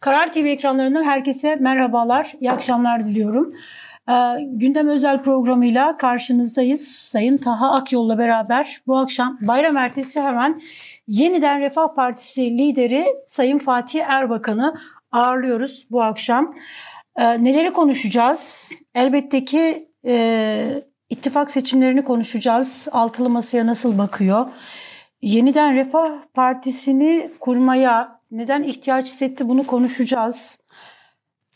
Karar TV ekranlarından herkese merhabalar, iyi akşamlar diliyorum. Ee, gündem özel programıyla karşınızdayız. Sayın Taha Akyol'la beraber bu akşam bayram ertesi hemen yeniden Refah Partisi lideri Sayın Fatih Erbakan'ı ağırlıyoruz bu akşam. Ee, neleri konuşacağız? Elbette ki e, ittifak seçimlerini konuşacağız. Altılı masaya nasıl bakıyor? Yeniden Refah Partisi'ni kurmaya neden ihtiyaç hissetti bunu konuşacağız.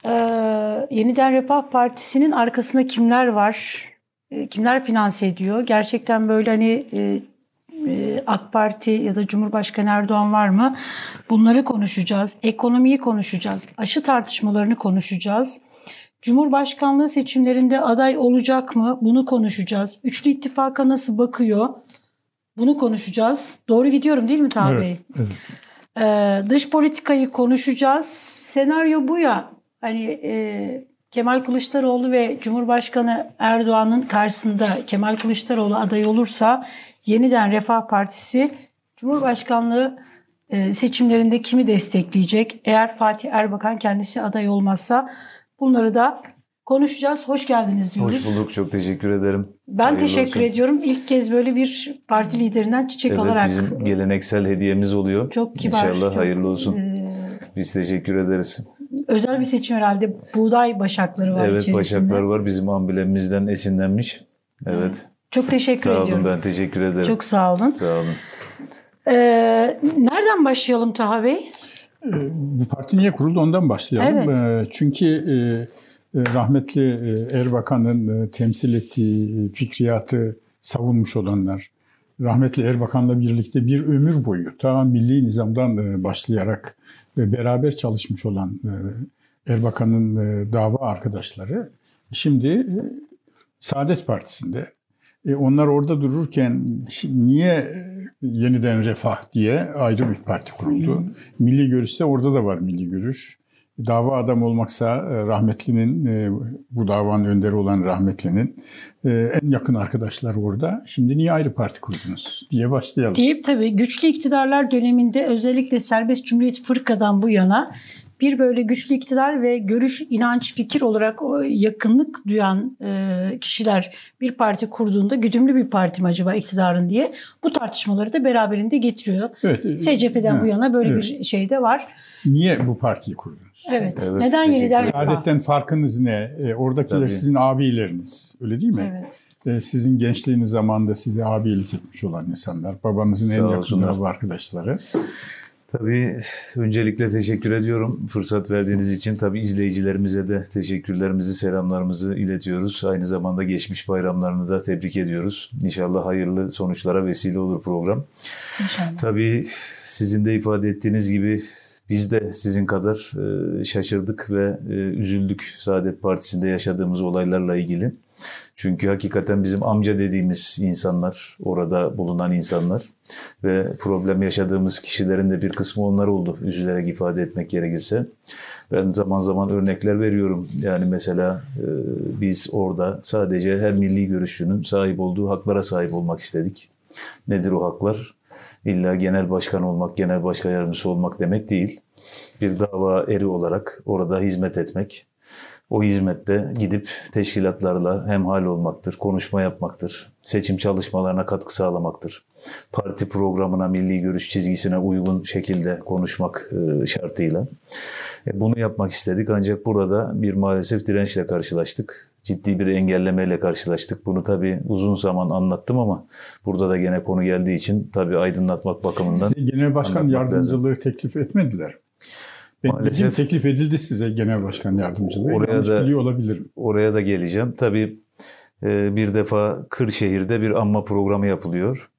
Ee, Yeniden Refah Partisi'nin arkasında kimler var? Ee, kimler finanse ediyor? Gerçekten böyle hani e, e, AK Parti ya da Cumhurbaşkanı Erdoğan var mı? Bunları konuşacağız. Ekonomiyi konuşacağız. Aşı tartışmalarını konuşacağız. Cumhurbaşkanlığı seçimlerinde aday olacak mı? Bunu konuşacağız. Üçlü ittifaka nasıl bakıyor? Bunu konuşacağız. Doğru gidiyorum değil mi Taha evet, Bey? Evet. Ee, dış politikayı konuşacağız. Senaryo bu ya. Hani e, Kemal Kılıçdaroğlu ve Cumhurbaşkanı Erdoğan'ın karşısında Kemal Kılıçdaroğlu aday olursa yeniden Refah Partisi Cumhurbaşkanlığı e, seçimlerinde kimi destekleyecek? Eğer Fatih Erbakan kendisi aday olmazsa bunları da konuşacağız. Hoş geldiniz diyoruz. Hoş bulduk. Çok teşekkür ederim. Ben Hayırlı teşekkür olsun. ediyorum. İlk kez böyle bir parti liderinden çiçek Evet alarak. bizim geleneksel hediyemiz oluyor. Çok kibar. İnşallah çok, hayırlı olsun. e, Biz teşekkür ederiz. özel bir seçim herhalde. Buğday başakları var evet içerisinde. başaklar var. Bizim amblemimizden esinlenmiş. Evet. Çok teşekkür Sağ olun ediyorum. ben teşekkür ederim. Çok sağ olun. Sağ olun. Ee, nereden başlayalım Taha Bey? Ee, Bu parti niye kuruldu ondan başlayalım. Evet. Ee, Çünkü rahmetli e, Erbakan'ın e, temsil ettiği fikriyatı savunmuş olanlar, rahmetli Erbakan'la birlikte bir ömür boyu ta milli nizamdan e, başlayarak e, beraber çalışmış olan e, Erbakan'ın e, dava arkadaşları şimdi e, Saadet Partisi'nde. E, onlar orada dururken niye e, yeniden refah diye ayrı bir parti kuruldu. Milli görüşse orada da var milli görüş. Dava adam olmaksa e, rahmetlinin, e, bu davanın önderi olan rahmetlinin e, en yakın arkadaşlar orada. Şimdi niye ayrı parti kurdunuz diye başlayalım. Deyip tabii güçlü iktidarlar döneminde özellikle Serbest Cumhuriyet Fırka'dan bu yana bir böyle güçlü iktidar ve görüş, inanç, fikir olarak o yakınlık duyan e, kişiler bir parti kurduğunda güdümlü bir parti mi acaba iktidarın diye bu tartışmaları da beraberinde getiriyor. Evet, e, SCP'den bu evet, yana böyle evet. bir şey de var. Niye bu partiyi kurdunuz? Evet. Evet, Neden yeniden. Saadetten farkınız ne? E, oradakiler Tabii. sizin abileriniz. Öyle değil mi? Evet. E, sizin gençliğiniz zamanında size abilik etmiş olan insanlar. Babanızın Sağ en yakın olsunlar. bu arkadaşları. Tabii öncelikle teşekkür ediyorum fırsat verdiğiniz için. Tabii izleyicilerimize de teşekkürlerimizi, selamlarımızı iletiyoruz. Aynı zamanda geçmiş bayramlarını da tebrik ediyoruz. İnşallah hayırlı sonuçlara vesile olur program. İnşallah. Tabii sizin de ifade ettiğiniz gibi biz de sizin kadar e, şaşırdık ve e, üzüldük Saadet Partisi'nde yaşadığımız olaylarla ilgili. Çünkü hakikaten bizim amca dediğimiz insanlar, orada bulunan insanlar ve problem yaşadığımız kişilerin de bir kısmı onlar oldu üzülerek ifade etmek gerekirse. Ben zaman zaman örnekler veriyorum. Yani mesela e, biz orada sadece her milli görüşçünün sahip olduğu haklara sahip olmak istedik. Nedir o haklar? İlla genel başkan olmak, genel başkan yardımcısı olmak demek değil. Bir dava eri olarak orada hizmet etmek, o hizmette gidip teşkilatlarla hemhal olmaktır, konuşma yapmaktır, seçim çalışmalarına katkı sağlamaktır. Parti programına, milli görüş çizgisine uygun şekilde konuşmak e, şartıyla. E, Bunu yapmak istedik ancak burada bir maalesef dirençle karşılaştık. Ciddi bir engellemeyle karşılaştık. Bunu tabii uzun zaman anlattım ama burada da gene konu geldiği için tabii aydınlatmak bakımından Size genel başkan yardımcılığı teklif etmediler. Maalesef- teklif edildi size genel başkan yardımcılığı. Oraya Yanlış da- biliyor olabilirim. Oraya da geleceğim. Tabii e, bir defa Kırşehir'de bir anma programı yapılıyor.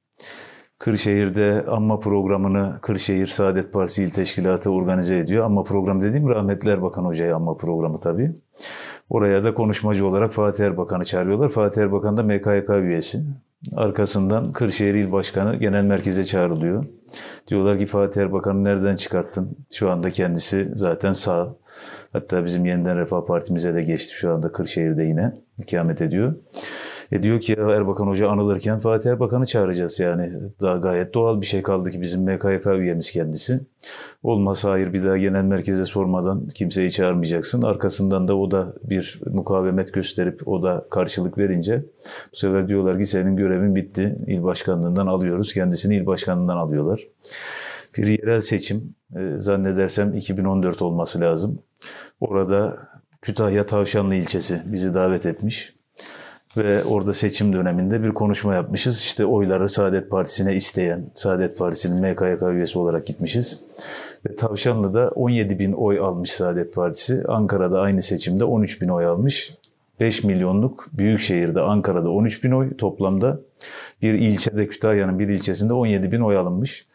Kırşehir'de anma programını Kırşehir Saadet Partisi İl Teşkilatı organize ediyor. Anma programı dediğim rahmetli Erbakan Hoca'ya anma programı tabii. Oraya da konuşmacı olarak Fatih Erbakan'ı çağırıyorlar. Fatih Erbakan da MKYK üyesi. Arkasından Kırşehir İl Başkanı genel merkeze çağrılıyor. Diyorlar ki Fatih Erbakan'ı nereden çıkarttın? Şu anda kendisi zaten sağ. Hatta bizim yeniden Refah Partimize de geçti şu anda Kırşehir'de yine ikamet ediyor. E diyor ki Erbakan Hoca anılırken Fatih Erbakan'ı çağıracağız yani. Daha gayet doğal bir şey kaldı ki bizim MKYK üyemiz kendisi. Olmaz hayır bir daha genel merkeze sormadan kimseyi çağırmayacaksın. Arkasından da o da bir mukavemet gösterip o da karşılık verince bu sefer diyorlar ki senin görevin bitti. İl başkanlığından alıyoruz. Kendisini il başkanlığından alıyorlar. Bir yerel seçim e, zannedersem 2014 olması lazım. Orada Kütahya Tavşanlı ilçesi bizi davet etmiş ve orada seçim döneminde bir konuşma yapmışız. İşte oyları Saadet Partisi'ne isteyen, Saadet Partisi'nin MKYK üyesi olarak gitmişiz. Ve Tavşanlı'da 17 bin oy almış Saadet Partisi. Ankara'da aynı seçimde 13 bin oy almış. 5 milyonluk büyük şehirde Ankara'da 13 bin oy toplamda. Bir ilçede Kütahya'nın bir ilçesinde 17 bin oy alınmış.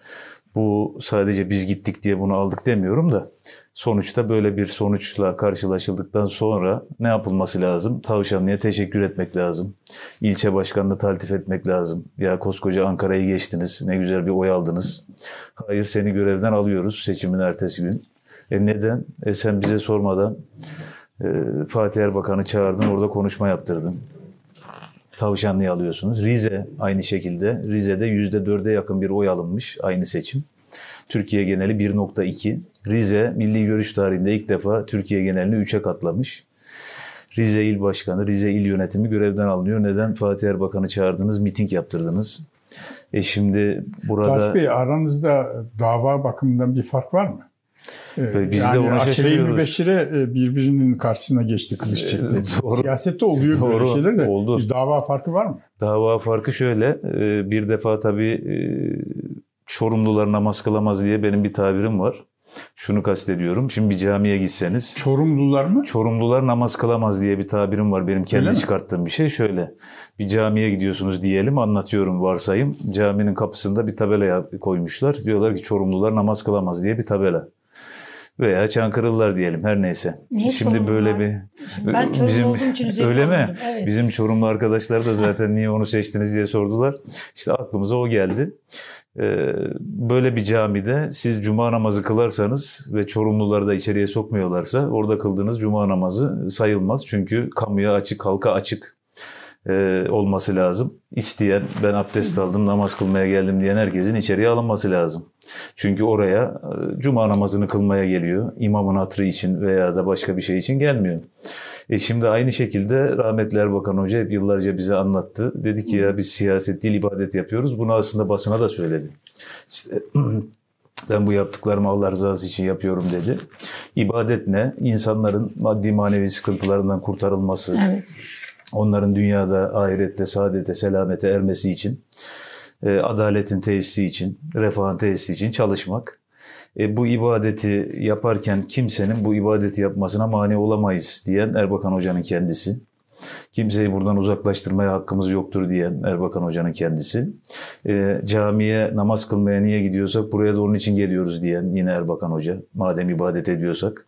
Bu sadece biz gittik diye bunu aldık demiyorum da sonuçta böyle bir sonuçla karşılaşıldıktan sonra ne yapılması lazım? Tavşanlı'ya teşekkür etmek lazım. İlçe başkanını taltif etmek lazım. Ya koskoca Ankara'yı geçtiniz, ne güzel bir oy aldınız. Hayır seni görevden alıyoruz seçimin ertesi gün. E neden? E sen bize sormadan e, Fatih Erbakan'ı çağırdın, orada konuşma yaptırdın. Tavşanlı'yı alıyorsunuz. Rize aynı şekilde. Rize'de %4'e yakın bir oy alınmış aynı seçim. Türkiye geneli 1.2. Rize milli görüş tarihinde ilk defa Türkiye genelini 3'e katlamış. Rize İl Başkanı, Rize İl Yönetimi görevden alınıyor. Neden Fatih Erbakan'ı çağırdınız, miting yaptırdınız? E şimdi burada... Fatih Bey aranızda dava bakımından bir fark var mı? Ee, Biz yani de ona aşire-i mübeşşire e, birbirinin karşısına geçti, kılıç çekti. Doğru. Siyasette oluyor Doğru. böyle şeyler de. Oldu. Bir dava farkı var mı? Dava farkı şöyle. E, bir defa tabii e, Çorumlular namaz kılamaz diye benim bir tabirim var. Şunu kastediyorum. Şimdi bir camiye gitseniz. Çorumlular mı? Çorumlular namaz kılamaz diye bir tabirim var. Benim kendi Öyle çıkarttığım mi? bir şey. Şöyle. Bir camiye gidiyorsunuz diyelim. Anlatıyorum varsayım. Caminin kapısında bir tabela koymuşlar. Diyorlar ki Çorumlular namaz kılamaz diye bir tabela veya Çankırılılar diyelim her neyse. Niye Şimdi böyle bir ben bizim için öyle mi? Evet. Bizim Çorumlu arkadaşlar da zaten niye onu seçtiniz diye sordular. İşte aklımıza o geldi. Ee, böyle bir camide siz cuma namazı kılarsanız ve Çorumluları da içeriye sokmuyorlarsa orada kıldığınız cuma namazı sayılmaz. Çünkü kamuya açık, halka açık e, olması lazım. İsteyen ben abdest aldım namaz kılmaya geldim diyen herkesin içeriye alınması lazım. Çünkü oraya e, cuma namazını kılmaya geliyor. İmamın hatırı için veya da başka bir şey için gelmiyor. E şimdi aynı şekilde rahmetli Erbakan Hoca hep yıllarca bize anlattı. Dedi ki ya biz siyaset değil ibadet yapıyoruz. Bunu aslında basına da söyledi. İşte ben bu yaptıklarımı Allah rızası için yapıyorum dedi. İbadet ne? İnsanların maddi manevi sıkıntılarından kurtarılması. Evet onların dünyada, ahirette, saadete, selamete ermesi için, e, adaletin tesisi için, refahın tesisi için çalışmak. E, bu ibadeti yaparken kimsenin bu ibadeti yapmasına mani olamayız diyen Erbakan Hoca'nın kendisi. Kimseyi buradan uzaklaştırmaya hakkımız yoktur diyen Erbakan Hoca'nın kendisi. E, camiye namaz kılmaya niye gidiyorsak buraya da onun için geliyoruz diyen yine Erbakan Hoca. Madem ibadet ediyorsak.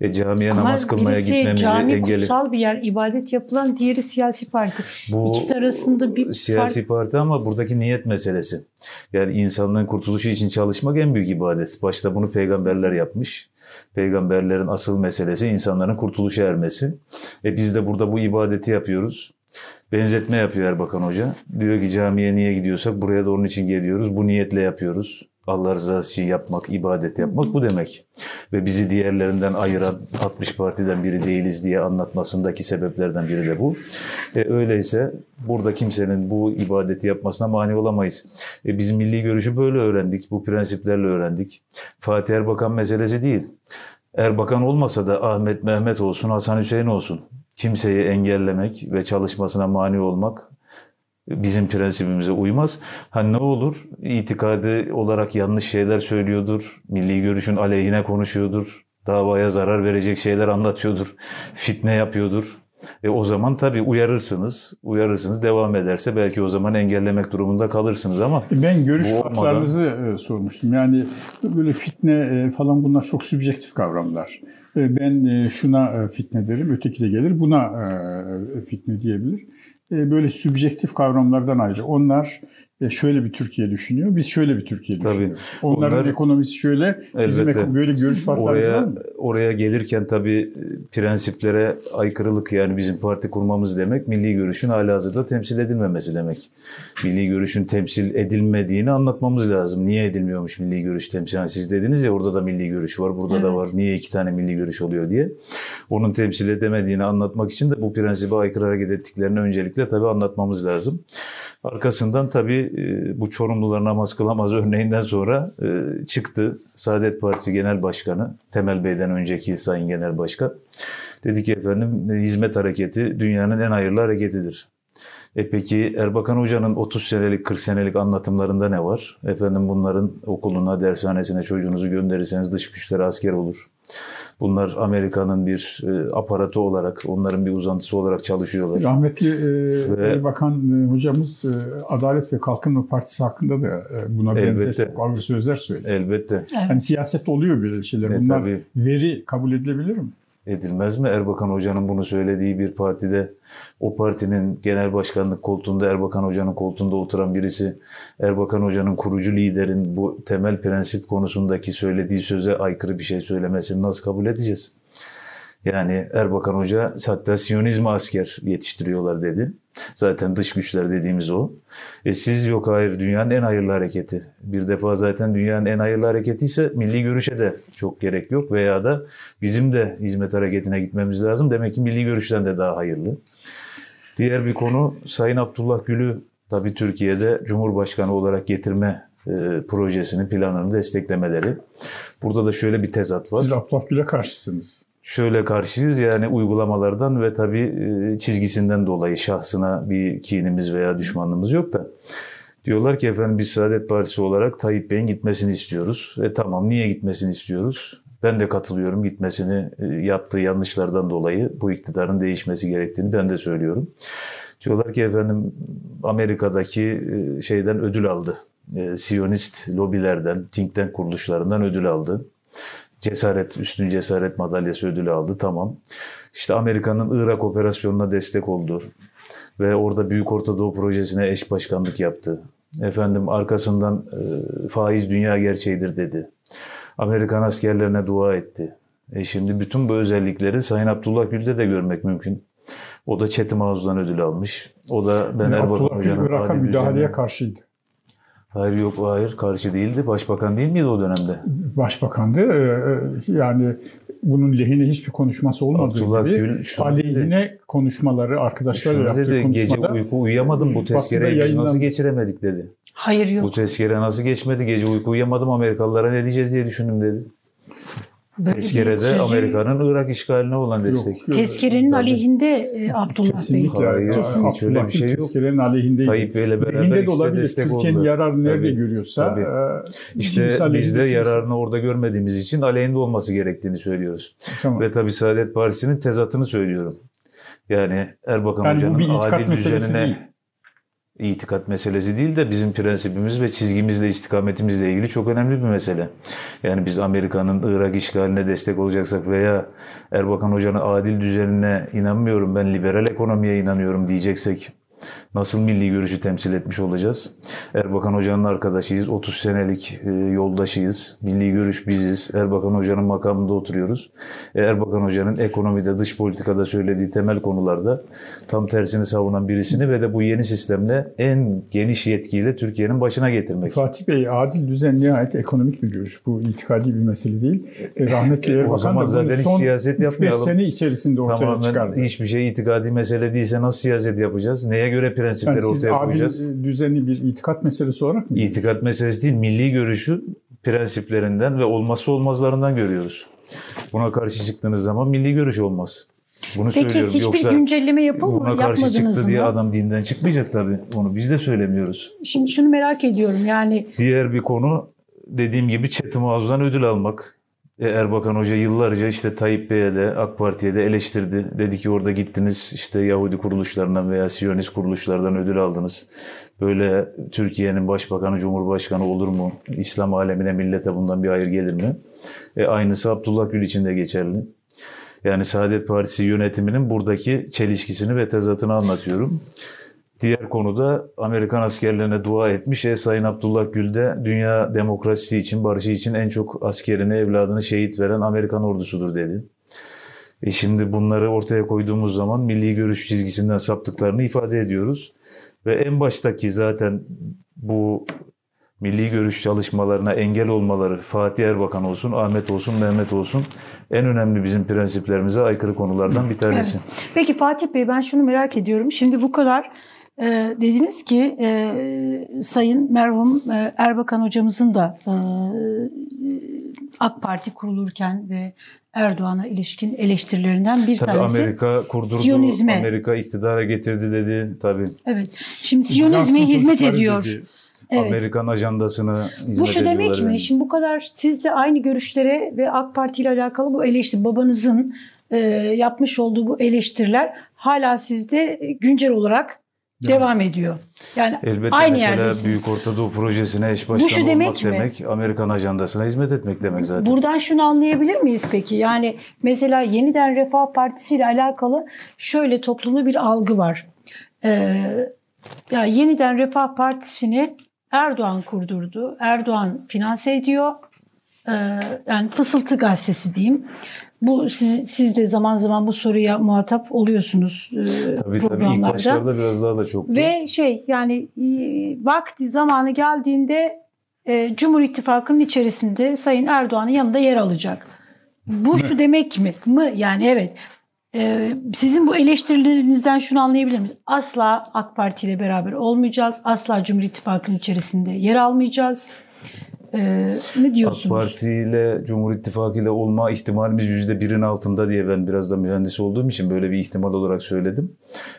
E, camiye Ama namaz kılmaya gitmemizi cami engel... kutsal bir yer, ibadet yapılan diğeri siyasi parti. Bu İkisi arasında bir siyasi fark... parti ama buradaki niyet meselesi. Yani insanlığın kurtuluşu için çalışmak en büyük ibadet. Başta bunu peygamberler yapmış. Peygamberlerin asıl meselesi insanların kurtuluşa ermesi. E biz de burada bu ibadeti yapıyoruz. Benzetme yapıyor Erbakan Hoca. Diyor ki camiye niye gidiyorsak buraya da onun için geliyoruz. Bu niyetle yapıyoruz. Allah rızası için yapmak, ibadet yapmak bu demek. Ve bizi diğerlerinden ayıran 60 partiden biri değiliz diye anlatmasındaki sebeplerden biri de bu. E, öyleyse burada kimsenin bu ibadeti yapmasına mani olamayız. E, biz milli görüşü böyle öğrendik, bu prensiplerle öğrendik. Fatih Erbakan meselesi değil. Erbakan olmasa da Ahmet Mehmet olsun, Hasan Hüseyin olsun. Kimseyi engellemek ve çalışmasına mani olmak bizim prensibimize uymaz. Ha ne olur? İtikadi olarak yanlış şeyler söylüyordur. Milli görüşün aleyhine konuşuyordur. Davaya zarar verecek şeyler anlatıyordur. Fitne yapıyordur. E o zaman tabii uyarırsınız. Uyarırsınız. Devam ederse belki o zaman engellemek durumunda kalırsınız ama ben görüş farklarınızı olmadan... E, sormuştum. Yani böyle fitne e, falan bunlar çok subjektif kavramlar. E, ben şuna fitne derim, öteki de gelir buna fitne diyebilir. E, böyle sübjektif kavramlardan ayrı. Onlar şöyle bir Türkiye düşünüyor, biz şöyle bir Türkiye düşünüyoruz. Tabii. Onların onlar, ekonomisi şöyle, bizim elbette. böyle görüş farklarımız oraya, var mı? oraya gelirken tabii e, prensiplere aykırılık yani bizim parti kurmamız demek milli görüşün halihazırda temsil edilmemesi demek. Milli görüşün temsil edilmediğini anlatmamız lazım. Niye edilmiyormuş milli görüş temsil? Yani siz dediniz ya orada da milli görüş var, burada Evet. da var. Niye iki tane milli görüş oluyor diye. Onun temsil edemediğini anlatmak için de bu prensibe aykırı hareket ettiklerini öncelikle tabii anlatmamız lazım. Arkasından tabii e, bu Çorumlular namaz kılamaz örneğinden sonra e, çıktı Saadet Partisi Genel Başkanı Temel Bey'den önceki Sayın Genel Başkan. Dedi ki efendim e, hizmet hareketi dünyanın en hayırlı hareketidir. E peki Erbakan Hoca'nın 30 senelik 40 senelik anlatımlarında ne var? Efendim bunların okuluna, dershanesine çocuğunuzu gönderirseniz dış güçlere asker olur. Bunlar Amerika'nın bir e, aparatı olarak, onların bir uzantısı olarak çalışıyorlar. Rahmetli e, Ve- Erbakan e, hocamız e, Adalet ve Kalkınma Partisi hakkında da e, buna benzer çok ağır sözler söyledi. Elbette. Evet. Yani siyasette oluyor böyle şeyler. E, Bunlar tabii. veri kabul edilebilir mi? Edilmez mi? Erbakan Hoca'nın bunu söylediği bir partide o partinin genel başkanlık koltuğunda Erbakan Hoca'nın koltuğunda oturan birisi Erbakan Hoca'nın kurucu liderin bu temel prensip konusundaki söylediği söze aykırı bir şey söylemesini nasıl kabul edeceğiz? Yani Erbakan Hoca hatta Siyonizm asker yetiştiriyorlar dedi. Zaten dış güçler dediğimiz o. E siz yok hayır dünyanın en hayırlı hareketi. Bir defa zaten dünyanın en hayırlı hareketi ise milli görüşe de çok gerek yok veya da bizim de hizmet hareketine gitmemiz lazım. Demek ki milli görüşten de daha hayırlı. Diğer bir konu Sayın Abdullah Gül'ü tabii Türkiye'de Cumhurbaşkanı olarak getirme e, projesini, planını desteklemeleri. Burada da şöyle bir tezat var. Siz Abdullah Gül'e karşısınız. Şöyle karşıyız yani uygulamalardan ve tabii e, çizgisinden dolayı şahsına bir kinimiz veya düşmanlığımız yok da. Diyorlar ki efendim biz Saadet Partisi olarak Tayyip Bey'in gitmesini istiyoruz. E tamam niye gitmesini istiyoruz? Ben de katılıyorum gitmesini e, yaptığı yanlışlardan dolayı bu iktidarın değişmesi gerektiğini ben de söylüyorum. Diyorlar ki efendim Amerika'daki e, şeyden ödül aldı. E, Siyonist lobilerden, think tank kuruluşlarından ödül aldı cesaret, üstün cesaret madalyası ödülü aldı. Tamam. İşte Amerika'nın Irak operasyonuna destek oldu. Ve orada Büyük Orta Doğu Projesi'ne eş başkanlık yaptı. Efendim arkasından e, faiz dünya gerçeğidir dedi. Amerikan askerlerine dua etti. E şimdi bütün bu özellikleri Sayın Abdullah Gül'de de görmek mümkün. O da Çetin Mağuz'dan ödül almış. O da ben Erbakan Abdullah Gül Hoca'nın Irak'a müdahaleye düzenine- karşıydı. Hayır yok hayır karşı değildi. Başbakan değil miydi o dönemde? Başbakandı. Ee, e, Yani bunun lehine hiçbir konuşması olmadığı Abdullah gibi Gül aleyhine konuşmaları arkadaşlarla Şunu yaptığı dedi, gece uyku uyuyamadım bu tezkereyi biz nasıl geçiremedik dedi. Hayır yok. Bu tezkere nasıl geçmedi gece uyku uyuyamadım Amerikalılara ne diyeceğiz diye düşündüm dedi. Böyle Tezkerede sözü- Amerika'nın Irak işgaline olan destek. Yok, Tezkerenin Tabii. aleyhinde e, Abdullah Kesinlikle. Bey. Hayır, Kesinlikle. hiç öyle bir şey yok. Tezkerenin aleyhindeydi. Tayyip Bey'le beraber Lehinde de ikisi de olabilir. destek Türkiye'nin yararını nerede Tabii, görüyorsa tabii. e, İşte aleyhinde biz de yararını orada görmediğimiz için aleyhinde olması gerektiğini söylüyoruz. Tamam. Ve tabii Saadet Partisi'nin tezatını söylüyorum. Yani Erbakan Yani Hoca'nın adil düzenine değil. İtikat meselesi değil de bizim prensibimiz ve çizgimizle, istikametimizle ilgili çok önemli bir mesele. Yani biz Amerika'nın Irak işgaline destek olacaksak veya Erbakan Hoca'nın adil düzenine inanmıyorum, ben liberal ekonomiye inanıyorum diyeceksek nasıl milli görüşü temsil etmiş olacağız? Erbakan Hoca'nın arkadaşıyız, 30 senelik e, yoldaşıyız, milli görüş biziz, Erbakan Hoca'nın makamında oturuyoruz. E, Erbakan Hoca'nın ekonomide, dış politikada söylediği temel konularda tam tersini savunan birisini ve de bu yeni sistemle en geniş yetkiyle Türkiye'nin başına getirmek. Fatih Bey adil düzen nihayet ekonomik bir görüş. Bu itikadi bir mesele değil. E, Rahmetli E, o Erbakan zaman da zaten hiç siyaset 3-5 yapmayalım. sene içerisinde ortaya Tamamen çıkardı. hiçbir şey itikadi mesele değilse nasıl siyaset yapacağız? Neye göre prensipleri Yani siz ortaya koyacağız? e, düzeni bir itikat meselesi olarak mı? İtikat meselesi değil, milli görüşü prensiplerinden ve olmazsa olmazlarından görüyoruz. Buna karşı çıktığınız zaman milli görüş olmaz. Bunu Peki söylüyorum. hiçbir Yoksa güncelleme yapıldı mı? buna karşı çıktı diye mı? adam dinden çıkmayacak tabii. Onu biz de söylemiyoruz. Şimdi şunu merak ediyorum yani Diğer bir konu dediğim gibi Çetin Mağaz'dan ödül almak. E, Erbakan Hoca yıllarca işte Tayyip Bey'e de AK Parti'ye de eleştirdi. Dedi ki orada gittiniz işte Yahudi kuruluşlarından veya Siyonist kuruluşlardan ödül aldınız. Böyle Türkiye'nin başbakanı, cumhurbaşkanı olur mu? İslam alemine, millete bundan bir hayır gelir mi? E, aynısı Abdullah Gül için de geçerli. Yani Saadet Partisi yönetiminin buradaki çelişkisini ve tezatını anlatıyorum. Diğer konuda Amerikan askerlerine dua etmiş. E, Sayın Abdullah Gül de dünya demokrasisi için, barışı için en çok askerini, evladını şehit veren Amerikan ordusudur dedi. E şimdi bunları ortaya koyduğumuz zaman milli görüş çizgisinden saptıklarını ifade ediyoruz. Ve en baştaki zaten bu milli görüş çalışmalarına engel olmaları Fatih Erbakan olsun, Ahmet olsun, Mehmet olsun en önemli bizim prensiplerimize aykırı konulardan bir tanesi. Peki Fatih Bey ben şunu merak ediyorum. Şimdi bu kadar e, dediniz ki e, Sayın merhum e, Erbakan hocamızın da e, AK Parti kurulurken ve Erdoğan'a ilişkin eleştirilerinden bir tabii tanesi. Amerika kurdurdu, Siyonizme. Amerika iktidara getirdi dedi tabii. Evet. Şimdi Siyonizme hizmet ediyor. Dedi. Evet. Amerikan ajandasına hizmet Bu şu demek mi? Şimdi bu kadar siz de aynı görüşlere ve AK Parti ile alakalı bu eleştiri babanızın e, yapmış olduğu bu eleştiriler hala sizde güncel olarak yani. devam ediyor. Yani Elbette aynı mesela yerdesiniz. Büyük Orta Doğu Projesine eş başkan olmak demek, demek Amerikan ajandasına hizmet etmek demek zaten. Buradan şunu anlayabilir miyiz peki? Yani mesela yeniden Refah Partisi ile alakalı şöyle toplumda bir algı var. Ee, ya yeniden Refah Partisi'ni Erdoğan kurdurdu. Erdoğan finanse ediyor. Ee, yani fısıltı gazetesi diyeyim. Bu siz, siz de zaman zaman bu soruya muhatap oluyorsunuz e, tabii, programlarda. Tabii ilk başlarda biraz daha da çok. Ve şey yani e, vakti zamanı geldiğinde e, Cumhur İttifakı'nın içerisinde Sayın Erdoğan'ın yanında yer alacak. Bu şu demek mi? Mı? Yani evet. Ee, sizin bu eleştirilerinizden şunu anlayabilir miyiz? Asla AK Parti ile beraber olmayacağız. Asla Cumhur İttifakı'nın içerisinde yer almayacağız. Ee, ne diyorsunuz? AK Parti ile Cumhur İttifakı ile olma ihtimalimiz yüzde birin altında diye ben biraz da mühendis olduğum için böyle bir ihtimal olarak söyledim.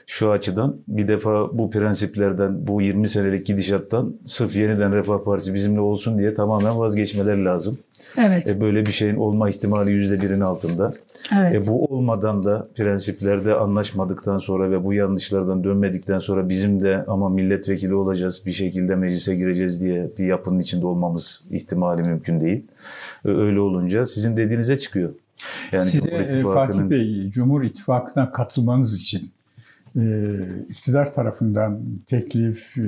Şu açıdan bir defa bu prensiplerden, bu 20 senelik gidişattan sırf yeniden Refah Partisi bizimle olsun diye tamamen vazgeçmeleri lazım. Evet. E, böyle bir şeyin olma ihtimali yüzde birin altında. Evet. E, bu olmadan da prensiplerde anlaşmadıktan sonra ve bu yanlışlardan dönmedikten sonra bizim de ama milletvekili olacağız bir şekilde meclise gireceğiz diye bir yapının içinde olmamız ihtimali mümkün değil. E, öyle olunca sizin dediğinize çıkıyor. Yani Size e, Fatih Bey Cumhur İttifakı'na katılmanız için e, iktidar tarafından teklif, e,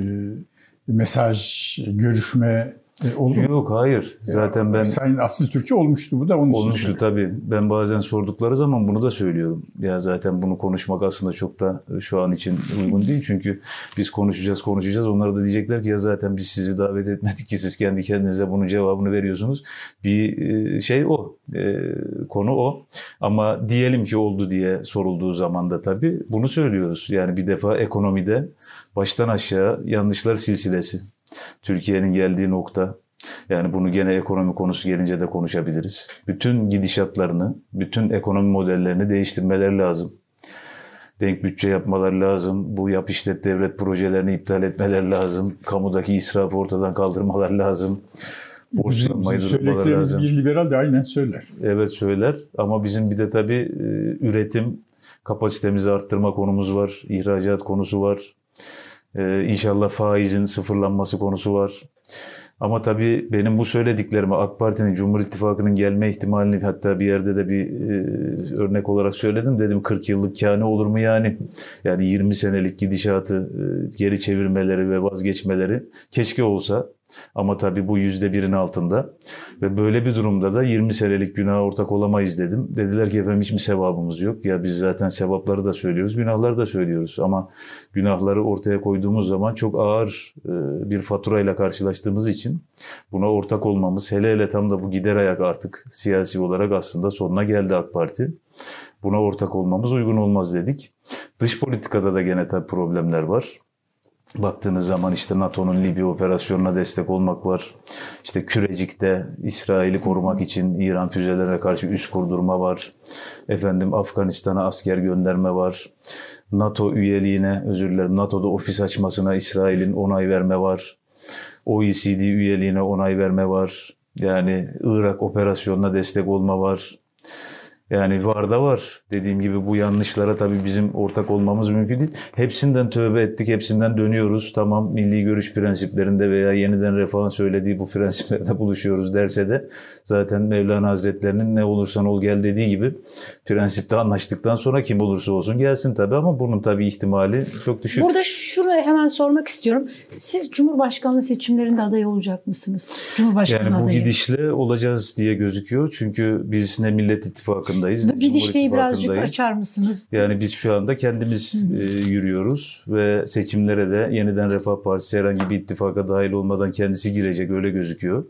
mesaj, görüşme e, oldu Yok hayır. Zaten ben... Sayın Asıl Türkiye olmuştu bu da onun Olmuştu için. tabii. Ben bazen sordukları zaman bunu da söylüyorum. Ya zaten bunu konuşmak aslında çok da şu an için uygun değil. Çünkü biz konuşacağız konuşacağız. Onlar da diyecekler ki ya zaten biz sizi davet etmedik ki siz kendi kendinize bunun cevabını veriyorsunuz. Bir e, şey o. E, konu o. Ama diyelim ki oldu diye sorulduğu zaman da tabii bunu söylüyoruz. Yani bir defa ekonomide baştan aşağı yanlışlar silsilesi. Türkiye'nin geldiği nokta. Yani bunu gene ekonomi konusu gelince de konuşabiliriz. Bütün gidişatlarını, bütün ekonomi modellerini değiştirmeleri lazım. Denk bütçe yapmaları lazım. Bu yap işlet devlet projelerini iptal etmeleri lazım. Kamudaki israfı ortadan kaldırmaları lazım. Borçlanmayı Söylediklerimiz bir liberal de aynen söyler. Evet söyler ama bizim bir de tabii e, üretim kapasitemizi arttırma konumuz var. ihracat konusu var. Ee, inşallah faizin sıfırlanması konusu var. Ama tabii benim bu söylediklerimi AK Parti'nin Cumhur İttifakı'nın gelme ihtimalini hatta bir yerde de bir e, örnek olarak söyledim. Dedim 40 yıllık kâne olur mu yani? Yani 20 senelik gidişatı e, geri çevirmeleri ve vazgeçmeleri keşke olsa. Ama tabii bu yüzde birin altında. Ve böyle bir durumda da 20 senelik günaha ortak olamayız dedim. Dediler ki efendim hiç mi sevabımız yok? Ya biz zaten sevapları da söylüyoruz, günahları da söylüyoruz. Ama günahları ortaya koyduğumuz zaman çok ağır e, bir faturayla karşılaştığımız için buna ortak olmamız, hele hele tam da bu gider ayak artık siyasi olarak aslında sonuna geldi AK Parti. Buna ortak olmamız uygun olmaz dedik. Dış politikada da gene tabii problemler var. Baktığınız zaman işte NATO'nun Libya operasyonuna destek olmak var. İşte Kürecik'te İsrail'i korumak için İran füzelerine karşı üst kurdurma var. Efendim Afganistan'a asker gönderme var. NATO üyeliğine, özür dilerim, NATO'da ofis açmasına İsrail'in onay verme var. OECD üyeliğine onay verme var. Yani Irak operasyonuna destek olma var. Yani var da var. Dediğim gibi bu yanlışlara tabii bizim ortak olmamız mümkün değil. Hepsinden tövbe ettik, hepsinden dönüyoruz. Tamam milli görüş prensiplerinde veya yeniden refahın söylediği bu prensiplerde buluşuyoruz derse de zaten Mevlana Hazretlerinin ne olursan ol gel dediği gibi prensipte anlaştıktan sonra kim olursa olsun gelsin tabii ama bunun tabii ihtimali çok düşük. Burada şunu hemen sormak istiyorum. Siz Cumhurbaşkanlığı seçimlerinde aday olacak mısınız? Cumhurbaşkanı yani bu adayı. gidişle olacağız diye gözüküyor. Çünkü biz ne Millet İttifakı'ndayız ne Bu gidişleyi birazcık açar mısınız? Yani biz şu anda kendimiz e, yürüyoruz ve seçimlere de yeniden Refah Partisi herhangi bir ittifaka dahil olmadan kendisi girecek öyle gözüküyor.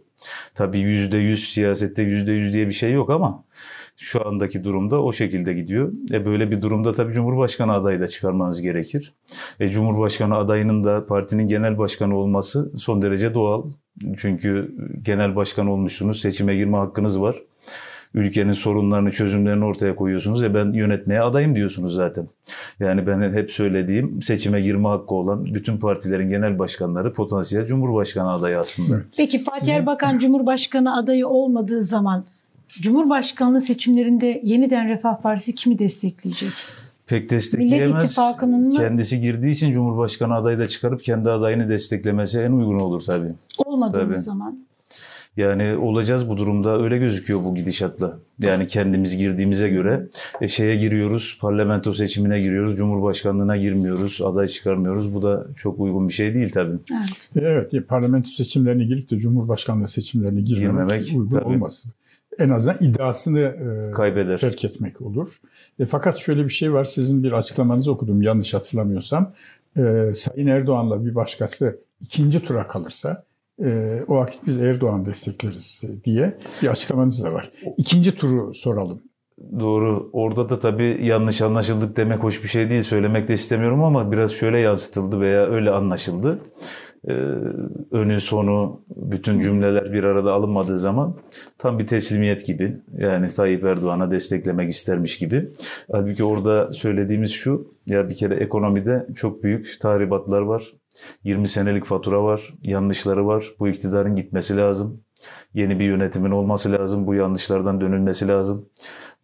Tabii yüzde yüz siyasette yüzde yüz diye bir şey yok ama şu andaki durumda o şekilde gidiyor. E böyle bir durumda tabii Cumhurbaşkanı adayı da çıkarmanız gerekir. E Cumhurbaşkanı adayının da partinin genel başkanı olması son derece doğal. Çünkü genel başkan olmuşsunuz, seçime girme hakkınız var. Ülkenin sorunlarını, çözümlerini ortaya koyuyorsunuz ve ben yönetmeye adayım diyorsunuz zaten. Yani ben hep söylediğim seçime girme hakkı olan bütün partilerin genel başkanları potansiyel Cumhurbaşkanı adayı aslında. Peki Fatih Erbakan Cumhurbaşkanı adayı olmadığı zaman Cumhurbaşkanlığı seçimlerinde yeniden Refah Partisi kimi destekleyecek? Pek destekleyemez. İttifakı'nın mı? Kendisi girdiği için Cumhurbaşkanı adayı da çıkarıp kendi adayını desteklemesi en uygun olur tabii. Olmadığımız Tabii. zaman. Yani olacağız bu durumda öyle gözüküyor bu gidişatla. Yani kendimiz girdiğimize göre e, şeye giriyoruz, parlamento seçimine giriyoruz, cumhurbaşkanlığına girmiyoruz, aday çıkarmıyoruz. Bu da çok uygun bir şey değil tabii. Evet. Evet, e, parlamento seçimlerine girip de Cumhurbaşkanlığı seçimlerine girmemek, Girmemek, uygun tabii. olmaz. En azından iddiasını e, Kaybeder. terk etmek olur. E, fakat şöyle bir şey var, sizin bir açıklamanızı okudum yanlış hatırlamıyorsam. E, Sayın Erdoğan'la bir başkası ikinci tura kalırsa e, o vakit biz Erdoğan destekleriz e, diye bir açıklamanız da var. İkinci turu soralım. Doğru. Orada da tabii yanlış anlaşıldık demek hoş bir şey değil. Söylemek de istemiyorum ama biraz şöyle yansıtıldı veya öyle anlaşıldı. Ee, önü sonu bütün cümleler bir arada alınmadığı zaman tam bir teslimiyet gibi. Yani Tayyip Erdoğan'a desteklemek istermiş gibi. Halbuki orada söylediğimiz şu. Ya bir kere ekonomide çok büyük tahribatlar var. 20 senelik fatura var. Yanlışları var. Bu iktidarın gitmesi lazım. Yeni bir yönetimin olması lazım. Bu yanlışlardan dönülmesi lazım.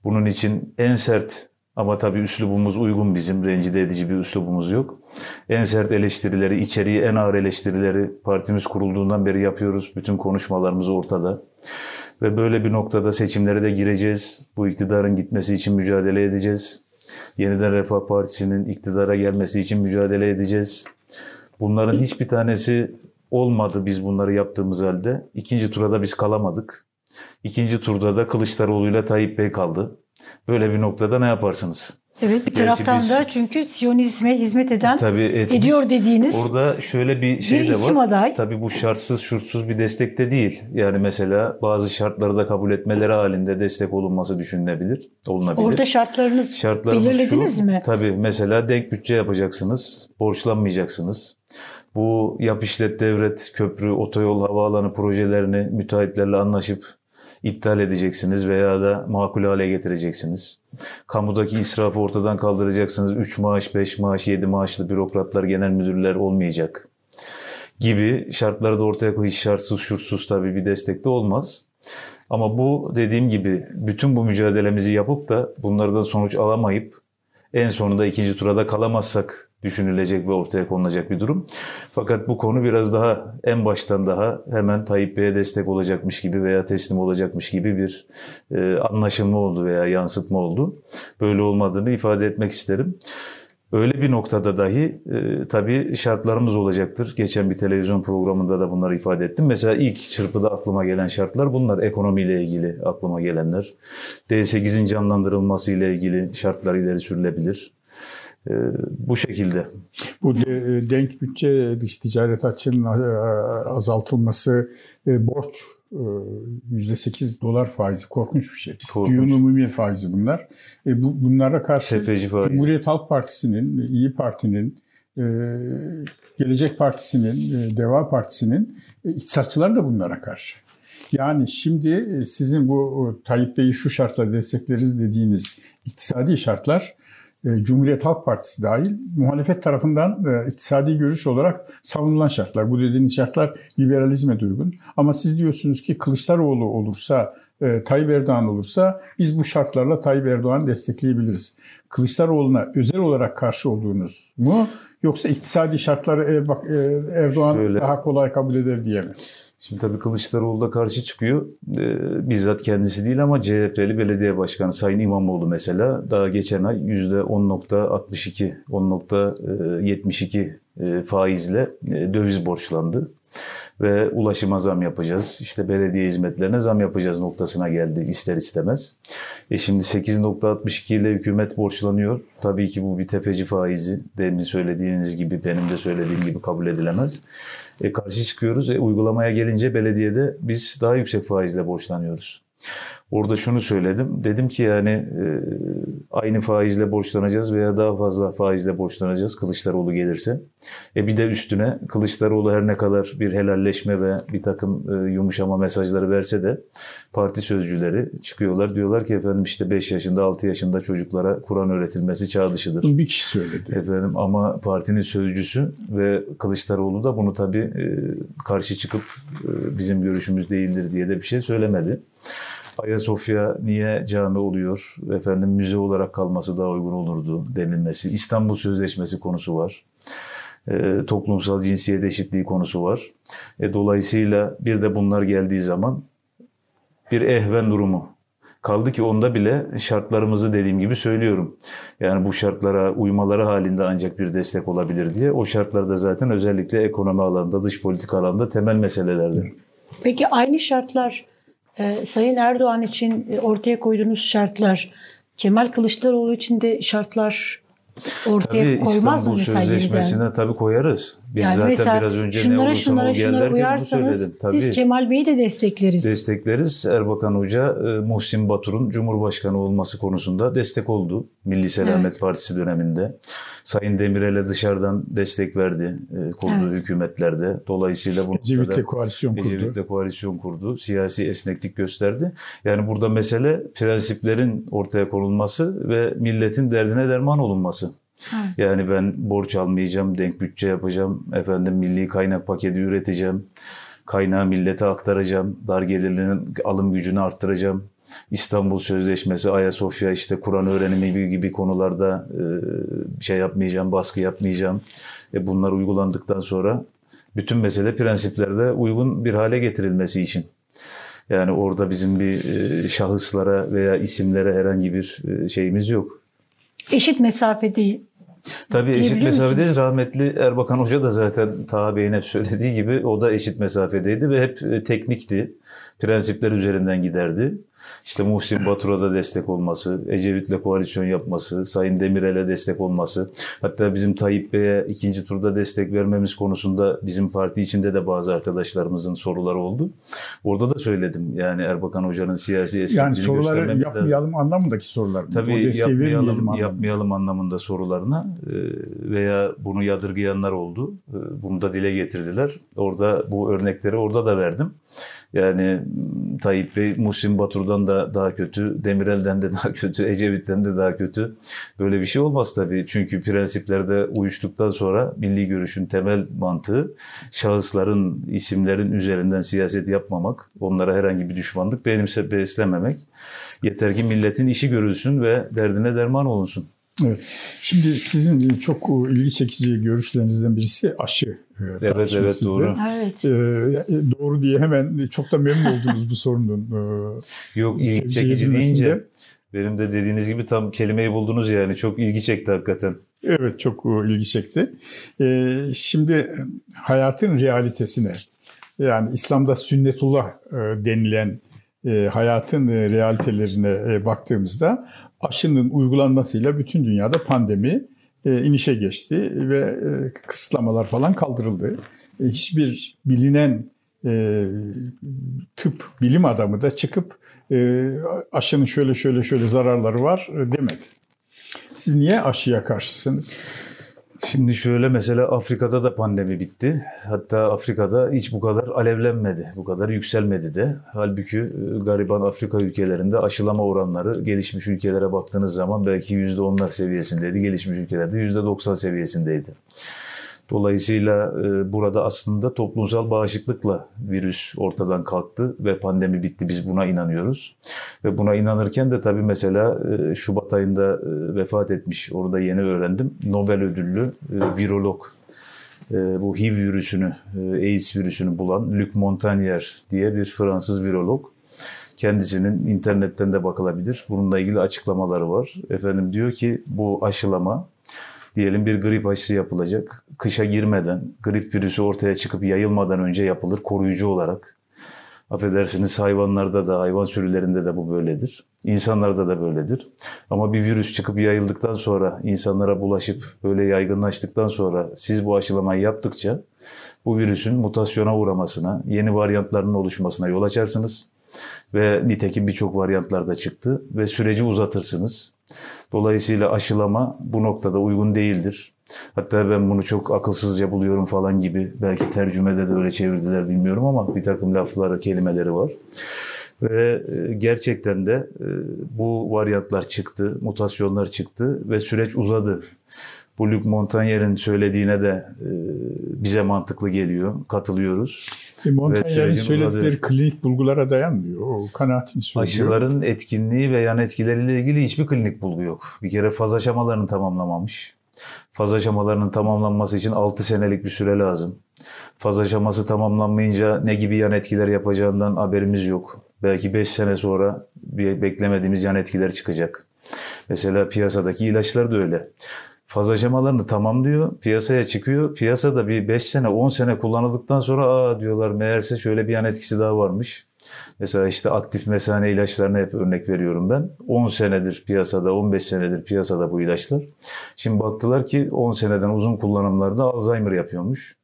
Bunun için en sert ama tabii üslubumuz uygun bizim. Rencide edici bir üslubumuz yok. En sert eleştirileri, içeriği en ağır eleştirileri partimiz kurulduğundan beri yapıyoruz. Bütün konuşmalarımız ortada. Ve böyle bir noktada seçimlere de gireceğiz. Bu iktidarın gitmesi için mücadele edeceğiz. Yeniden Refah Partisi'nin iktidara gelmesi için mücadele edeceğiz. Bunların hiçbir tanesi olmadı biz bunları yaptığımız halde. İkinci turda biz kalamadık. İkinci turda da Kılıçdaroğlu'yla Tayyip Bey kaldı. Böyle bir noktada ne yaparsınız? Evet bir taraftan biz- da çünkü Siyonizme hizmet eden Tabii etmiş. ediyor dediğiniz Orada şöyle bir şey bir de var. aday. Tabii bu şartsız şurtsuz bir destek de değil. Yani mesela bazı şartları da kabul etmeleri halinde destek olunması düşünülebilir. Olunabilir. Orada şartlarınız Şartlarımız belirlediniz şu, mi? Tabii mesela denk bütçe yapacaksınız, borçlanmayacaksınız. Bu yap işlet devret, köprü, otoyol, havaalanı projelerini müteahhitlerle anlaşıp iptal edeceksiniz veya da makul hale getireceksiniz. Kamudaki israfı ortadan kaldıracaksınız. 3 maaş, 5 maaş, 7 maaşlı bürokratlar, genel müdürler olmayacak gibi şartları da ortaya koy. Hiç şartsız şurtsuz tabii bir destek de olmaz. Ama bu dediğim gibi bütün bu mücadelemizi yapıp da bunlardan sonuç alamayıp en sonunda ikinci turada kalamazsak düşünülecek ve ortaya konulacak bir durum. Fakat bu konu biraz daha en baştan daha hemen Tayyip Bey'e destek olacakmış gibi veya teslim olacakmış gibi bir e, anlaşılma oldu veya yansıtma oldu. Böyle olmadığını ifade etmek isterim. Öyle bir noktada dahi e, tabii şartlarımız olacaktır. Geçen bir televizyon programında da bunları ifade ettim. Mesela ilk çırpıda aklıma gelen şartlar bunlar. Ekonomiyle ilgili aklıma gelenler. D8'in canlandırılması ile ilgili şartlar ileri sürülebilir. E, bu şekilde. Bu de- denk bütçe, dış ticaret açığının e, azaltılması, e, borç e, %8 dolar faizi korkunç bir şey. Korkunç. Düğün faizi bunlar. E, bu, bunlara karşı Tefeci. Cumhuriyet Halk Partisi'nin, İyi Parti'nin, e, Gelecek Partisi'nin, e, Deva Partisi'nin e, iktisatçılar da bunlara karşı. Yani şimdi e, sizin bu Tayyip Bey'i şu şartla destekleriz dediğiniz iktisadi şartlar e, Cumhuriyet Halk Partisi dahil muhalefet tarafından e, iktisadi görüş olarak savunulan şartlar. Bu dediğiniz şartlar liberalizme de uygun. Ama siz diyorsunuz ki Kılıçdaroğlu olursa, e, Tayyip Erdoğan olursa biz bu şartlarla Tayyip Erdoğan'ı destekleyebiliriz. Kılıçdaroğlu'na özel olarak karşı olduğunuz mu? Yoksa iktisadi şartları Erdoğan Şöyle, daha kolay kabul eder diye mi? Şimdi tabii Kılıçdaroğlu da karşı çıkıyor. Ee, bizzat kendisi değil ama CHP'li belediye başkanı Sayın İmamoğlu mesela daha geçen ay %10.62, 10.72 e, faizle e, döviz borçlandı ve ulaşıma zam yapacağız. İşte belediye hizmetlerine zam yapacağız noktasına geldi ister istemez. E şimdi 8.62 ile hükümet borçlanıyor. Tabii ki bu bir tefeci faizi. Demin söylediğiniz gibi benim de söylediğim gibi kabul edilemez. E karşı çıkıyoruz. E uygulamaya gelince belediyede biz daha yüksek faizle borçlanıyoruz. Orada şunu söyledim. Dedim ki yani e, aynı faizle borçlanacağız veya daha fazla faizle borçlanacağız Kılıçdaroğlu gelirse. E bir de üstüne Kılıçdaroğlu her ne kadar bir helalleşme ve bir takım e, yumuşama mesajları verse de parti sözcüleri çıkıyorlar. Diyorlar ki efendim işte 5 yaşında 6 yaşında çocuklara Kur'an öğretilmesi çağ dışıdır. Bir kişi söyledi. Efendim ama partinin sözcüsü ve Kılıçdaroğlu da bunu tabii e, karşı çıkıp e, bizim görüşümüz değildir diye de bir şey söylemedi. Ayasofya niye cami oluyor? Efendim müze olarak kalması daha uygun olurdu denilmesi. İstanbul Sözleşmesi konusu var. E, toplumsal cinsiyet eşitliği konusu var. E, dolayısıyla bir de bunlar geldiği zaman bir ehven durumu. Kaldı ki onda bile şartlarımızı dediğim gibi söylüyorum. Yani bu şartlara uymaları halinde ancak bir destek olabilir diye. O şartlarda zaten özellikle ekonomi alanında, dış politika alanında temel meselelerdir. Peki aynı şartlar e, Sayın Erdoğan için e, ortaya koyduğunuz şartlar, Kemal Kılıçdaroğlu için de şartlar ortaya tabii koymaz İstanbul mı mesela Sözleşmesi'ne tabii koyarız. Biz yani zaten biraz önce şunlara, ne olursa şunlara, şunlara uyarsanız tabii, biz Kemal Bey'i de destekleriz. Destekleriz. Erbakan Hoca e, Muhsin Batur'un Cumhurbaşkanı olması konusunda destek oldu. Milli Selamet evet. Partisi döneminde. Sayın Demirel'e dışarıdan destek verdi e, kurduğu evet. hükümetlerde. Dolayısıyla bu Ecevit'le koalisyon kurdu. Ecevit'le koalisyon kurdu. Siyasi esneklik gösterdi. Yani burada mesele prensiplerin ortaya konulması ve milletin derdine derman olunması. Evet. Yani ben borç almayacağım, denk bütçe yapacağım, efendim milli kaynak paketi üreteceğim, kaynağı millete aktaracağım, dar gelirlinin alım gücünü arttıracağım. İstanbul Sözleşmesi, Ayasofya, işte Kur'an öğrenimi gibi, konularda e, şey yapmayacağım, baskı yapmayacağım. E, bunlar uygulandıktan sonra bütün mesele prensiplerde uygun bir hale getirilmesi için. Yani orada bizim bir e, şahıslara veya isimlere herhangi bir e, şeyimiz yok. Eşit mesafe değil. Tabii eşit mesafedeyiz. Rahmetli Erbakan Hoca da zaten Taha Bey'in hep söylediği gibi o da eşit mesafedeydi ve hep e, teknikti. Prensipler üzerinden giderdi. İşte Muhsin Batur'a da destek olması, Ecevit'le koalisyon yapması, Sayın Demirel'e destek olması, hatta bizim Tayyip Bey'e ikinci turda destek vermemiz konusunda bizim parti içinde de bazı arkadaşlarımızın soruları oldu. Orada da söyledim yani Erbakan Hoca'nın siyasi esnekliğini Yani soruları yapmayalım lazım. anlamındaki sorular. Tabii yapmayalım, yapmayalım anlamında sorularına e, veya bunu yadırgayanlar oldu. E, bunu da dile getirdiler. Orada bu örnekleri orada da verdim. Yani Tayyip Bey Muhsin Batur'dan da daha kötü, Demirel'den de daha kötü, Ecevit'ten de daha kötü. Böyle bir şey olmaz tabii. Çünkü prensiplerde uyuştuktan sonra milli görüşün temel mantığı şahısların, isimlerin üzerinden siyaset yapmamak, onlara herhangi bir düşmanlık benimse beslememek. Yeter ki milletin işi görülsün ve derdine derman olunsun. Evet. Şimdi sizin çok ilgi çekici görüşlerinizden birisi aşı Evet evet doğru. Evet. Ee, doğru diye hemen çok da memnun oldunuz bu sorunun. E, Yok ilgi çekici deyince benim de dediğiniz gibi tam kelimeyi buldunuz yani çok ilgi çekti hakikaten. Evet çok ilgi çekti. Ee, şimdi hayatın realitesine yani İslam'da sünnetullah e, denilen e, hayatın realitelerine baktığımızda aşının uygulanmasıyla bütün dünyada pandemi e, inişe geçti ve e, kısıtlamalar falan kaldırıldı. E, hiçbir bilinen tıp bilim adamı da çıkıp aşının şöyle şöyle şöyle zararları var demedi. Siz niye aşıya karşısınız? Şimdi şöyle mesela Afrika'da da pandemi bitti. Hatta Afrika'da hiç bu kadar alevlenmedi, bu kadar yükselmedi de. Halbuki e, gariban Afrika ülkelerinde aşılama oranları gelişmiş ülkelere baktığınız zaman belki %10'lar seviyesindeydi. Gelişmiş ülkelerde %90 seviyesindeydi. Dolayısıyla e, burada aslında toplumsal bağışıklıkla virüs ortadan kalktı ve pandemi bitti. Biz buna inanıyoruz. Ve buna inanırken de tabii mesela e, Şubat ayında e, vefat etmiş, orada yeni öğrendim. Nobel ödüllü virolog bu HIV virüsünü, AIDS virüsünü bulan Luc Montagnier diye bir Fransız virolog. Kendisinin internetten de bakılabilir. Bununla ilgili açıklamaları var. Efendim diyor ki bu aşılama diyelim bir grip aşısı yapılacak. Kışa girmeden, grip virüsü ortaya çıkıp yayılmadan önce yapılır koruyucu olarak. Affedersiniz hayvanlarda da, hayvan sürülerinde de bu böyledir. İnsanlarda da böyledir. Ama bir virüs çıkıp yayıldıktan sonra, insanlara bulaşıp böyle yaygınlaştıktan sonra siz bu aşılamayı yaptıkça bu virüsün mutasyona uğramasına, yeni varyantlarının oluşmasına yol açarsınız. Ve nitekim birçok varyantlar da çıktı ve süreci uzatırsınız. Dolayısıyla aşılama bu noktada uygun değildir. Hatta ben bunu çok akılsızca buluyorum falan gibi belki tercümede de öyle çevirdiler bilmiyorum ama bir takım lafları, kelimeleri var. Ve e, gerçekten de e, bu varyantlar çıktı, mutasyonlar çıktı ve süreç uzadı. Bu Luc Montagnier'in söylediğine de e, bize mantıklı geliyor, katılıyoruz. E, Montagnier'in söyledikleri klinik bulgulara dayanmıyor. O kanaatini söylüyor. Aşıların etkinliği ve yan etkileriyle ilgili hiçbir klinik bulgu yok. Bir kere faz aşamalarını tamamlamamış. Faz aşamalarının tamamlanması için 6 senelik bir süre lazım. Faz aşaması tamamlanmayınca ne gibi yan etkiler yapacağından haberimiz yok. Belki 5 sene sonra bir beklemediğimiz yan etkiler çıkacak. Mesela piyasadaki ilaçlar da öyle faz aşamalarını tamamlıyor, piyasaya çıkıyor. Piyasada bir 5 sene, 10 sene kullanıldıktan sonra aa diyorlar meğerse şöyle bir yan etkisi daha varmış. Mesela işte aktif mesane ilaçlarına hep örnek veriyorum ben. 10 senedir piyasada, 15 senedir piyasada bu ilaçlar. Şimdi baktılar ki 10 seneden uzun kullanımlarda Alzheimer yapıyormuş.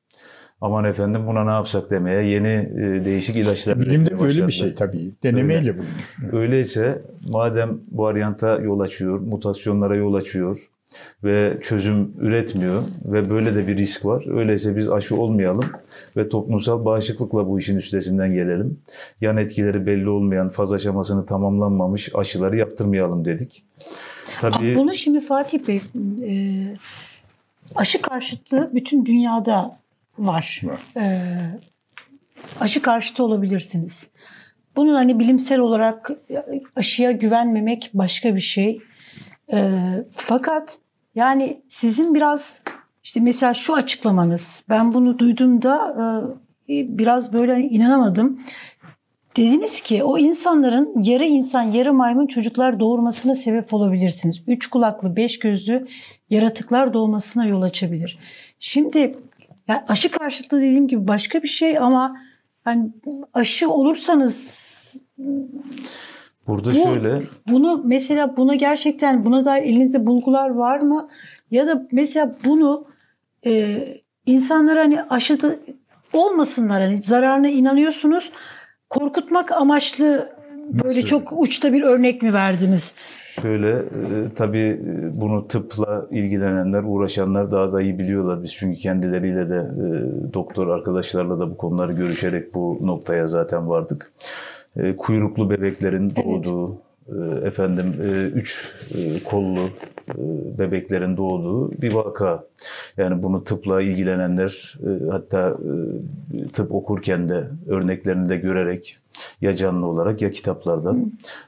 Aman efendim buna ne yapsak demeye yeni e, değişik ilaçlar Bilimde böyle bir şey tabii. Denemeyle bulunur. Öyleyse madem varyanta yol açıyor, mutasyonlara yol açıyor, ve çözüm üretmiyor ve böyle de bir risk var. Öyleyse biz aşı olmayalım ve toplumsal bağışıklıkla bu işin üstesinden gelelim. Yan etkileri belli olmayan, faz aşamasını tamamlanmamış aşıları yaptırmayalım dedik. Tabii Bunu şimdi Fatih Bey e, aşı karşıtlığı bütün dünyada var. E, aşı karşıtı olabilirsiniz. Bunun hani bilimsel olarak aşıya güvenmemek başka bir şey. E, fakat yani sizin biraz işte mesela şu açıklamanız ben bunu duyduğumda e, biraz böyle hani inanamadım. Dediniz ki o insanların yarı insan yarı maymun çocuklar doğurmasına sebep olabilirsiniz. Üç kulaklı beş gözlü yaratıklar doğmasına yol açabilir. Şimdi yani aşı karşıtlığı dediğim gibi başka bir şey ama yani aşı olursanız Burada Bu, şöyle. Bunu mesela buna gerçekten buna dair elinizde bulgular var mı? Ya da mesela bunu e, insanlara hani aşıda olmasınlar hani zararına inanıyorsunuz. Korkutmak amaçlı böyle Nasıl? çok uçta bir örnek mi verdiniz? Şöyle e, tabii e, bunu tıpla ilgilenenler, uğraşanlar daha da iyi biliyorlar. Biz çünkü kendileriyle de e, doktor arkadaşlarla da bu konuları görüşerek bu noktaya zaten vardık e, kuyruklu bebeklerin doğduğu, evet. e, efendim e, üç e, kollu e, bebeklerin doğduğu bir vaka. Yani bunu tıpla ilgilenenler e, hatta e, tıp okurken de örneklerini de görerek ya canlı olarak ya kitaplardan Hı.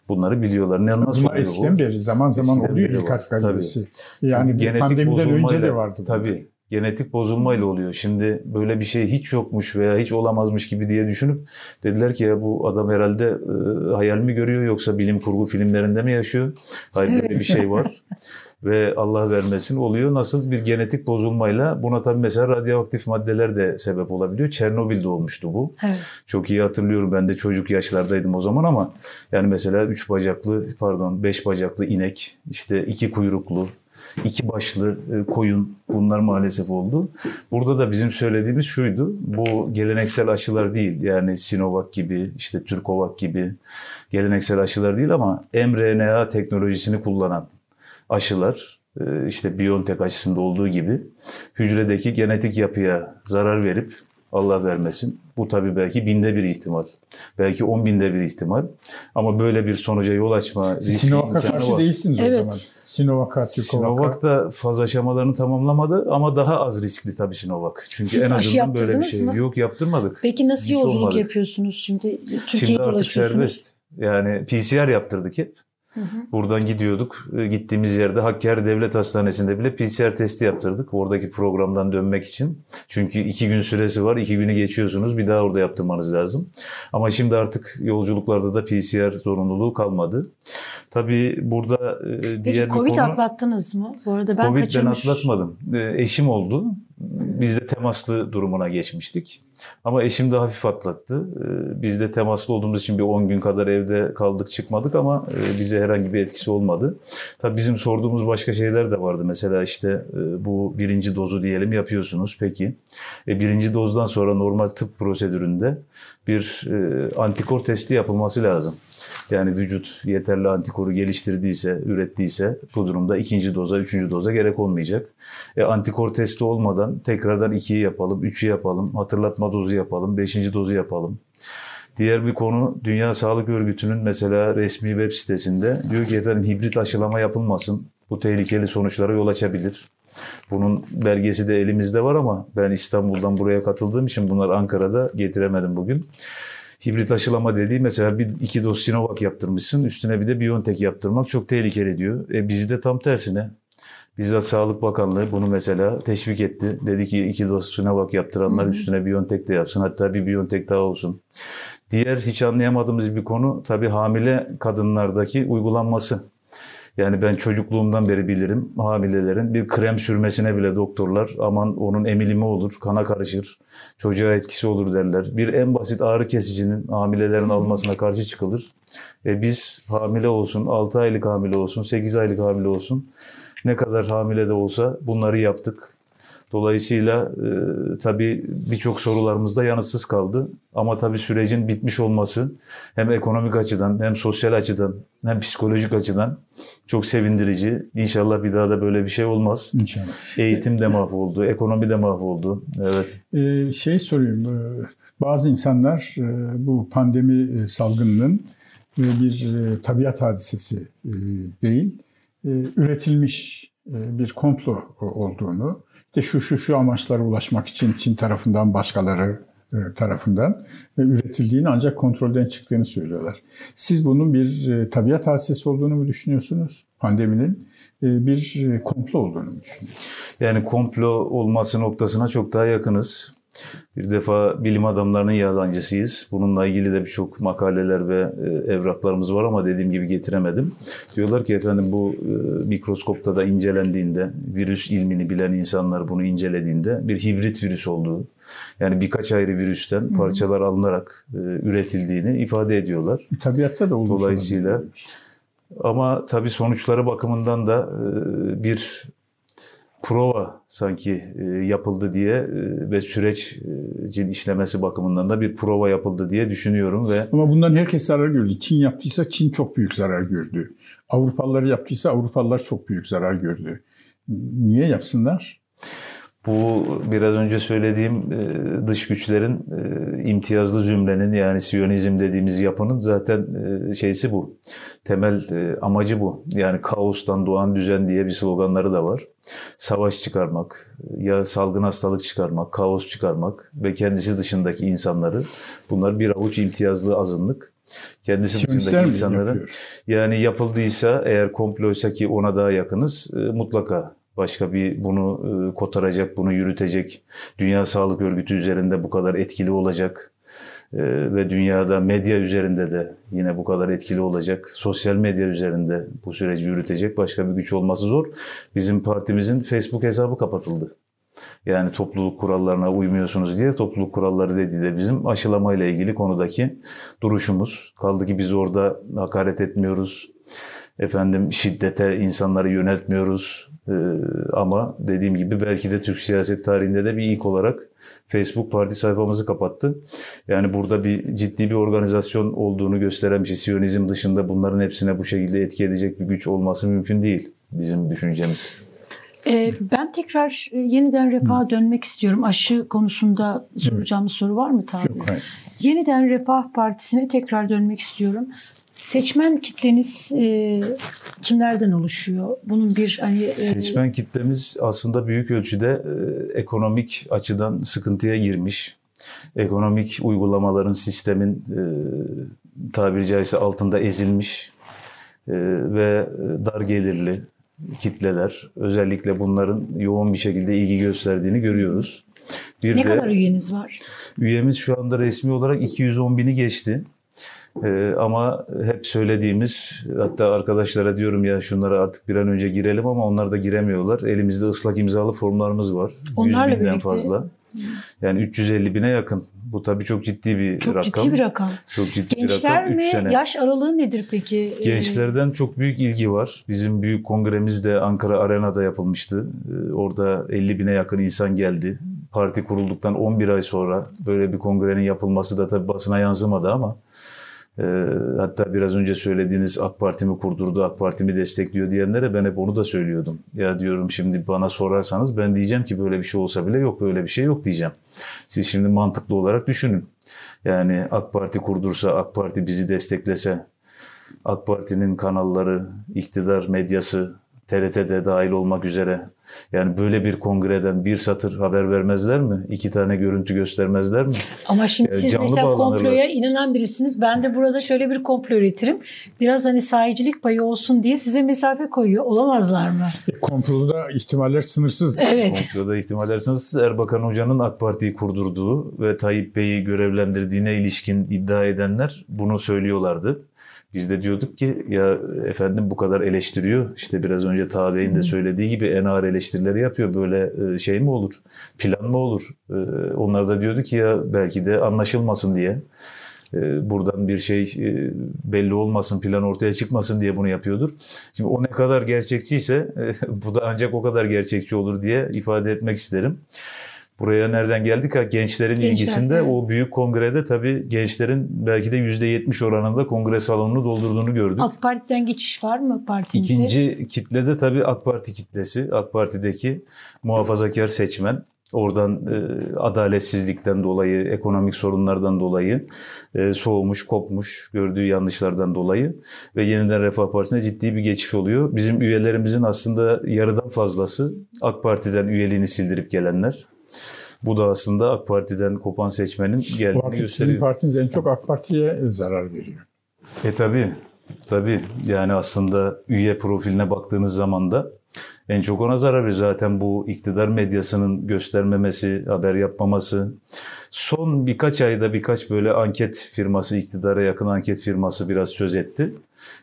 bunları biliyorlar. Ne nasıl Bunlar eskiden beri zaman zaman eskiden oluyor ilk galibesi. Yani bir pandemiden önce de vardı. Tabii genetik bozulmayla oluyor. Şimdi böyle bir şey hiç yokmuş veya hiç olamazmış gibi diye düşünüp dediler ki ya bu adam herhalde e, hayal mi görüyor yoksa bilim kurgu filmlerinde mi yaşıyor? Hayır böyle bir şey var. Ve Allah vermesin oluyor. Nasıl bir genetik bozulmayla buna tabii mesela radyoaktif maddeler de sebep olabiliyor. Çernobil'de olmuştu bu. Evet. Çok iyi hatırlıyorum. Ben de çocuk yaşlardaydım o zaman ama yani mesela üç bacaklı pardon beş bacaklı inek işte iki kuyruklu iki başlı e, koyun bunlar maalesef oldu. Burada da bizim söylediğimiz şuydu. Bu geleneksel aşılar değil. Yani Sinovac gibi, işte Türkovac gibi geleneksel aşılar değil ama mRNA teknolojisini kullanan aşılar e, işte Biontech aşısında olduğu gibi hücredeki genetik yapıya zarar verip Allah vermesin. Bu tabii belki binde bir ihtimal. Belki on binde bir ihtimal. Ama böyle bir sonuca yol açma riski Sinovac'a karşı var. değilsiniz Evet. o zaman. Sinovac'a. Sinovac da faz aşamalarını tamamlamadı ama daha az riskli tabii Sinovac. Çünkü Siz en azından böyle bir şey mı? yok yaptırmadık. Peki nasıl Hiç yolculuk olmadı. yapıyorsunuz şimdi? Türkiye'ye Şimdi artık serbest. Yani PCR yaptırdık hep. Buradan gidiyorduk. E, Gittiğimiz yerde Hakkari Devlet Hastanesi'nde bile PCR testi yaptırdık. Oradaki programdan dönmek için. Çünkü iki gün süresi var. iki günü geçiyorsunuz. Bir daha orada yaptırmanız lazım. Ama şimdi artık yolculuklarda da PCR zorunluluğu kalmadı. Tabii burada e, Peki diğer bir Covid konu... atlattınız mı? Bu arada ben Covid kaçırmış. ben atlatmadım. E, Eşim oldu. Biz de temaslı durumuna geçmiştik. Ama eşim de hafif atlattı. E, Biz de temaslı olduğumuz için bir 10 gün kadar evde kaldık çıkmadık ama e, bize herhangi bir etkisi olmadı. Tabii bizim sorduğumuz başka şeyler de vardı. Mesela işte e, bu birinci dozu diyelim yapıyorsunuz. Peki e, birinci dozdan sonra normal tıp prosedüründe bir antikor testi yapılması lazım. Yani vücut yeterli antikoru geliştirdiyse, ürettiyse bu durumda ikinci doza, üçüncü doza gerek olmayacak. E, antikor testi olmadan tekrardan ikiyi yapalım, üçü yapalım, hatırlatma dozu yapalım, beşinci dozu yapalım. Diğer bir konu Dünya Sağlık Örgütü'nün mesela resmi web sitesinde diyor ki efendim hibrit aşılama yapılmasın. Bu tehlikeli sonuçlara yol açabilir. Bunun belgesi de elimizde var ama ben İstanbul'dan buraya katıldığım için bunlar Ankara'da getiremedim bugün. Hibrit aşılama dediği mesela bir iki doz Sinovac yaptırmışsın üstüne bir de Biontech yaptırmak çok tehlikeli diyor. E bizde tam tersine. Bizzat Sağlık Bakanlığı bunu mesela teşvik etti. Dedi ki iki doz Sinovac yaptıranlar üstüne Biontech de yapsın. Hatta bir Biontech daha olsun. Diğer hiç anlayamadığımız bir konu tabii hamile kadınlardaki uygulanması. Yani ben çocukluğumdan beri bilirim hamilelerin bir krem sürmesine bile doktorlar aman onun emilimi olur, kana karışır, çocuğa etkisi olur derler. Bir en basit ağrı kesicinin hamilelerin almasına karşı çıkılır. E biz hamile olsun, 6 aylık hamile olsun, 8 aylık hamile olsun ne kadar hamile de olsa bunları yaptık. Dolayısıyla e, tabii birçok sorularımız da yanıtsız kaldı. Ama tabii sürecin bitmiş olması hem ekonomik açıdan hem sosyal açıdan hem psikolojik açıdan çok sevindirici. İnşallah bir daha da böyle bir şey olmaz. İnşallah. Eğitim de mahvoldu, ekonomi de mahvoldu. Evet. Ee, şey sorayım. e, Bazı insanlar e, bu pandemi e, salgınının bir tabiat hadisesi değil, üretilmiş bir komplo olduğunu, işte şu şu şu amaçlara ulaşmak için Çin tarafından başkaları e, tarafından e, üretildiğini ancak kontrolden çıktığını söylüyorlar. Siz bunun bir e, tabiat hadisesi olduğunu mu düşünüyorsunuz? Pandeminin bir komplo olduğunu mu düşünüyorsunuz? Yani komplo olması noktasına çok daha yakınız. Bir defa bilim adamlarının yalancısıyız. Bununla ilgili de birçok makaleler ve e, evraklarımız var ama dediğim gibi getiremedim. Diyorlar ki efendim bu e, mikroskopta da incelendiğinde, virüs ilmini bilen insanlar bunu incelediğinde bir hibrit virüs olduğu, yani birkaç ayrı virüsten parçalar alınarak e, üretildiğini ifade ediyorlar. Tabiatta da olmuş Dolayısıyla. Ama tabii sonuçları bakımından da bir prova sanki e, yapıldı diye e, ve sürecin işlemesi bakımından da bir prova yapıldı diye düşünüyorum ve Ama bundan herkes zarar gördü. Çin yaptıysa Çin çok büyük zarar gördü. Avrupalılar yaptıysa Avrupalılar çok büyük zarar gördü. Niye yapsınlar? Bu biraz önce söylediğim e, dış güçlerin e, imtiyazlı zümrenin yani Siyonizm dediğimiz yapının zaten e, şeysi bu. Temel amacı bu. Yani kaostan doğan düzen diye bir sloganları da var. Savaş çıkarmak, ya salgın hastalık çıkarmak, kaos çıkarmak ve kendisi dışındaki insanları bunlar bir avuç imtiyazlı azınlık. Kendisi Siyonistler dışındaki insanların yapıyor? yani yapıldıysa eğer komploysa ki ona daha yakınız mutlaka başka bir bunu e, kotaracak, bunu yürütecek, Dünya Sağlık Örgütü üzerinde bu kadar etkili olacak e, ve dünyada medya üzerinde de yine bu kadar etkili olacak, sosyal medya üzerinde bu süreci yürütecek başka bir güç olması zor. Bizim partimizin Facebook hesabı kapatıldı. Yani topluluk kurallarına uymuyorsunuz diye topluluk kuralları dediği de bizim aşılamayla ilgili konudaki duruşumuz. Kaldı ki biz orada hakaret etmiyoruz. Efendim şiddete insanları yöneltmiyoruz. Ee, ama dediğim gibi belki de Türk siyaset tarihinde de bir ilk olarak Facebook parti sayfamızı kapattı. Yani burada bir ciddi bir organizasyon olduğunu gösteren bir şey. Siyonizm dışında bunların hepsine bu şekilde etki edecek bir güç olması mümkün değil. bizim düşüncemiz. Ee, ben tekrar e, yeniden refaha dönmek istiyorum. Aşı konusunda soracağım bir soru var mı tabi? Yok, hayır. Yeniden Refah Partisi'ne tekrar dönmek istiyorum. Seçmen kitleniz e, kimlerden oluşuyor? Bunun bir hani e, Seçmen kitlemiz aslında büyük ölçüde e, ekonomik açıdan sıkıntıya girmiş. Ekonomik uygulamaların sistemin e, tabiri caizse altında ezilmiş e, ve dar gelirli kitleler özellikle bunların yoğun bir şekilde ilgi gösterdiğini görüyoruz. Bir ne de kadar üyeniz var? üyemiz şu anda resmi olarak 210 bini geçti. Ee, ama hep söylediğimiz hatta arkadaşlara diyorum ya şunlara artık bir an önce girelim ama onlar da giremiyorlar. Elimizde ıslak imzalı formlarımız var. 100 Onlarla binden birlikte- fazla. Yani 350 bine yakın. Bu tabii çok ciddi bir Çok rakam. ciddi bir rakam. Çok ciddi bir Gençler rakam. Üç mi? sene. Yaş aralığı nedir peki? Gençlerden çok büyük ilgi var. Bizim büyük kongremiz de Ankara Arena'da yapılmıştı. Ee, Orada 50 bine yakın insan geldi. Parti kurulduktan 11 ay sonra böyle bir kongrenin yapılması da tabii basına yansımadı ama hatta biraz önce söylediğiniz AK Parti mi kurdurdu, AK Parti mi destekliyor diyenlere ben hep onu da söylüyordum. Ya diyorum şimdi bana sorarsanız ben diyeceğim ki böyle bir şey olsa bile yok böyle bir şey yok diyeceğim. Siz şimdi mantıklı olarak düşünün. Yani AK Parti kurdursa, AK Parti bizi desteklese, AK Parti'nin kanalları, iktidar medyası, TRT'de dahil olmak üzere yani böyle bir kongreden bir satır haber vermezler mi? İki tane görüntü göstermezler mi? Ama şimdi Yani siz canlı mesela bağlanırlar. komploya inanan birisiniz. Ben de burada şöyle bir komplo üretirim. Biraz hani sahicilik payı olsun diye size mesafe koyuyor. Olamazlar mı? E, Komploda ihtimaller sınırsız. Evet. Komploda ihtimal ederseniz Erbakan Hoca'nın AK Parti'yi kurdurduğu ve Tayyip Bey'i görevlendirdiğine ilişkin iddia edenler bunu söylüyorlardı. Biz de diyorduk ki ya efendim bu kadar eleştiriyor. İşte biraz önce Taha Bey'in de söylediği gibi en ağır eleştirileri yapıyor. Böyle e, şey mi olur? Plan mı olur? E, Onlar da diyordu ki ya belki de anlaşılmasın diye. e, Buradan bir şey belli olmasın, plan ortaya çıkmasın diye bunu yapıyordur. Şimdi o ne kadar gerçekçiyse bu da ancak o kadar gerçekçi olur diye ifade etmek isterim. Buraya nereden geldik? Ha, gençlerin Gençler, ilgisinde evet. o büyük kongrede tabii gençlerin belki de %70 oranında kongre salonunu doldurduğunu gördük. AK Parti'den geçiş var mı partinize? İkinci kitlede tabii AK Parti kitlesi, AK Parti'deki muhafazakar seçmen. Oradan e, adaletsizlikten dolayı, ekonomik sorunlardan dolayı e, soğumuş, kopmuş, gördüğü yanlışlardan dolayı ve yeniden Refah Partisi'ne ciddi bir geçiş oluyor. Bizim üyelerimizin aslında yarıdan fazlası AK Parti'den üyeliğini sildirip gelenler. Bu da aslında AK Parti'den kopan seçmenin geldiğini sizin gösteriyor. partiniz en çok AK Parti'ye zarar veriyor. E tabi, tabi yani aslında üye profiline baktığınız zaman da en çok ona zarar veriyor. Zaten bu iktidar medyasının göstermemesi, haber yapmaması. Son birkaç ayda birkaç böyle anket firması, iktidara yakın anket firması biraz söz etti.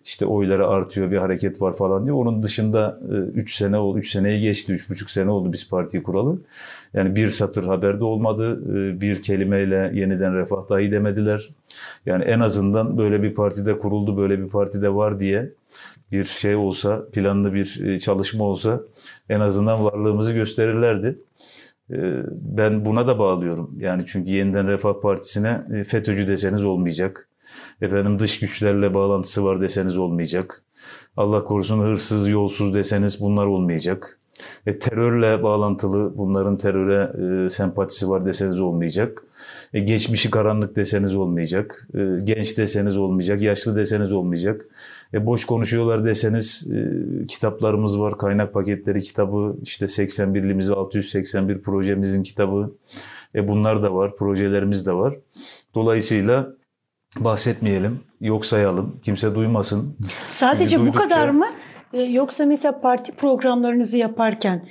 İşte oyları artıyor, bir hareket var falan diye. Onun dışında 3 sene oldu, 3 seneyi geçti, 3,5 sene oldu biz partiyi kuralı. Yani bir satır haberde olmadı, e, bir kelimeyle yeniden refah dahi demediler. Yani en azından böyle bir partide kuruldu, böyle bir partide var diye bir şey olsa, planlı bir e, çalışma olsa en azından varlığımızı gösterirlerdi. E, Ben buna da bağlıyorum. Yani çünkü yeniden Refah Partisi'ne e, FETÖ'cü deseniz olmayacak. Efendim dış güçlerle bağlantısı var deseniz olmayacak. Allah korusun hırsız, yolsuz deseniz bunlar olmayacak. E, terörle bağlantılı bunların teröre e, sempatisi var deseniz olmayacak. E, geçmişi karanlık deseniz olmayacak. E, genç deseniz olmayacak. Yaşlı deseniz olmayacak. E, boş konuşuyorlar deseniz e, kitaplarımız var. Kaynak paketleri kitabı işte 81'limizi 681 projemizin kitabı. E, bunlar da var. Projelerimiz de var. Dolayısıyla bahsetmeyelim. Yok sayalım. Kimse duymasın. Sadece Çünkü bu duydukça- kadar mı? Ee, yoksa mesela parti programlarınızı yaparken,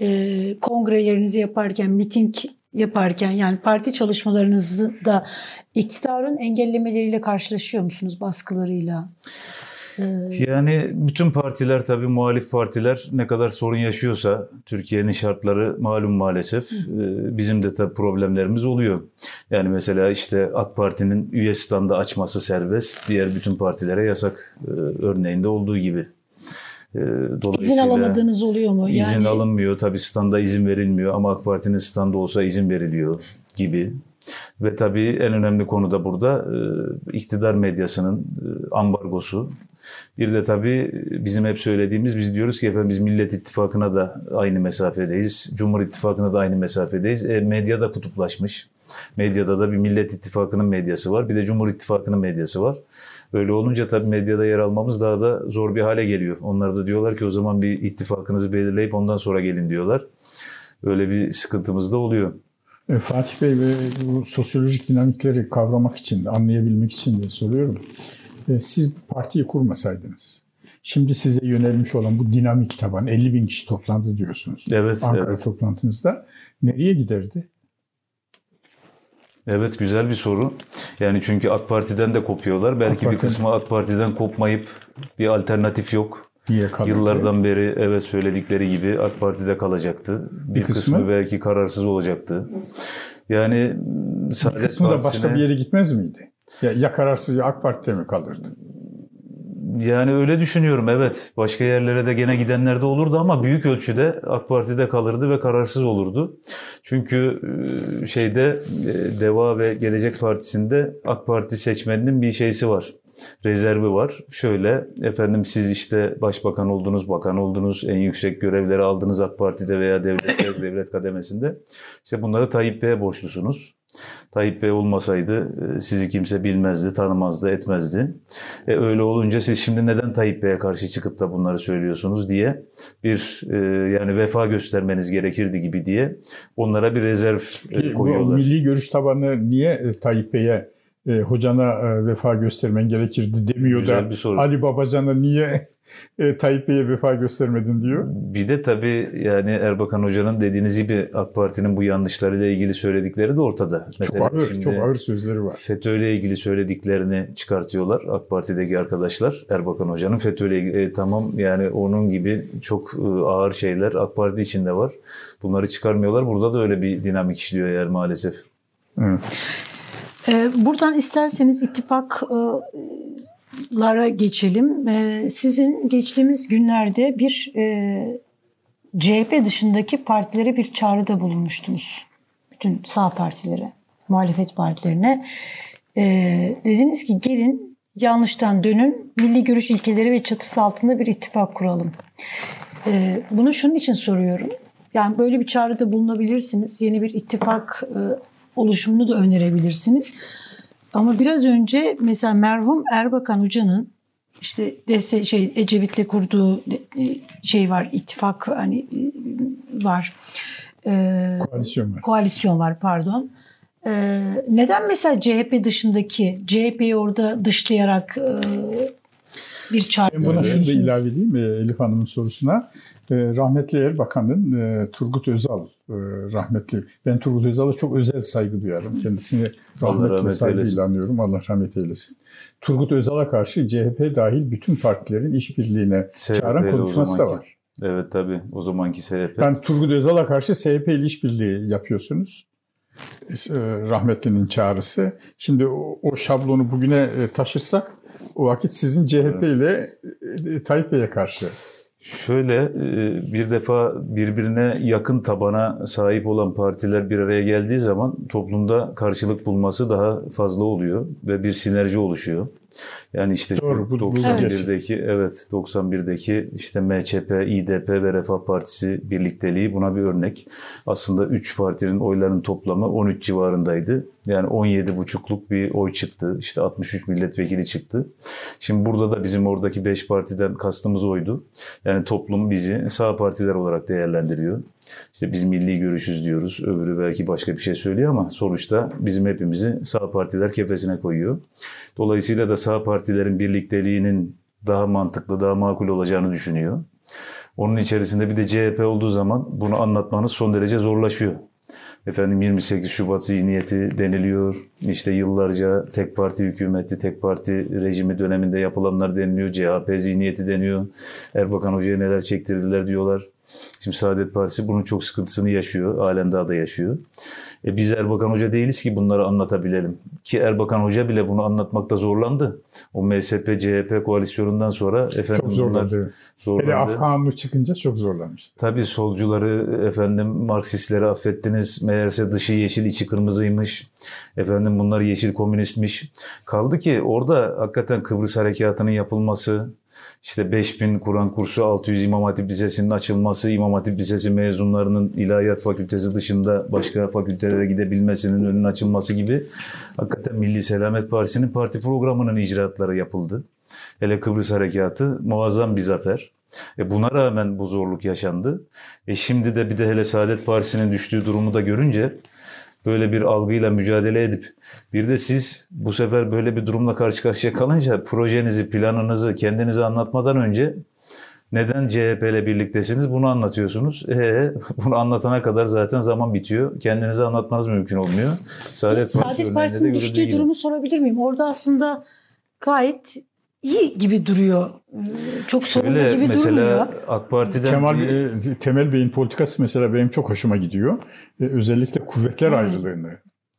e, kongrelerinizi yaparken, miting yaparken yani parti çalışmalarınızı da iktidarın engellemeleriyle karşılaşıyor musunuz baskılarıyla? Ee, Yani bütün partiler tabii muhalif partiler ne kadar sorun yaşıyorsa Türkiye'nin şartları malum maalesef Ee, bizim de tabii problemlerimiz oluyor. Yani mesela işte AK Parti'nin üye standı açması serbest, diğer bütün partilere yasak e, örneğinde olduğu gibi. Ee, izin Dolayısıyla alamadığınız oluyor mu? izin Yani alınmıyor tabii standa izin verilmiyor ama AK Parti'nin standı olsa izin veriliyor gibi. Ve tabii en önemli konu da burada e, iktidar medyasının e, ambargosu. Bir de tabii bizim hep söylediğimiz biz diyoruz ki efendim biz Millet İttifakı'na da aynı mesafedeyiz. Cumhur İttifakı'na da aynı mesafedeyiz. E, medya da kutuplaşmış. Medyada da bir Millet İttifakı'nın medyası var. Bir de Cumhur İttifakı'nın medyası var. Öyle olunca tabii medyada yer almamız daha da zor bir hale geliyor. Onlar da diyorlar ki o zaman bir ittifakınızı belirleyip ondan sonra gelin diyorlar. Öyle bir sıkıntımız da oluyor. E, Fatih Bey ve bu sosyolojik dinamikleri kavramak için, anlayabilmek için de soruyorum. E, siz bu partiyi kurmasaydınız, şimdi size yönelmiş olan bu dinamik taban, 50 bin kişi toplandı diyorsunuz. Evet. Ankara evet. toplantınızda nereye giderdi? Evet güzel bir soru. Yani çünkü AK Parti'den de kopuyorlar. Belki AK bir kısmı AK Parti'den kopmayıp bir alternatif yok. Kalırdı? Yıllardan beri evet söyledikleri gibi AK Parti'de kalacaktı. Bir, Bir kısmı? kısmı? belki kararsız olacaktı. Yani Bir Saadet kısmı da başka bir yere gitmez miydi? Ya, ya kararsız ya AK Parti'de mi kalırdı? Yani öyle düşünüyorum evet. Başka yerlere de gene gidenler de olurdu ama büyük ölçüde AK Parti'de kalırdı ve kararsız olurdu. Çünkü e, şeyde e, Deva ve Gelecek Partisi'nde AK Parti seçmeninin bir şeysi var. Rezervi var. Şöyle efendim siz işte başbakan oldunuz, bakan oldunuz, en yüksek görevleri aldınız AK Parti'de veya devlet devlet kademesinde. İşte bunları Tayyip Bey'e borçlusunuz. Tayyip Bey olmasaydı e, sizi kimse bilmezdi, tanımazdı, etmezdi. E, öyle olunca siz şimdi neden Tayyip Bey'e karşı çıkıp da bunları söylüyorsunuz diye bir e, yani vefa göstermeniz gerekirdi gibi diye onlara bir rezerv e, Ki bu koyuyorlar. milli görüş tabanı niye e, Tayyip Bey'e e, hocana e, vefa göstermen gerekirdi demiyor Güzel da bir soru. Ali Babacan'a niye e, Tayyip Bey'e vefa göstermedin diyor. Bir de tabii yani Erbakan Hoca'nın dediğiniz gibi AK Parti'nin bu yanlışlarıyla ilgili söyledikleri de ortada. Çok ağır, çok ağır sözleri var. FETÖ ile ilgili söylediklerini çıkartıyorlar AK Parti'deki arkadaşlar. Erbakan Hoca'nın FETÖ ile ilgili e, tamam yani onun gibi çok e, ağır şeyler AK Parti içinde var. Bunları çıkarmıyorlar. Burada da öyle bir dinamik işliyor yani maalesef. Evet. Ee, Buradan isterseniz ittifaklara geçelim. Ee, Sizin geçtiğimiz günlerde bir e, CHP dışındaki partilere bir çağrıda bulunmuştunuz. Bütün sağ partilere, muhalefet partilerine. Ee, Dediniz ki gelin yanlıştan dönün, milli görüş ilkeleri ve çatısı altında bir ittifak kuralım. Bunu şunun için soruyorum. Yani böyle bir çağrıda bulunabilirsiniz. Yeni bir ittifak e, oluşumunu da önerebilirsiniz. Ama biraz önce mesela merhum Erbakan Hoca'nın işte dese şey Ecevit'le kurduğu e, şey var, ittifak hani e, var. Ee, Koalisyon var. koalisyon var pardon. Ee, neden mesela CHP dışındaki CHP'yi orada dışlayarak e, bir çağrı Ben buna şunu da ilave edeyim Elif Hanım'ın sorusuna. E, Rahmetli Erbakan'ın e, Turgut Özal e, rahmetli. Ben Turgut Özal'a çok özel saygı duyarım. Kendisini Allah rahmetle rahmet saygıyla eylesin. anıyorum. Allah rahmet eylesin. Turgut Özal'a karşı CHP dahil bütün partilerin işbirliğine çağıran konuşması da var. Evet tabii o zamanki SHP. Yani Turgut Özal'a karşı SHP ile işbirliği yapıyorsunuz. E, rahmetlinin çağrısı. Şimdi o, o şablonu bugüne taşırsak o vakit sizin CHP ile e, Tayyip Bey'e karşı Şöyle e, bir defa birbirine yakın tabana sahip olan partiler bir araya geldiği zaman toplumda karşılık bulması daha fazla oluyor ve bir sinerji oluşuyor. Yani işte Doğru, bu- bu 91'deki evet 91'deki işte MÇP, İDP ve Refah Partisi birlikteliği buna bir örnek. Aslında 3 partinin oylarının toplamı 13 civarındaydı. Yani 17,5'luk bir oy çıktı. İşte 63 milletvekili çıktı. Şimdi burada da bizim oradaki 5 partiden kastımız oydu. Yani toplum bizi sağ partiler olarak değerlendiriyor. İşte biz milli görüşüz diyoruz. Öbürü belki başka bir şey söylüyor ama sonuçta bizim hepimizi sağ partiler kefesine koyuyor. Dolayısıyla da sağ partilerin birlikteliğinin daha mantıklı, daha makul olacağını düşünüyor. Onun içerisinde bir de CHP olduğu zaman bunu anlatmanız son derece zorlaşıyor. Efendim 28 Şubat zihniyeti deniliyor. İşte yıllarca tek parti hükümeti, tek parti rejimi döneminde yapılanlar deniliyor. CHP zihniyeti deniyor. Erbakan Hoca'ya neler çektirdiler diyorlar. Şimdi Saadet Partisi bunun çok sıkıntısını yaşıyor. Halen daha da yaşıyor. E biz Erbakan Hoca değiliz ki bunları anlatabilelim. Ki Erbakan Hoca bile bunu anlatmakta zorlandı. O MSP, CHP koalisyonundan sonra efendim çok zorlandı. zorlandı. Hele Afganlı çıkınca çok zorlanmıştı. Tabii solcuları efendim Marksistleri affettiniz. Meğerse dışı yeşil içi kırmızıymış. Efendim bunlar yeşil komünistmiş. Kaldı ki orada hakikaten Kıbrıs Harekatı'nın yapılması, işte 5000 Kur'an kursu, 600 İmam Hatip Lisesi'nin açılması, İmam Hatip Lisesi mezunlarının İlahiyat Fakültesi dışında başka fakültelere gidebilmesinin önünün açılması gibi hakikaten Milli Selamet Partisi'nin parti programının icraatları yapıldı. Hele Kıbrıs Harekatı muazzam bir zafer. E buna rağmen bu zorluk yaşandı. E şimdi de bir de hele Saadet Partisi'nin düştüğü durumu da görünce böyle bir algıyla mücadele edip bir de siz bu sefer böyle bir durumla karşı karşıya kalınca projenizi, planınızı kendinize anlatmadan önce neden CHP ile birliktesiniz bunu anlatıyorsunuz. E, bunu anlatana kadar zaten zaman bitiyor. Kendinize anlatmanız mümkün olmuyor. Saadet, Saadet Partisi'nin düştüğü durumu sorabilir miyim? Orada aslında gayet iyi gibi duruyor. Çok sorunlu gibi mesela durmuyor. AK Parti'den Kemal bir... E, Temel Bey'in politikası mesela benim çok hoşuma gidiyor. Ee, özellikle kuvvetler hmm. ayrılığını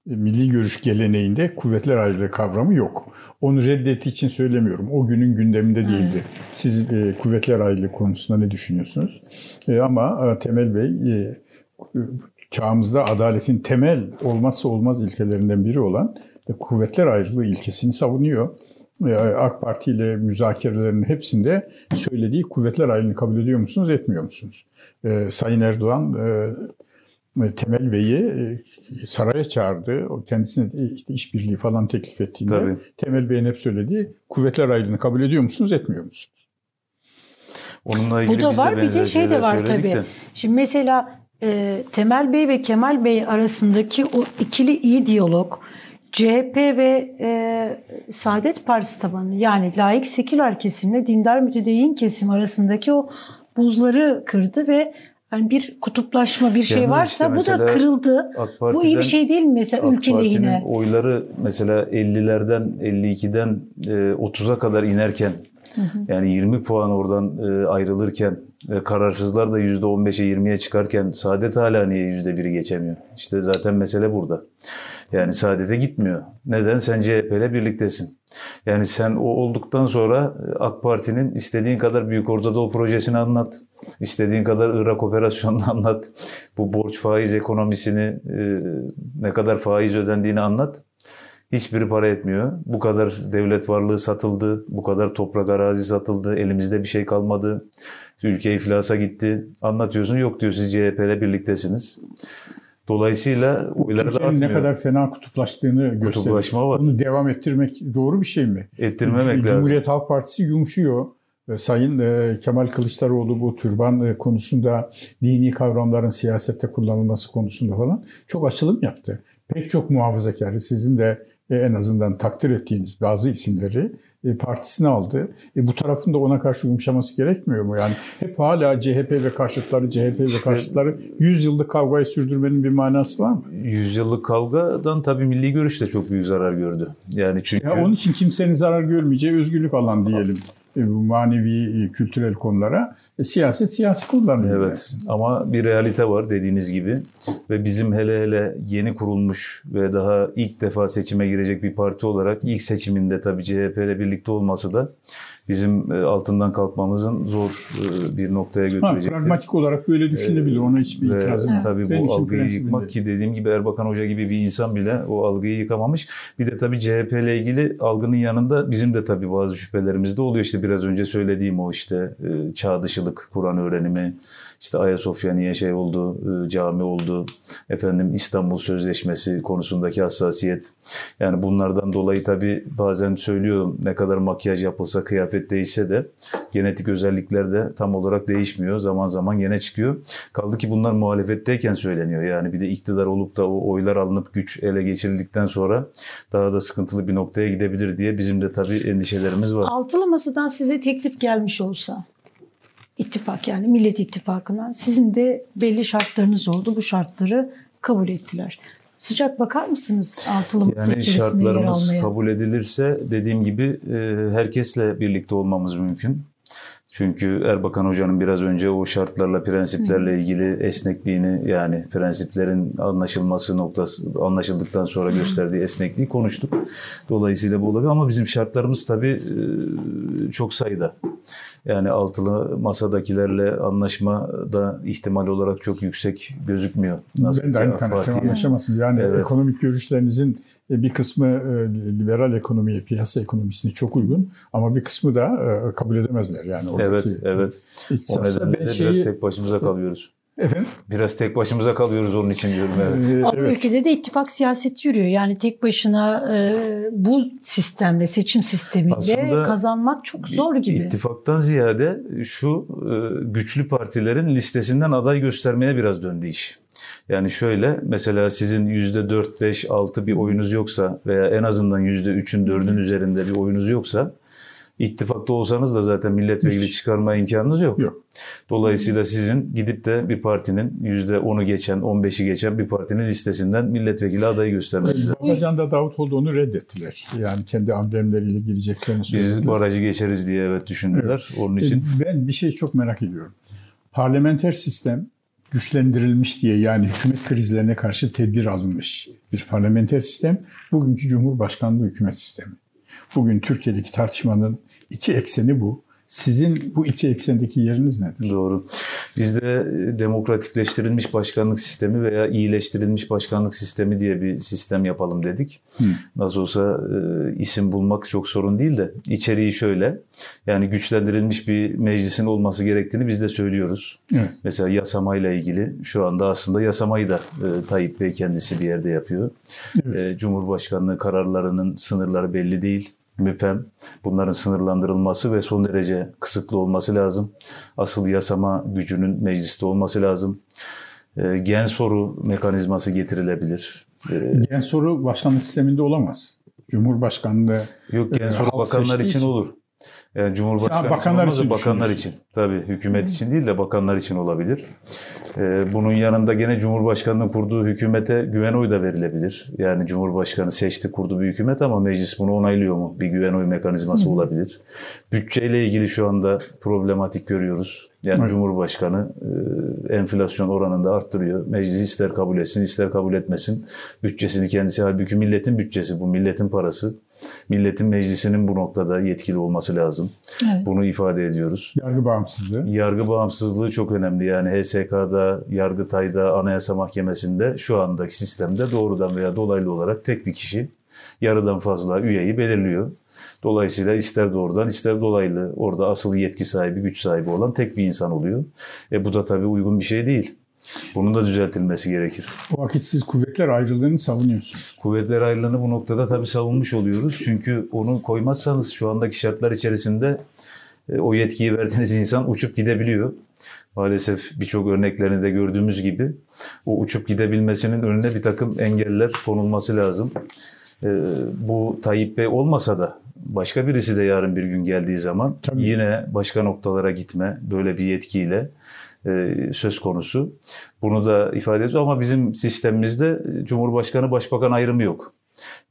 e, milli görüş geleneğinde kuvvetler ayrılığı kavramı yok. Onu reddettiği için söylemiyorum. O günün gündeminde değildi. Siz e, kuvvetler ayrılığı konusunda ne düşünüyorsunuz? E, ama e, Temel Bey e, çağımızda adaletin temel olmazsa olmaz ilkelerinden biri olan e, kuvvetler ayrılığı ilkesini savunuyor. E, AK Parti ile müzakerelerin hepsinde söylediği kuvvetler ayrılığını kabul ediyor musunuz, etmiyor musunuz? E, Sayın Erdoğan e, Temel Bey'i saraya çağırdı. O kendisine işte işbirliği falan teklif ettiğinde Tabii. Temel Bey'in hep söylediği kuvvetler ayrılığını kabul ediyor musunuz, etmiyor musunuz? Onunla ilgili Bu da var bir de şey de var tabii. De. Şimdi mesela e, Temel Bey ve Kemal Bey arasındaki o ikili iyi diyalog CHP ve e, Saadet Partisi tabanı yani laik seküler kesimle dindar mütedeyyin kesim arasındaki o buzları kırdı ve yani bir kutuplaşma bir şey varsa işte bu da kırıldı. Bu iyi bir şey değil mi mesela AK ülke lehine? oyları mesela 50'lerden 52'den 30'a kadar inerken hı hı. yani 20 puan oradan e, ayrılırken ve kararsızlar da %15'e 20'ye çıkarken Saadet hala niye %1'i geçemiyor? İşte zaten mesele burada. Yani saadete gitmiyor. Neden? Sen CHP ile birliktesin. Yani sen o olduktan sonra e, AK Parti'nin istediğin kadar Büyük Orta Doğu projesini anlat. İstediğin kadar Irak operasyonunu anlat. Bu borç faiz ekonomisini e, ne kadar faiz ödendiğini anlat. Hiçbiri para etmiyor. Bu kadar devlet varlığı satıldı. Bu kadar toprak arazi satıldı. Elimizde bir şey kalmadı. Ülke iflasa gitti. Anlatıyorsun. Yok diyor siz CHP ile birliktesiniz. Dolayısıyla oyları da artmıyor. ne kadar fena kutuplaştığını gösteriyor. Kutuplaşma var. Bunu devam ettirmek doğru bir şey mi? Ettirmemek lazım. Cumhuriyet Halk Partisi yumuşuyor. Sayın e, Kemal Kılıçdaroğlu bu türban e, konusunda dini kavramların siyasette kullanılması konusunda falan çok açılım yaptı. Pek çok muhafazakarı sizin de e, en azından takdir ettiğiniz bazı isimleri e, partisine aldı. E, bu tarafın da ona karşı yumuşaması gerekmiyor mu? Yani hep hala CHP ve karşıtları, CHP ve karşıtları 100 yıllık kavgayı sürdürmenin bir manası var mı? 100 yıllık kavgadan tabii milli görüş de çok büyük zarar gördü. Yani çünkü... Ya onun için kimsenin zarar görmeyeceği özgürlük alan diyelim. E, manevi, e, kültürel konulara e, siyaset siyasi konular. Evet ama bir realite var dediğiniz gibi ve bizim hele hele yeni kurulmuş ve daha ilk defa seçime girecek bir parti olarak ilk seçiminde tabii CHP ile birlikte olması da bizim e, altından kalkmamızın zor e, bir noktaya götürecek. Pragmatik olarak böyle düşünebilir. Ona hiçbir itirazım yok. Tabii bu algıyı yıkmak ki dediğim gibi Erbakan Hoca gibi bir insan bile o algıyı yıkamamış. Bir de tabii CHP ile ilgili algının yanında bizim de tabii bazı şüphelerimiz de oluyor. İşte biraz önce söylediğim o işte e, çağ dışılık, Kur'an öğrenimi, işte Ayasofya niye şey oldu, e, cami oldu, efendim İstanbul Sözleşmesi konusundaki hassasiyet. Yani bunlardan dolayı tabii bazen söylüyorum ne kadar makyaj yapılsa, kıyafet değişse de genetik özellikler de tam olarak değişmiyor. Zaman zaman gene çıkıyor. Kaldı ki bunlar muhalefetteyken söyleniyor. Yani bir de iktidar olup da o oylar alınıp güç ele geçirildikten sonra daha da sıkıntılı bir noktaya gidebilir diye bizim de tabii endişelerimiz var. Altılı Masa'dan size teklif gelmiş olsa ittifak yani Millet İttifakı'ndan sizin de belli şartlarınız oldu. Bu şartları kabul ettiler. Sıcak bakar mısınız altılı masa yani şartlarımız kabul edilirse dediğim gibi e, herkesle birlikte olmamız mümkün. Çünkü Erbakan Hoca'nın biraz önce o şartlarla, prensiplerle ilgili esnekliğini yani prensiplerin anlaşılması noktası anlaşıldıktan sonra gösterdiği esnekliği konuştuk. Dolayısıyla bu olabilir ama bizim şartlarımız tabii e, çok sayıda. Yani altılı masadakilerle anlaşma da ihtimal olarak çok yüksek gözükmüyor. Nasıl ben de aynı kanaatte anlaşamazsınız. Yani evet. ekonomik görüşlerinizin e, bir kısmı e, liberal ekonomiye, piyasa ekonomisine çok uygun ama bir kısmı da kabul edemezler. Yani evet, evet. O nedenle de şeyi, biraz tek başımıza kalıyoruz. Efendim? Biraz tek başımıza kalıyoruz onun için diyorum evet. Ee, Ama evet. ülkede de ittifak siyaseti yürüyor. Yani tek başına e, bu sistemle, seçim sistemiyle Aslında kazanmak çok zor gibi. İttifaktan ziyade şu e, güçlü partilerin listesinden aday göstermeye biraz döndü iş. Yani şöyle mesela sizin yüzde dört, beş, altı bir oyunuz yoksa veya en azından yüzde üçün, dördün üzerinde bir oyunuz yoksa İttifakta olsanız da zaten milletvekili çıkarma imkanınız yok. Yok. Dolayısıyla sizin gidip de bir partinin %10'u geçen, 15'i geçen bir partinin listesinden milletvekili adayı göstermeniz lazım. Babacan da Davutoğlu'nu reddettiler. Yani kendi amblemleriyle gireceklerini söylediler. Biz barajı geçeriz diye evet düşündüler. Evet. Onun için. Ben bir şey çok merak ediyorum. Parlamenter sistem güçlendirilmiş diye yani hükümet krizlerine karşı tedbir alınmış bir parlamenter sistem bugünkü Cumhurbaşkanlığı hükümet sistemi. Bugün Türkiye'deki tartışmanın iki ekseni bu. Sizin bu iki eksendeki yeriniz nedir? Doğru. Bizde e, demokratikleştirilmiş başkanlık sistemi veya iyileştirilmiş başkanlık sistemi diye bir sistem yapalım dedik. Hı. Nasıl olsa e, isim bulmak çok sorun değil de içeriği şöyle. Yani güçlendirilmiş bir meclisin olması gerektiğini biz de söylüyoruz. Evet. Mesela yasamayla ilgili şu anda aslında yasamayı da e, Tayyip Bey kendisi bir yerde yapıyor. Evet. E, Cumhurbaşkanlığı kararlarının sınırları belli değil müpem. Bunların sınırlandırılması ve son derece kısıtlı olması lazım. Asıl yasama gücünün mecliste olması lazım. E, gen soru mekanizması getirilebilir. E, gen soru başkanlık sisteminde olamaz. Cumhurbaşkanlığı Yok gen soru bakanlar için, için olur. Yani Cumhurbaşkanı bakanlar için, bakanlar için. Tabii hükümet için değil de bakanlar için olabilir. Ee, bunun yanında gene Cumhurbaşkanı'nın kurduğu hükümete güven oyu da verilebilir. Yani Cumhurbaşkanı seçti kurdu bir hükümet ama meclis bunu onaylıyor mu? Bir güven oyu mekanizması olabilir. Bütçeyle ilgili şu anda problematik görüyoruz. Yani evet. Cumhurbaşkanı e, enflasyon oranında arttırıyor. Meclis ister kabul etsin ister kabul etmesin. Bütçesini kendisi halbuki milletin bütçesi bu milletin parası. Milletin meclisinin bu noktada yetkili olması lazım. Evet. Bunu ifade ediyoruz. Yargı bağımsızlığı. Yargı bağımsızlığı çok önemli. Yani HSK'da, Yargıtay'da, Anayasa Mahkemesi'nde şu andaki sistemde doğrudan veya dolaylı olarak tek bir kişi yarıdan fazla üyeyi belirliyor. Dolayısıyla ister doğrudan ister dolaylı orada asıl yetki sahibi, güç sahibi olan tek bir insan oluyor. E bu da tabii uygun bir şey değil. Bunun da düzeltilmesi gerekir. O vakit siz kuvvetler ayrılığını savunuyorsunuz. Kuvvetler ayrılığını bu noktada tabii savunmuş oluyoruz. Çünkü onu koymazsanız şu andaki şartlar içerisinde e, o yetkiyi verdiğiniz insan uçup gidebiliyor. Maalesef birçok örneklerini de gördüğümüz gibi o uçup gidebilmesinin önüne bir takım engeller konulması lazım. E, bu Tayyip Bey olmasa da başka birisi de yarın bir gün geldiği zaman Tabii. yine başka noktalara gitme böyle bir yetkiyle söz konusu. Bunu da ifade ediyoruz ama bizim sistemimizde Cumhurbaşkanı Başbakan ayrımı yok.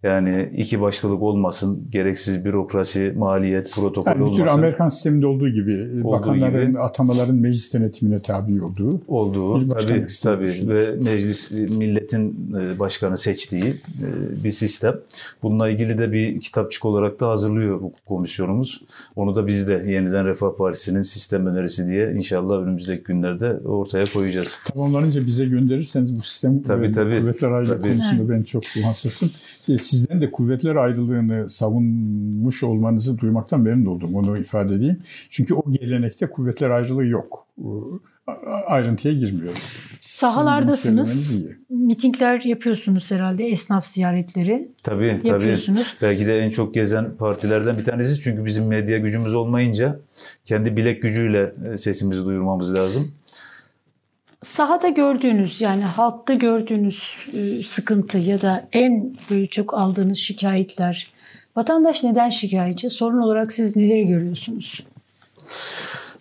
Yani iki başlılık olmasın, gereksiz bürokrasi, maliyet, protokol yani olmasın. Amerikan sisteminde olduğu gibi olduğu bakanların, gibi, atamaların meclis denetimine tabi olduğu. Olduğu, tabii, tabii. Ve meclis, milletin e, başkanı seçtiği e, bir sistem. Bununla ilgili de bir kitapçık olarak da hazırlıyor bu komisyonumuz. Onu da biz de yeniden Refah Partisi'nin sistem önerisi diye inşallah önümüzdeki günlerde ortaya koyacağız. Tamamlanınca bize gönderirseniz bu sistem tabii, tabii, kuvvetler ayrılığı konusunda ben çok hassasım sizden de kuvvetler ayrılığını savunmuş olmanızı duymaktan memnun oldum. Onu ifade edeyim. Çünkü o gelenekte kuvvetler ayrılığı yok. Ayrıntıya girmiyorum. Sahalardasınız. Mitingler yapıyorsunuz herhalde. Esnaf ziyaretleri. Tabii tabii. Belki de en çok gezen partilerden bir tanesi. Çünkü bizim medya gücümüz olmayınca kendi bilek gücüyle e, sesimizi duyurmamız lazım sahada gördüğünüz yani halkta gördüğünüz e, sıkıntı ya da en çok aldığınız şikayetler vatandaş neden şikayetçi? Sorun olarak siz neleri görüyorsunuz?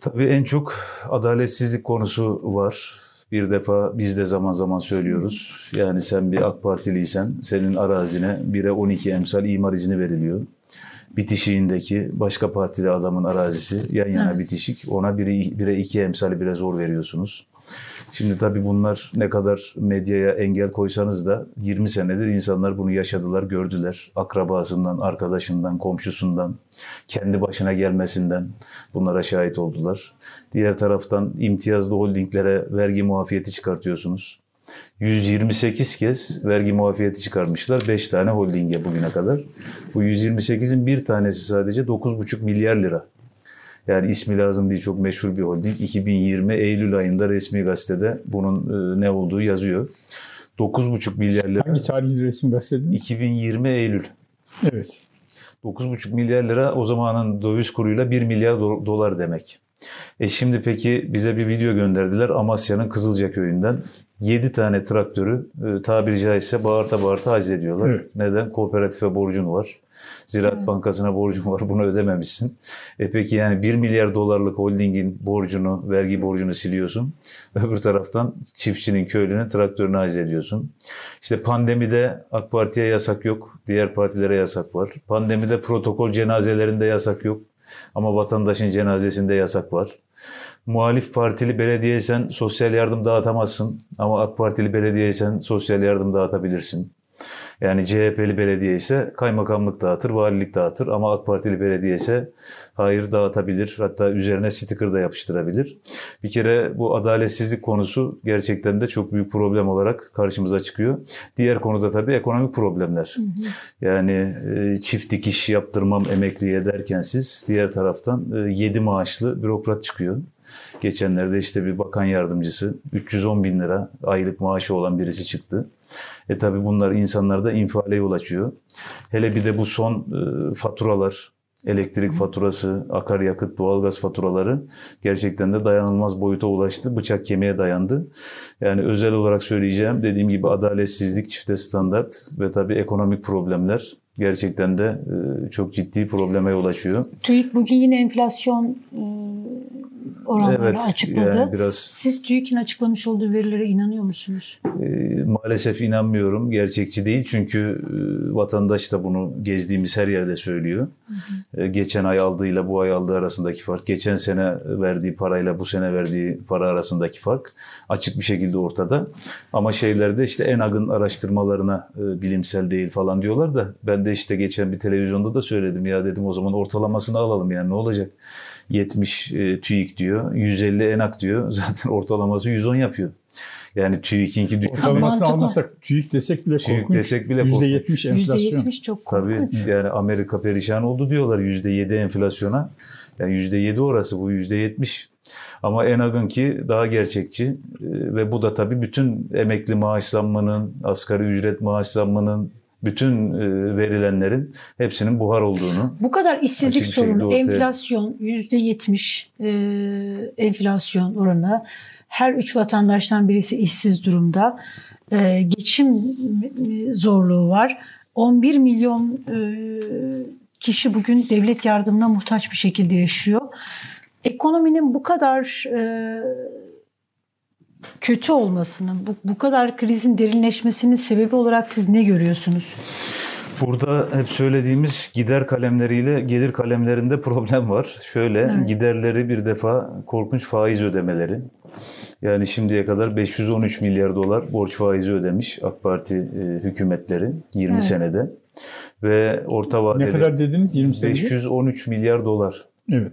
Tabii en çok adaletsizlik konusu var. Bir defa biz de zaman zaman söylüyoruz. Yani sen bir AK Partiliysen senin arazine 1'e 12 emsal imar izni veriliyor. bitişiğindeki başka partili adamın arazisi yan yana evet. bitişik. Ona biri, bire iki emsali bile zor veriyorsunuz. Şimdi tabii bunlar ne kadar medyaya engel koysanız da 20 senedir insanlar bunu yaşadılar, gördüler. Akrabasından, arkadaşından, komşusundan, kendi başına gelmesinden bunlara şahit oldular. Diğer taraftan imtiyazlı holdinglere vergi muafiyeti çıkartıyorsunuz. 128 kez vergi muafiyeti çıkarmışlar. 5 tane holdinge bugüne kadar. Bu 128'in bir tanesi sadece 9,5 milyar lira. Yani ismi lazım değil çok meşhur bir holding. 2020 Eylül ayında resmi gazetede bunun e, ne olduğu yazıyor. 9,5 milyar lira. Hangi tarihli resmi gazetede? 2020 Eylül. Evet. 9,5 milyar lira o zamanın döviz kuruyla 1 milyar do- dolar demek. E şimdi peki bize bir video gönderdiler Amasya'nın Kızılca köyünden. 7 tane traktörü e, tabiri caizse bağırta bağırta haczediyorlar. Evet. Neden? Kooperatife borcun var. Ziraat evet. Bankası'na borcun var bunu ödememişsin. E peki yani 1 milyar dolarlık holdingin borcunu, vergi borcunu siliyorsun. Öbür taraftan çiftçinin, köylünün traktörünü haz ediyorsun. İşte pandemide AK Parti'ye yasak yok, diğer partilere yasak var. Pandemide protokol cenazelerinde yasak yok. Ama vatandaşın cenazesinde yasak var. Muhalif partili belediyeysen sosyal yardım dağıtamazsın ama AK Partili belediyeysen sosyal yardım dağıtabilirsin. Yani CHP'li belediye ise kaymakamlık dağıtır, valilik dağıtır ama AK Partili belediye ise hayır dağıtabilir. Hatta üzerine sticker da yapıştırabilir. Bir kere bu adaletsizlik konusu gerçekten de çok büyük problem olarak karşımıza çıkıyor. Diğer konuda tabii ekonomik problemler. Hı hı. Yani e, çift dikiş yaptırmam emekliye derken siz diğer taraftan e, 7 maaşlı bürokrat çıkıyor. Geçenlerde işte bir bakan yardımcısı 310 bin lira aylık maaşı olan birisi çıktı. E tabi bunlar insanlarda infiale yol açıyor. Hele bir de bu son e, faturalar, elektrik faturası, akaryakıt, doğalgaz faturaları gerçekten de dayanılmaz boyuta ulaştı. Bıçak kemiğe dayandı. Yani özel olarak söyleyeceğim dediğim gibi adaletsizlik, çifte standart ve tabii ekonomik problemler gerçekten de e, çok ciddi probleme yol açıyor. TÜİK bugün yine enflasyon e, oranlarını evet, açıkladı. Yani biraz, Siz TÜİK'in açıklamış olduğu verilere inanıyor musunuz? E, maalesef inanmıyorum. Gerçekçi değil çünkü e, vatandaş da bunu gezdiğimiz her yerde söylüyor. Hı hı. E, geçen ay aldığıyla bu ay aldığı arasındaki fark, geçen sene verdiği parayla bu sene verdiği para arasındaki fark açık bir şekilde ortada. Ama şeylerde işte en agın araştırmalarına e, bilimsel değil falan diyorlar da ben de işte geçen bir televizyonda da söyledim ya dedim o zaman ortalamasını alalım yani ne olacak? 70 e, TÜİK diyor, 150 ENAK diyor. Zaten ortalaması 110 yapıyor. Yani TÜİK'inki düşük. Ortalamasını almasak TÜİK desek bile TÜİK korkunç. desek bile %70 enflasyon. %70 çok korkunç. Tabii yani Amerika perişan oldu diyorlar %7 enflasyona. Yani %7 orası bu %70. Ama Enag'ın ki daha gerçekçi e, ve bu da tabii bütün emekli maaş zammının, asgari ücret maaş zammının, bütün e, verilenlerin hepsinin buhar olduğunu. Bu kadar işsizlik sorunu, enflasyon yüzde yetmiş e, enflasyon oranı, her üç vatandaştan birisi işsiz durumda, e, geçim zorluğu var. 11 milyon kişi bugün devlet yardımına muhtaç bir şekilde yaşıyor. Ekonominin bu kadar kötü olmasının, bu, bu kadar krizin derinleşmesinin sebebi olarak siz ne görüyorsunuz? Burada hep söylediğimiz gider kalemleriyle gelir kalemlerinde problem var. Şöyle evet. giderleri bir defa korkunç faiz ödemeleri. Yani şimdiye kadar 513 milyar dolar borç faizi ödemiş AK Parti e, hükümetleri 20 evet. senede. Ve orta vadeli... Ne kadar dediniz 20 senede? 513 milyar dolar. Evet.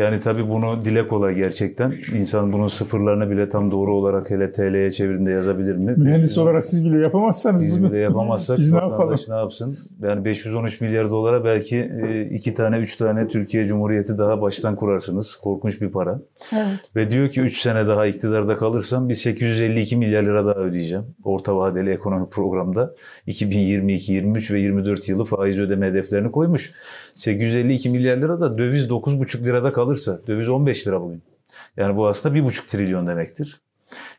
Yani tabii bunu dile kolay gerçekten. İnsan bunun sıfırlarını bile tam doğru olarak hele TL'ye çevirdiğinde yazabilir mi? Mühendis olarak siz bile yapamazsanız biz bunu. bile yapamazsak biz ne yapalım? ne yapsın? Yani 513 milyar dolara belki e, iki tane, üç tane Türkiye Cumhuriyeti daha baştan kurarsınız. Korkunç bir para. Evet. Ve diyor ki 3 sene daha iktidarda kalırsam bir 852 milyar lira daha ödeyeceğim. Orta vadeli ekonomik programda 2022, 23 ve 24 yılı faiz ödeme hedeflerini koymuş. 852 milyar lira da döviz 9,5 lirada kalırsa, döviz 15 lira bugün. Yani bu aslında 1,5 trilyon demektir.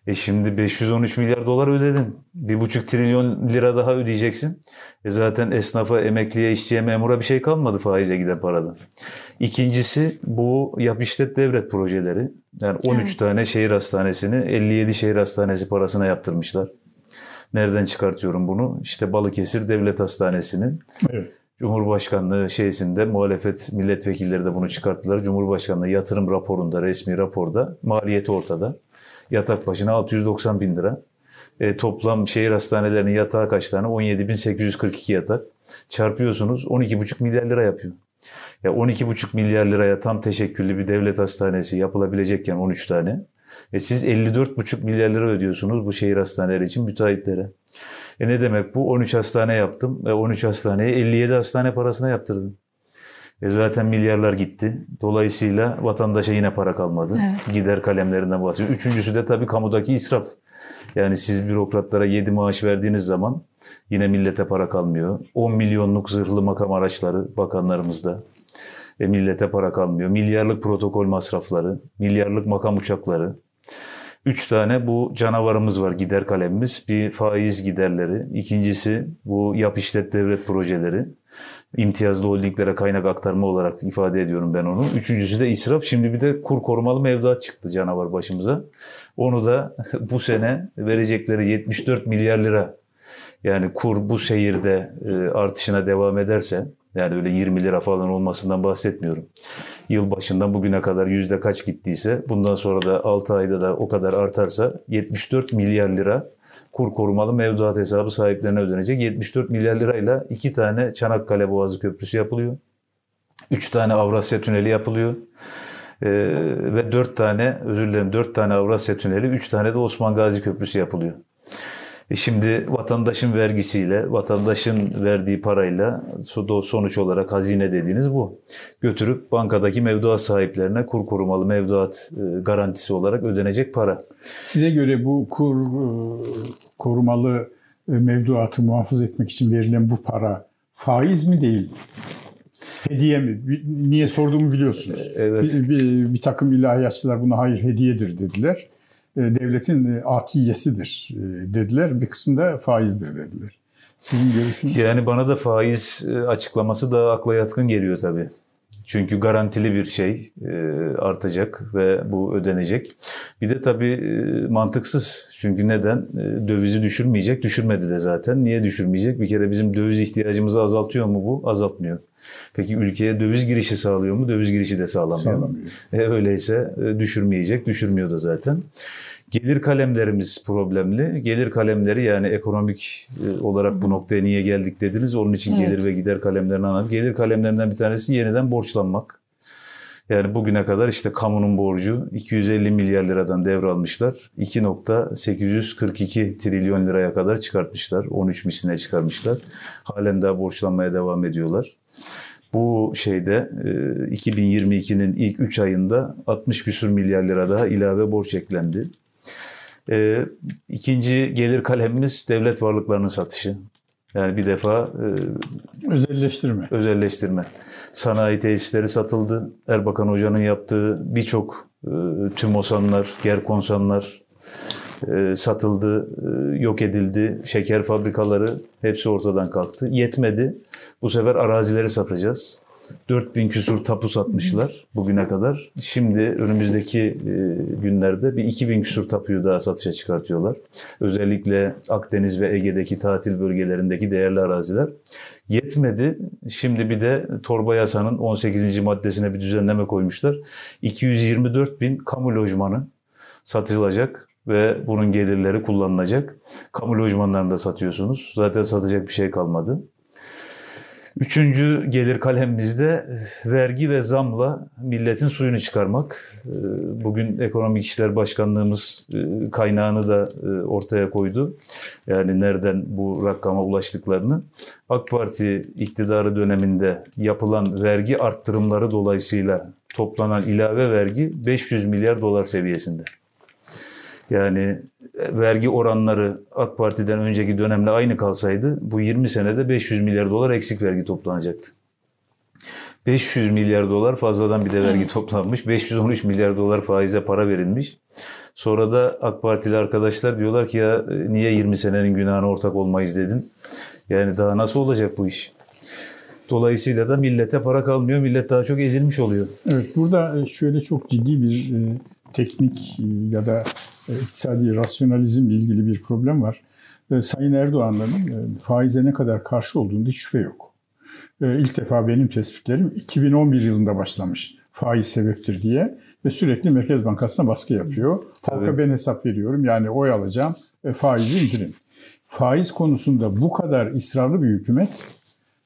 E şimdi 513 milyar dolar ödedin. 1,5 trilyon lira daha ödeyeceksin. E zaten esnafa, emekliye, işçiye, memura bir şey kalmadı faize giden paradan. İkincisi bu yap işlet devlet projeleri. Yani 13 evet. tane şehir hastanesini 57 şehir hastanesi parasına yaptırmışlar. Nereden çıkartıyorum bunu? İşte Balıkesir Devlet Hastanesi'nin. Evet Cumhurbaşkanlığı şeysinde muhalefet milletvekilleri de bunu çıkarttılar. Cumhurbaşkanlığı yatırım raporunda, resmi raporda maliyeti ortada. Yatak başına 690 bin lira. E, toplam şehir hastanelerinin yatağı kaç tane? 17.842 yatak. Çarpıyorsunuz 12,5 milyar lira yapıyor. Ya 12,5 milyar liraya tam teşekküllü bir devlet hastanesi yapılabilecekken 13 tane. E siz 54,5 milyar lira ödüyorsunuz bu şehir hastaneleri için müteahhitlere. E ne demek bu? 13 hastane yaptım ve 13 hastaneye 57 hastane parasına yaptırdım. E zaten milyarlar gitti. Dolayısıyla vatandaşa yine para kalmadı. Evet. Gider kalemlerinden bahsediyor. Üçüncüsü de tabii kamudaki israf. Yani siz bürokratlara 7 maaş verdiğiniz zaman yine millete para kalmıyor. 10 milyonluk zırhlı makam araçları bakanlarımızda. E millete para kalmıyor. Milyarlık protokol masrafları, milyarlık makam uçakları. Üç tane bu canavarımız var gider kalemimiz. Bir faiz giderleri, ikincisi bu yap işlet devlet projeleri. İmtiyazlı holdinglere kaynak aktarma olarak ifade ediyorum ben onu. Üçüncüsü de israf. Şimdi bir de kur korumalı mevduat çıktı canavar başımıza. Onu da bu sene verecekleri 74 milyar lira yani kur bu seyirde e, artışına devam ederse yani öyle 20 lira falan olmasından bahsetmiyorum. Yıl başından bugüne kadar yüzde kaç gittiyse bundan sonra da 6 ayda da o kadar artarsa 74 milyar lira kur korumalı mevduat hesabı sahiplerine ödenecek. 74 milyar lirayla iki tane Çanakkale Boğazı Köprüsü yapılıyor. Üç tane Avrasya Tüneli yapılıyor. Ee, ve dört tane, özür dilerim dört tane Avrasya Tüneli, üç tane de Osman Gazi Köprüsü yapılıyor. E şimdi vatandaşın vergisiyle, vatandaşın verdiği parayla sonuç olarak hazine dediğiniz bu. Götürüp bankadaki mevduat sahiplerine kur korumalı mevduat e, garantisi olarak ödenecek para. Size göre bu kur e, korumalı mevduatı muhafaza etmek için verilen bu para faiz mi değil mi? Hediye mi? Niye sorduğumu biliyorsunuz. Evet. Bir, bir, bir takım ilahiyatçılar buna hayır hediyedir dediler. E, devletin e, atiyesidir e, dediler. Bir kısmında faizdir dediler. Sizin görüşünüz? Yani bana da faiz açıklaması da akla yatkın geliyor tabii. Çünkü garantili bir şey artacak ve bu ödenecek. Bir de tabii mantıksız. Çünkü neden? Dövizi düşürmeyecek. Düşürmedi de zaten. Niye düşürmeyecek? Bir kere bizim döviz ihtiyacımızı azaltıyor mu bu? Azaltmıyor. Peki ülkeye döviz girişi sağlıyor mu? Döviz girişi de sağlamıyor. sağlamıyor. E, öyleyse e, düşürmeyecek, düşürmüyor da zaten. Gelir kalemlerimiz problemli. Gelir kalemleri yani ekonomik e, olarak bu noktaya niye geldik dediniz. Onun için evet. gelir ve gider kalemlerini anladım. Gelir kalemlerinden bir tanesi yeniden borçlanmak. Yani bugüne kadar işte kamunun borcu 250 milyar liradan devralmışlar. 2.842 trilyon liraya kadar çıkartmışlar. 13 misline çıkarmışlar. Halen daha borçlanmaya devam ediyorlar. Bu şeyde 2022'nin e, ilk 3 ayında 60 küsur milyar lira daha ilave borç eklendi. E, ikinci gelir kalemimiz devlet varlıklarının satışı. Yani bir defa e, özelleştirme. Özelleştirme. Sanayi tesisleri satıldı. Erbakan Hoca'nın yaptığı birçok TÜMOSAN'lar, GERKONSAN'lar satıldı, yok edildi. Şeker fabrikaları hepsi ortadan kalktı. Yetmedi. Bu sefer arazileri satacağız. 4000 küsur tapu satmışlar bugüne kadar. Şimdi önümüzdeki e, günlerde bir 2000 küsur tapuyu daha satışa çıkartıyorlar. Özellikle Akdeniz ve Ege'deki tatil bölgelerindeki değerli araziler. Yetmedi. Şimdi bir de torba yasanın 18. maddesine bir düzenleme koymuşlar. 224 bin kamu lojmanı satılacak ve bunun gelirleri kullanılacak. Kamu lojmanlarında satıyorsunuz. Zaten satacak bir şey kalmadı. Üçüncü gelir kalemimizde vergi ve zamla milletin suyunu çıkarmak. Ee, bugün Ekonomik İşler Başkanlığımız e, kaynağını da ortaya koydu. Yani nereden bu rakama ulaştıklarını. AK Parti iktidarı döneminde yapılan vergi arttırımları dolayısıyla toplanan ilave vergi 500 milyar dolar seviyesinde. Yani e, vergi oranları AK Parti'den önceki dönemle aynı kalsaydı bu 20 senede 500 milyar dolar eksik vergi toplanacaktı. 500 milyar dolar fazladan bir de vergi toplanmış. 513 milyar dolar faize para verilmiş. Sonra da AK Partili arkadaşlar diyorlar ki ya e, niye 20 senenin günahına ortak olmayız dedin. Yani daha nasıl olacak bu iş? Dolayısıyla da millete para kalmıyor. Millet daha çok ezilmiş oluyor. Evet burada e, şöyle çok ciddi bir teknik ya da iktisadi rasyonalizmle ilgili bir problem var. Sayın Erdoğan'ın e, faize ne kadar karşı olduğunda hiç şüphe yok. E, ilk defa benim tespitlerim 2011 yılında başlamış faiz sebeptir diye ve sürekli Merkez Bankası'na baskı yapıyor. Tabii. Halka ben hesap veriyorum yani oy alacağım e, faizi indirin. Faiz konusunda bu kadar ısrarlı bir hükümet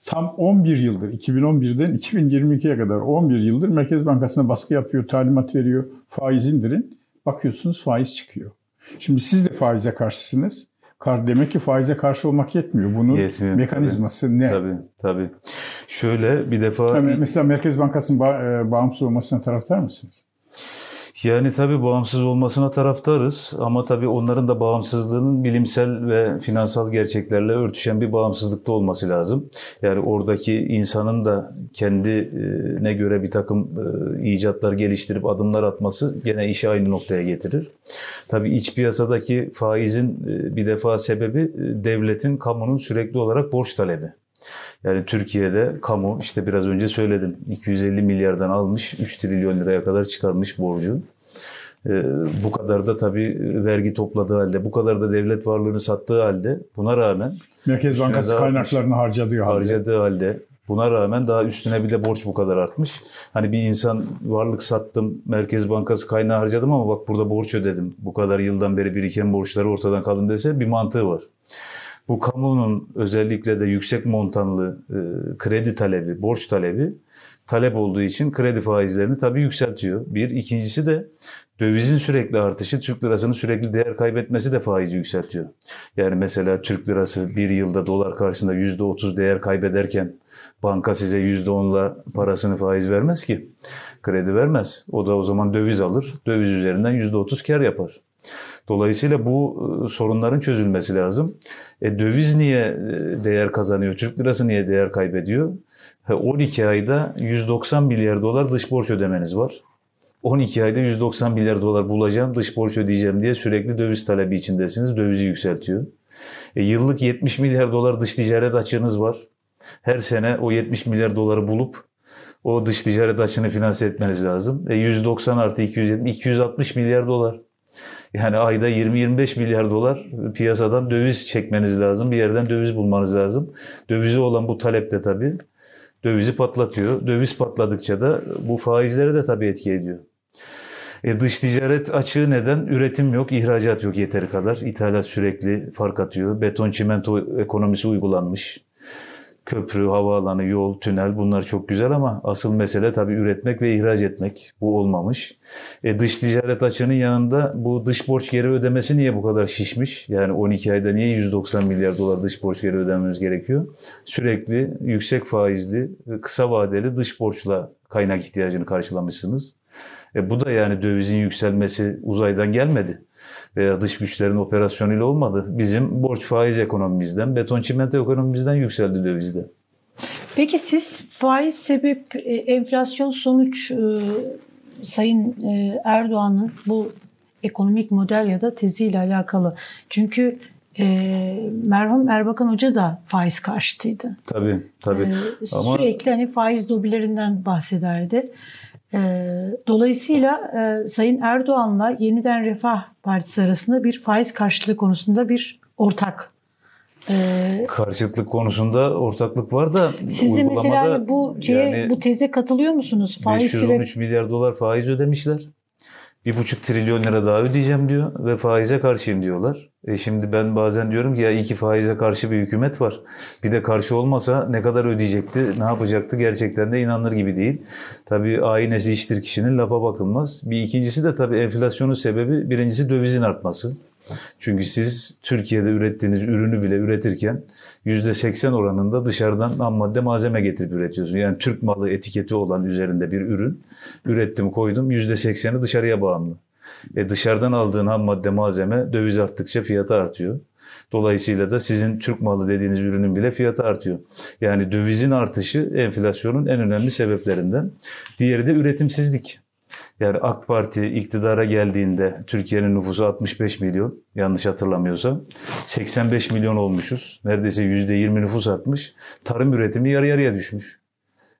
tam 11 yıldır 2011'den 2022'ye kadar 11 yıldır Merkez Bankası'na baskı yapıyor, talimat veriyor, faiz indirin. Bakıyorsunuz faiz çıkıyor. Şimdi siz de faize karşısınız. Demek ki faize karşı olmak yetmiyor. Bunun yetmiyor, mekanizması tabii. ne? Tabii, tabii. Şöyle bir defa... Mesela Merkez Bankası'nın e, bağımsız olmasına taraftar mısınız? Yani tabii bağımsız olmasına taraftarız ama tabii onların da bağımsızlığının bilimsel ve finansal gerçeklerle örtüşen bir bağımsızlıkta olması lazım. Yani oradaki insanın da kendine göre bir takım e, icatlar geliştirip adımlar atması gene işi aynı noktaya getirir. Tabii iç piyasadaki faizin e, bir defa sebebi e, devletin, kamunun sürekli olarak borç talebi. Yani Türkiye'de kamu işte biraz önce söyledim 250 milyardan almış 3 trilyon liraya kadar çıkarmış borcu. Ee, bu kadar da tabii vergi topladığı halde, bu kadar da devlet varlığını sattığı halde buna rağmen Merkez Bankası kaynaklarını harcadığı halde. Harcadığı halde Buna rağmen daha üstüne bir de borç bu kadar artmış. Hani bir insan varlık sattım, Merkez Bankası kaynağı harcadım ama bak burada borç ödedim. Bu kadar yıldan beri biriken borçları ortadan kalın dese bir mantığı var. Bu kamunun özellikle de yüksek montanlı e, kredi talebi, borç talebi talep olduğu için kredi faizlerini tabii yükseltiyor. Bir. ikincisi de dövizin sürekli artışı, Türk lirasının sürekli değer kaybetmesi de faizi yükseltiyor. Yani mesela Türk lirası bir yılda dolar karşısında %30 değer kaybederken banka size %10'la parasını faiz vermez ki. Kredi vermez. O da o zaman döviz alır. Döviz üzerinden %30 kar yapar. Dolayısıyla bu e, sorunların çözülmesi lazım. E, döviz niye e, değer kazanıyor? Türk lirası niye değer kaybediyor? 12 ayda 190 milyar dolar dış borç ödemeniz var. 12 ayda 190 milyar dolar bulacağım, dış borç ödeyeceğim diye sürekli döviz talebi içindesiniz. Dövizi yükseltiyor. E, yıllık 70 milyar dolar dış ticaret açığınız var. Her sene o 70 milyar doları bulup o dış ticaret açığını finanse etmeniz lazım. E, 190 artı 270, 260 milyar dolar. Yani ayda 20-25 milyar dolar piyasadan döviz çekmeniz lazım. Bir yerden döviz bulmanız lazım. Dövize olan bu talep de tabii dövizi patlatıyor. Döviz patladıkça da bu faizlere de tabii etki ediyor. E dış ticaret açığı neden? Üretim yok, ihracat yok yeteri kadar. İthalat sürekli fark atıyor. Beton çimento ekonomisi uygulanmış köprü, havaalanı, yol, tünel bunlar çok güzel ama asıl mesele tabii üretmek ve ihraç etmek. Bu olmamış. E, dış ticaret açığının yanında bu dış borç geri ödemesi niye bu kadar şişmiş? Yani 12 ayda niye 190 milyar dolar dış borç geri ödememiz gerekiyor? Sürekli yüksek faizli, kısa vadeli dış borçla kaynak ihtiyacını karşılamışsınız. E, bu da yani dövizin yükselmesi uzaydan gelmedi veya dış güçlerin operasyonuyla olmadı. Bizim borç faiz ekonomimizden, beton çimento ekonomimizden yükseldi dövizde. Peki siz faiz sebep e, enflasyon sonuç e, Sayın e, Erdoğan'ın bu ekonomik model ya da teziyle alakalı. Çünkü e, merhum Erbakan Hoca da faiz karşıtıydı. Tabii tabii. E, Ama... Sürekli hani faiz dobilerinden bahsederdi. Ee, dolayısıyla e, Sayın Erdoğan'la Yeniden Refah Partisi arasında bir faiz karşılığı konusunda bir ortak ee, Karşıtlık konusunda ortaklık var da Siz de mesela bu şeye, yani bu teze katılıyor musunuz? Faiz 513 sebep... milyar dolar faiz ödemişler bir buçuk trilyon lira daha ödeyeceğim diyor ve faize karşıyım diyorlar. E şimdi ben bazen diyorum ki ya iyi ki faize karşı bir hükümet var. Bir de karşı olmasa ne kadar ödeyecekti, ne yapacaktı gerçekten de inanılır gibi değil. Tabii aynesi iştir kişinin lafa bakılmaz. Bir ikincisi de tabii enflasyonun sebebi birincisi dövizin artması. Çünkü siz Türkiye'de ürettiğiniz ürünü bile üretirken %80 oranında dışarıdan ham madde malzeme getirip üretiyorsun. Yani Türk malı etiketi olan üzerinde bir ürün ürettim koydum %80'i dışarıya bağımlı. E dışarıdan aldığın ham madde malzeme döviz arttıkça fiyatı artıyor. Dolayısıyla da sizin Türk malı dediğiniz ürünün bile fiyatı artıyor. Yani dövizin artışı enflasyonun en önemli sebeplerinden. Diğeri de üretimsizlik. Yani AK Parti iktidara geldiğinde Türkiye'nin nüfusu 65 milyon yanlış hatırlamıyorsam. 85 milyon olmuşuz. Neredeyse %20 nüfus artmış. Tarım üretimi yarı yarıya düşmüş.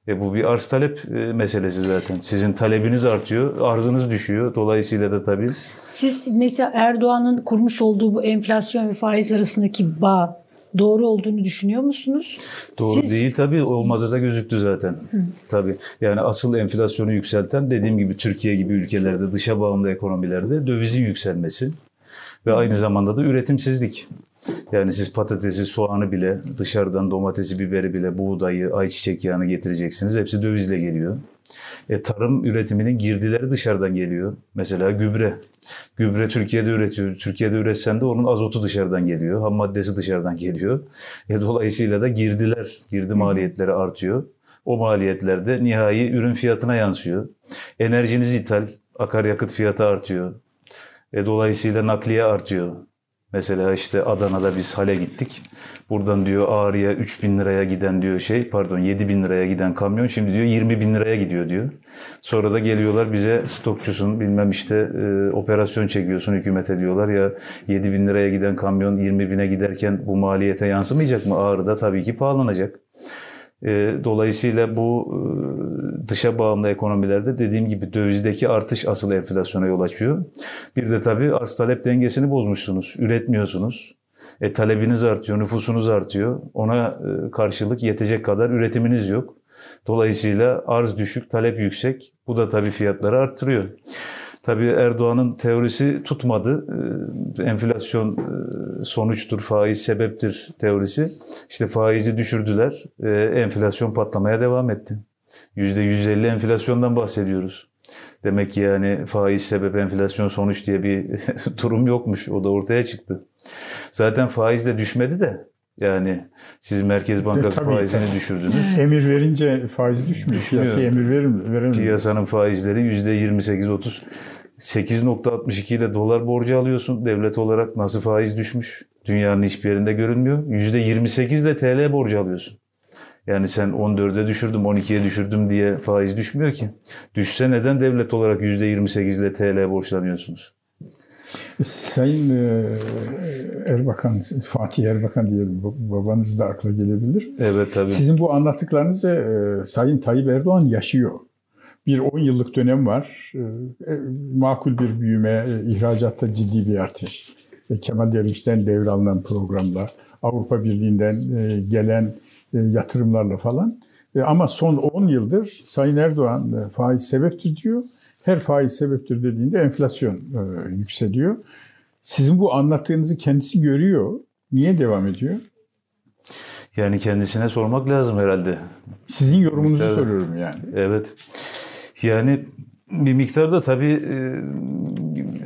E bu bir arz talep e, meselesi zaten. Sizin talebiniz artıyor, arzınız düşüyor. Dolayısıyla da tabii. Siz mesela Erdoğan'ın kurmuş olduğu bu enflasyon ve faiz arasındaki bağ doğru olduğunu düşünüyor musunuz? Doğru Siz... değil tabii olmadı da gözüktü zaten. Hı. Tabii yani asıl enflasyonu yükselten dediğim gibi Türkiye gibi ülkelerde dışa bağımlı ekonomilerde dövizin yükselmesi ve aynı zamanda da üretimsizlik. Yani siz patatesi, soğanı bile, dışarıdan domatesi, biberi bile, buğdayı, ayçiçek yağını getireceksiniz. Hepsi dövizle geliyor. E, tarım üretiminin girdileri dışarıdan geliyor. Mesela gübre. Gübre Türkiye'de üretiyor. Türkiye'de üretsen de onun azotu dışarıdan geliyor. Ham maddesi dışarıdan geliyor. E, dolayısıyla da girdiler, girdi maliyetleri artıyor. O maliyetler de nihai ürün fiyatına yansıyor. Enerjiniz ithal, akaryakıt fiyatı artıyor. E, dolayısıyla nakliye artıyor. Mesela işte Adana'da biz hale gittik. Buradan diyor Ağrı'ya 3 bin liraya giden diyor şey pardon 7 bin liraya giden kamyon şimdi diyor 20 bin liraya gidiyor diyor. Sonra da geliyorlar bize stokçusun bilmem işte e, operasyon çekiyorsun hükümete diyorlar ya 7 bin liraya giden kamyon 20 bine giderken bu maliyete yansımayacak mı? Ağrı'da tabii ki pahalanacak. E, dolayısıyla bu e, dışa bağımlı ekonomilerde dediğim gibi dövizdeki artış asıl enflasyona yol açıyor. Bir de tabii arz talep dengesini bozmuşsunuz. Üretmiyorsunuz. E, talebiniz artıyor, nüfusunuz artıyor. Ona e, karşılık yetecek kadar üretiminiz yok. Dolayısıyla arz düşük, talep yüksek. Bu da tabii fiyatları arttırıyor. Tabii Erdoğan'ın teorisi tutmadı. Ee, enflasyon e, sonuçtur, faiz sebeptir teorisi. İşte faizi düşürdüler, ee, enflasyon patlamaya devam etti. %150 enflasyondan bahsediyoruz. Demek ki yani faiz sebep enflasyon sonuç diye bir durum yokmuş. O da ortaya çıktı. Zaten faiz de düşmedi de yani siz Merkez Bankası tabii, faizini tabii. düşürdünüz. Emir verince faiz düşmüyor. düşmüyor. Piyasaya emir verir, verir Piyasanın faizleri %28-30. 8.62 ile dolar borcu alıyorsun. Devlet olarak nasıl faiz düşmüş? Dünyanın hiçbir yerinde görünmüyor. %28 ile TL borcu alıyorsun. Yani sen 14'e düşürdüm, 12'ye düşürdüm diye faiz düşmüyor ki. Düşse neden devlet olarak %28 ile TL borçlanıyorsunuz? Sayın e, Erbakan, Fatih Erbakan diye babanız da akla gelebilir. Evet tabii. Sizin bu anlattıklarınızı e, Sayın Tayyip Erdoğan yaşıyor bir 10 yıllık dönem var. Ee, e, makul bir büyüme, e, ihracatta ciddi bir artış. E, Kemal Derviş'ten devralınan programla, Avrupa Birliği'nden gelen yatırımlarla falan. Ama son 10 yıldır Sayın Erdoğan faiz sebeptir diyor. Her faiz sebeptir dediğinde enflasyon yükseliyor. Sizin bu anlattığınızı kendisi görüyor. Niye devam ediyor? Yani kendisine sormak lazım herhalde. Sizin yorumunuzu Miktarda. soruyorum yani. Evet. Yani bir miktarda tabii e,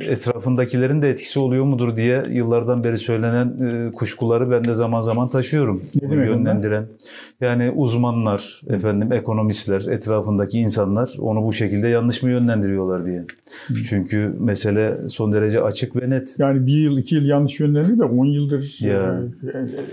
etrafındakilerin de etkisi oluyor mudur diye yıllardan beri söylenen e, kuşkuları ben de zaman zaman taşıyorum. Ne demek yönlendiren. Onlar? Yani uzmanlar, efendim ekonomistler, etrafındaki insanlar onu bu şekilde yanlış mı yönlendiriyorlar diye. Hı. Çünkü mesele son derece açık ve net. Yani bir yıl, iki yıl yanlış yönlendiriyor da on yıldır ya.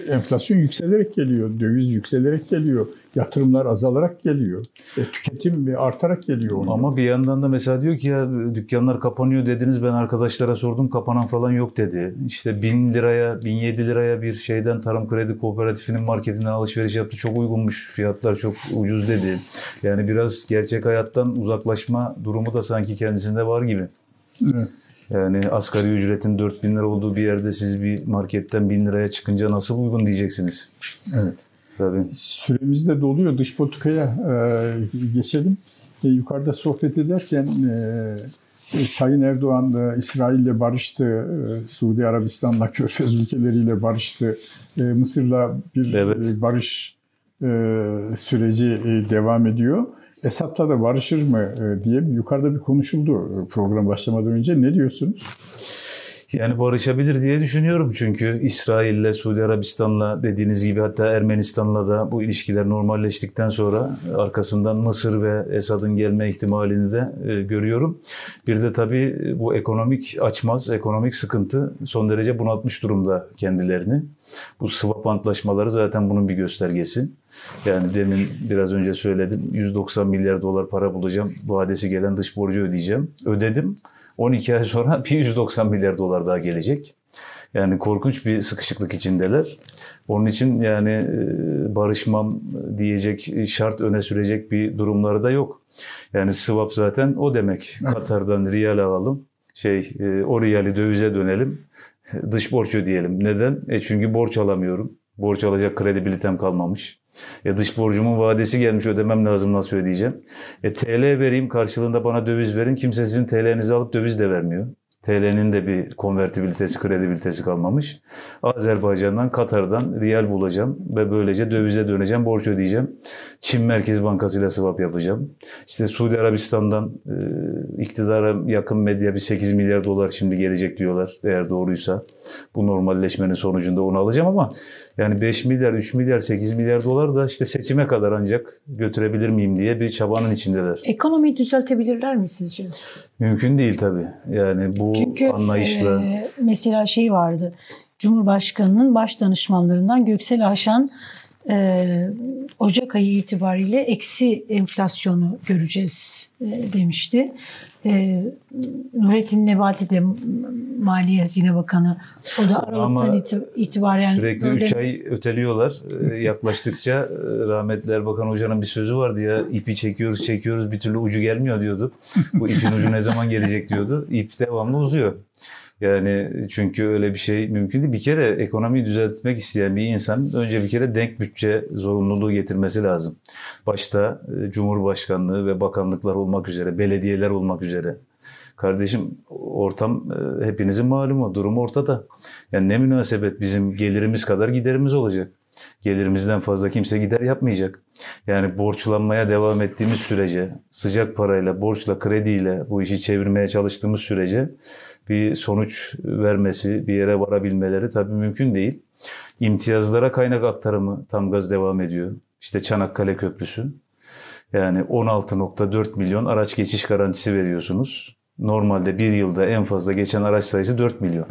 E, enflasyon yükselerek geliyor, döviz yükselerek geliyor, yatırımlar azalarak geliyor, tüketim artarak geliyor. Ama bir yandan da mesela diyor ki ya dükkanlar kapanıyor dediniz ben arkadaşlara sordum kapanan falan yok dedi. İşte bin liraya, bin yedi liraya bir şeyden Tarım Kredi Kooperatifinin marketinden alışveriş yaptı. Çok uygunmuş. Fiyatlar çok ucuz dedi. Yani biraz gerçek hayattan uzaklaşma durumu da sanki kendisinde var gibi. Evet. Yani asgari ücretin 4 bin lira olduğu bir yerde siz bir marketten bin liraya çıkınca nasıl uygun diyeceksiniz. Evet. Tabii. Süremiz de doluyor. Dış politikaya e, geçelim. E, yukarıda sohbet ederken e, e, Sayın Erdoğan da İsrail'le barıştı, e, Suudi Arabistan'la, Körfez ülkeleriyle barıştı, e, Mısır'la bir evet. barış süreci devam ediyor. Esad'la da barışır mı diye yukarıda bir konuşuldu program başlamadan önce. Ne diyorsunuz? Yani barışabilir diye düşünüyorum çünkü İsrail'le, Suudi Arabistan'la dediğiniz gibi hatta Ermenistan'la da bu ilişkiler normalleştikten sonra arkasından Mısır ve Esad'ın gelme ihtimalini de e, görüyorum. Bir de tabii bu ekonomik açmaz, ekonomik sıkıntı son derece bunaltmış durumda kendilerini. Bu swap antlaşmaları zaten bunun bir göstergesi. Yani demin biraz önce söyledim 190 milyar dolar para bulacağım. Vadesi gelen dış borcu ödeyeceğim. Ödedim. 12 ay sonra bir 190 milyar dolar daha gelecek. Yani korkunç bir sıkışıklık içindeler. Onun için yani e, barışmam diyecek, şart öne sürecek bir durumları da yok. Yani swap zaten o demek. Katar'dan riyal alalım. Şey, e, o riyali dövize dönelim. Dış borç ödeyelim. Neden? E çünkü borç alamıyorum. Borç alacak kredibilitem kalmamış. E dış borcumun vadesi gelmiş ödemem lazım nasıl ödeyeceğim? E TL vereyim karşılığında bana döviz verin. Kimse sizin TL'nizi alıp döviz de vermiyor. TL'nin de bir konvertibilitesi, kredibilitesi kalmamış. Azerbaycan'dan, Katar'dan riyal bulacağım ve böylece dövize döneceğim, borç ödeyeceğim. Çin Merkez Bankası ile swap yapacağım. İşte Suudi Arabistan'dan e, iktidara yakın medya bir 8 milyar dolar şimdi gelecek diyorlar eğer doğruysa. Bu normalleşmenin sonucunda onu alacağım ama yani 5 milyar, 3 milyar, 8 milyar dolar da işte seçime kadar ancak götürebilir miyim diye bir çabanın içindeler. Ekonomiyi düzeltebilirler mi sizce? Mümkün değil tabii. Yani bu Çünkü anlayışla... e, mesela şey vardı. Cumhurbaşkanının baş danışmanlarından Göksel Aşan e, Ocak ayı itibariyle eksi enflasyonu göreceğiz e, demişti. E, Nurettin Nebati de Maliye Hazine Bakanı o da Aralık'tan Ama iti- itibaren Sürekli böyle 3 ay öteliyorlar. Ee, Yaklaştıkça e, rahmetli Erbakan Hoca'nın bir sözü vardı ya ipi çekiyoruz çekiyoruz bir türlü ucu gelmiyor diyordu. Bu ipin ucu ne zaman gelecek diyordu. İp devamlı uzuyor. Yani çünkü öyle bir şey mümkün değil. Bir kere ekonomiyi düzeltmek isteyen bir insan önce bir kere denk bütçe zorunluluğu getirmesi lazım. Başta e, Cumhurbaşkanlığı ve bakanlıklar olmak üzere, belediyeler olmak üzere. Kardeşim ortam e, hepinizin malumu, durum ortada. Yani ne münasebet bizim gelirimiz kadar giderimiz olacak. Gelirimizden fazla kimse gider yapmayacak. Yani borçlanmaya devam ettiğimiz sürece, sıcak parayla, borçla, krediyle bu işi çevirmeye çalıştığımız sürece bir sonuç vermesi, bir yere varabilmeleri tabii mümkün değil. İmtiyazlara kaynak aktarımı tam gaz devam ediyor. İşte Çanakkale Köprüsü. Yani 16.4 milyon araç geçiş garantisi veriyorsunuz. Normalde bir yılda en fazla geçen araç sayısı 4 milyon.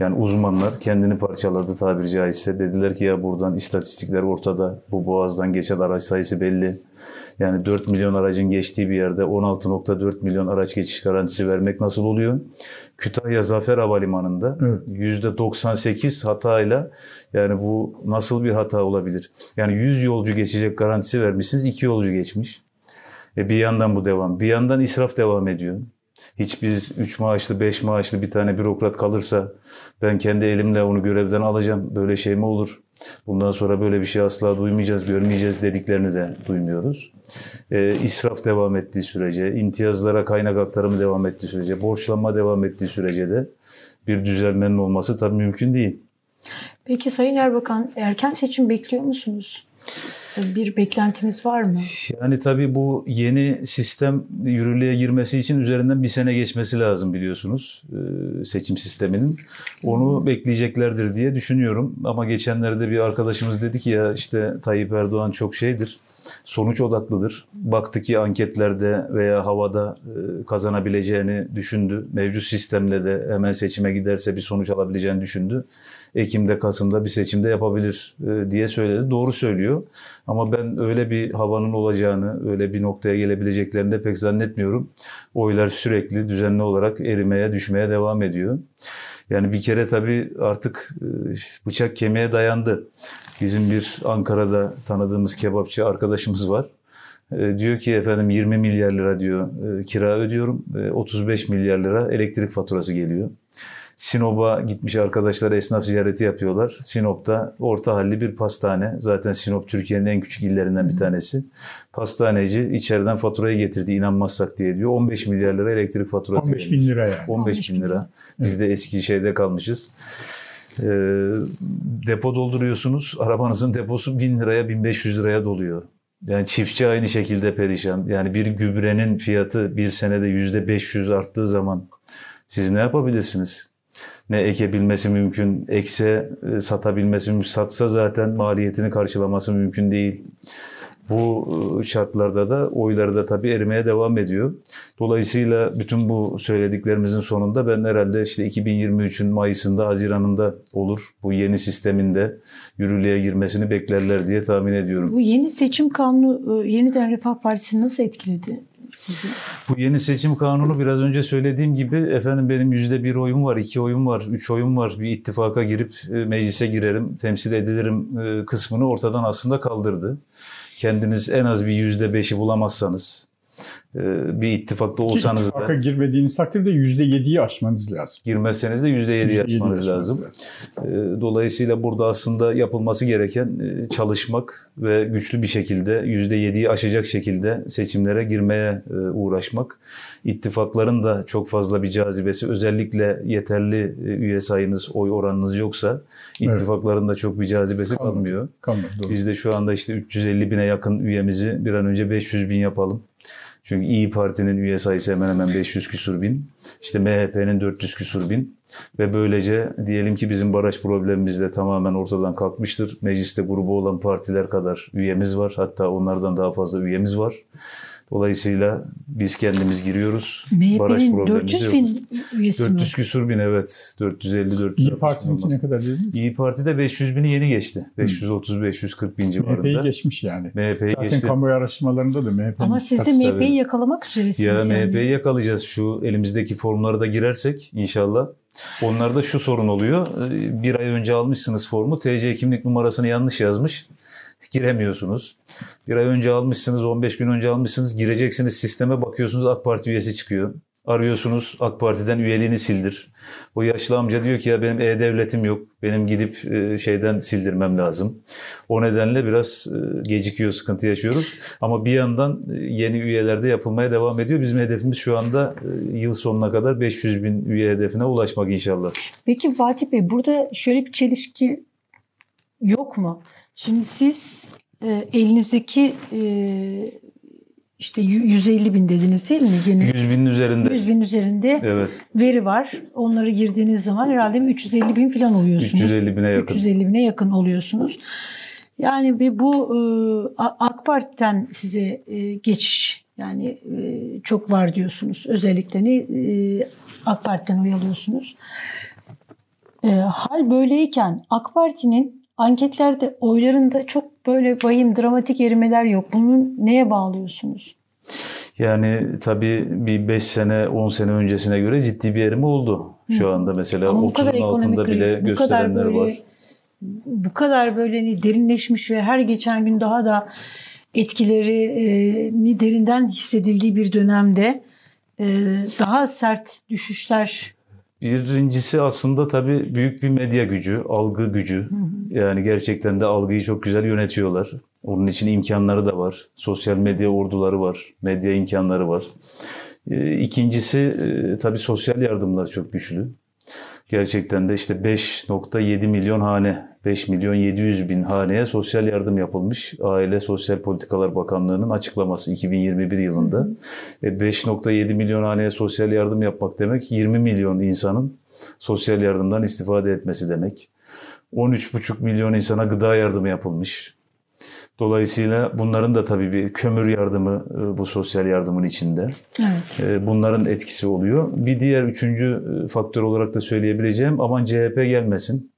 Yani uzmanlar kendini parçaladı tabiri caizse. Dediler ki ya buradan istatistikler ortada. Bu boğazdan geçen araç sayısı belli. Yani 4 milyon aracın geçtiği bir yerde 16.4 milyon araç geçiş garantisi vermek nasıl oluyor? Kütahya Zafer Havalimanı'nda Evet. %98 hatayla yani bu nasıl bir hata olabilir? Yani 100 yolcu geçecek garantisi vermişsiniz, 2 yolcu geçmiş. E bir yandan bu devam. Bir yandan israf devam ediyor. Hiç biz 3 maaşlı, 5 maaşlı bir tane bürokrat kalırsa ben kendi elimle onu görevden alacağım. Böyle şey mi olur? Bundan sonra böyle bir şey asla duymayacağız, görmeyeceğiz dediklerini de duymuyoruz. E, israf devam ettiği sürece, imtiyazlara kaynak aktarımı devam ettiği sürece, borçlanma devam ettiği sürece de bir düzelmenin olması tabii mümkün değil. Peki Sayın Erbakan erken seçim bekliyor musunuz? Bir beklentiniz var mı? Yani tabii bu yeni sistem yürürlüğe girmesi için üzerinden bir sene geçmesi lazım biliyorsunuz e, seçim sisteminin. Onu bekleyeceklerdir diye düşünüyorum. Ama geçenlerde bir arkadaşımız dedi ki ya işte Tayyip Erdoğan çok şeydir, sonuç odaklıdır. Baktı ki anketlerde veya havada e, kazanabileceğini düşündü. Mevcut sistemle de hemen seçime giderse bir sonuç alabileceğini düşündü. Ekim'de, Kasım'da bir seçimde yapabilir e, diye söyledi. Doğru söylüyor. Ama ben öyle bir havanın olacağını, öyle bir noktaya gelebileceklerini de pek zannetmiyorum. Oylar sürekli düzenli olarak erimeye, düşmeye devam ediyor. Yani bir kere tabii artık e, bıçak kemiğe dayandı. Bizim bir Ankara'da tanıdığımız kebapçı arkadaşımız var. E, diyor ki efendim 20 milyar lira diyor kira ödüyorum. E, 35 milyar lira elektrik faturası geliyor. Sinop'a gitmiş arkadaşlar esnaf ziyareti yapıyorlar. Sinop'ta orta halli bir pastane. Zaten Sinop Türkiye'nin en küçük illerinden bir tanesi. Pastaneci içeriden faturayı getirdi inanmazsak diye diyor. 15 milyar lira elektrik faturası 15 bin lira yani. 15 bin lira. Biz de eski şeyde kalmışız. Ee, depo dolduruyorsunuz. Arabanızın deposu 1000 liraya 1500 liraya doluyor. Yani çiftçi aynı şekilde perişan. Yani bir gübrenin fiyatı bir senede %500 arttığı zaman siz ne yapabilirsiniz? Ne ekebilmesi mümkün, ekse e, satabilmesi mümkün. Satsa zaten maliyetini karşılaması mümkün değil. Bu e, şartlarda da oyları da tabii erimeye devam ediyor. Dolayısıyla bütün bu söylediklerimizin sonunda ben herhalde işte 2023'ün Mayıs'ında, Haziran'ında olur. Bu yeni sisteminde yürürlüğe girmesini beklerler diye tahmin ediyorum. Bu yeni seçim kanunu e, yeniden Refah Partisi'ni nasıl etkiledi Bu yeni seçim kanunu biraz önce söylediğim gibi efendim benim yüzde bir oyum var, iki oyum var, üç oyum var. Bir ittifaka girip e, meclise girerim, temsil edilirim e, kısmını ortadan aslında kaldırdı. Kendiniz en az bir yüzde beşi bulamazsanız bir ittifakta olsanız Ki ittifaka da girmediğiniz takdirde %7'yi aşmanız lazım. Girmezseniz de %7'yi aşmanız lazım. lazım. Ee, dolayısıyla burada aslında yapılması gereken e, çalışmak ve güçlü bir şekilde %7'yi aşacak şekilde seçimlere girmeye e, uğraşmak. İttifakların da çok fazla bir cazibesi özellikle yeterli e, üye sayınız, oy oranınız yoksa ittifakların da çok bir cazibesi kalmıyor. Kalmadı, doğru. Biz de şu anda işte 350 bine yakın üyemizi bir an önce 500 bin yapalım. Çünkü İyi Parti'nin üye sayısı hemen hemen 500 küsur bin. İşte MHP'nin 400 küsur bin. Ve böylece diyelim ki bizim baraj problemimiz de tamamen ortadan kalkmıştır. Mecliste grubu olan partiler kadar üyemiz var. Hatta onlardan daha fazla üyemiz var. Dolayısıyla biz kendimiz giriyoruz. MHP'nin 400 bin üyesi 400 mi? 400 küsur bin evet. 450-400 İyi Parti'nin ne kadar dediniz? İyi Parti de 500 bini yeni geçti. 530-540 bin civarında. MHP'yi geçmiş yani. MHP'yi Zaten geçti. kamuoyu araştırmalarında da MHP'nin Ama siz de MHP'yi yakalamak üzeresiniz. Ya yani. MHP'yi yakalayacağız. Şu elimizdeki formlara da girersek inşallah. Onlarda şu sorun oluyor. Bir ay önce almışsınız formu. TC kimlik numarasını yanlış yazmış giremiyorsunuz. Bir ay önce almışsınız, 15 gün önce almışsınız, gireceksiniz sisteme bakıyorsunuz AK Parti üyesi çıkıyor. Arıyorsunuz AK Parti'den üyeliğini sildir. O yaşlı amca diyor ki ya benim e-devletim yok. Benim gidip e, şeyden sildirmem lazım. O nedenle biraz e, gecikiyor, sıkıntı yaşıyoruz. Ama bir yandan e, yeni üyelerde yapılmaya devam ediyor. Bizim hedefimiz şu anda yıl sonuna kadar 500 bin üye hedefine ulaşmak inşallah. Peki Fatih Bey burada şöyle bir çelişki yok mu? Şimdi siz e, elinizdeki e, işte 150 bin dediniz değil mi? Yeni 100 binin üzerinde. 100 bin üzerinde evet. veri var. Onları girdiğiniz zaman herhalde 350 bin falan oluyorsunuz. 350 bine yakın. 350 bine yakın oluyorsunuz. Yani ve bu e, AK Parti'den size e, geçiş yani e, çok var diyorsunuz. Özellikle ne AK Parti'den oy alıyorsunuz. Hal böyleyken AK Parti'nin Anketlerde oylarında çok böyle vahim, dramatik erimeler yok. Bunu neye bağlıyorsunuz? Yani tabii bir 5 sene, 10 sene öncesine göre ciddi bir erime oldu. Şu anda mesela 30'un altında kriz, bile gösterenler böyle, var. Bu kadar böyle hani derinleşmiş ve her geçen gün daha da etkileri e, derinden hissedildiği bir dönemde e, daha sert düşüşler Birincisi aslında tabii büyük bir medya gücü, algı gücü. Yani gerçekten de algıyı çok güzel yönetiyorlar. Onun için imkanları da var. Sosyal medya orduları var, medya imkanları var. Ee, ikincisi e, tabii sosyal yardımlar çok güçlü. Gerçekten de işte 5.7 milyon hane, 5 milyon 700 bin haneye sosyal yardım yapılmış. Aile Sosyal Politikalar Bakanlığı'nın açıklaması 2021 yılında. 5.7 e, milyon haneye sosyal yardım yapmak demek 20 milyon insanın sosyal yardımdan istifade etmesi demek. 13,5 milyon insana gıda yardımı yapılmış. Dolayısıyla bunların da tabii bir kömür yardımı e, bu sosyal yardımın içinde. Evet. E, bunların etkisi oluyor. Bir diğer üçüncü e, faktör olarak da söyleyebileceğim aman CHP gelmesin.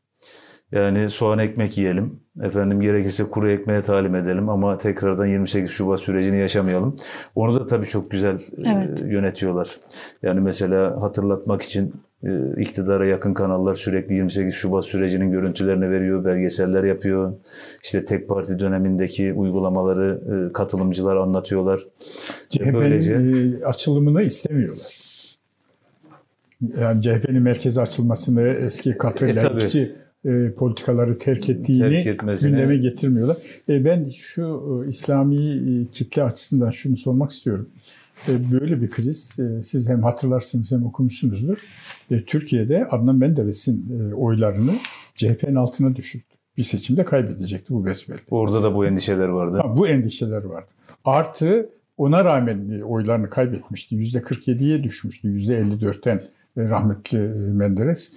Yani soğan ekmek yiyelim. Efendim gerekirse kuru ekmeğe talim edelim ama tekrardan 28 Şubat sürecini yaşamayalım. Onu da tabii çok güzel evet. yönetiyorlar. Yani mesela hatırlatmak için iktidara yakın kanallar sürekli 28 Şubat sürecinin görüntülerini veriyor, belgeseller yapıyor. İşte tek parti dönemindeki uygulamaları e, katılımcılar anlatıyorlar. CHP'nin Böylece... E, açılımını istemiyorlar. Yani CHP'nin merkeze açılmasını eski katı e, e, politikaları terk ettiğini terk gündeme getirmiyorlar. E, ben şu e, İslami kitle açısından şunu sormak istiyorum. E, böyle bir kriz, e, siz hem hatırlarsınız hem okumuşsunuzdur. E, Türkiye'de Adnan Menderes'in oylarını CHP'nin altına düşürdü. Bir seçimde kaybedecekti bu besbelli. Orada da bu endişeler vardı. Ha, bu endişeler vardı. Artı ona rağmen oylarını kaybetmişti. %47'ye düşmüştü. %54'ten rahmetli Menderes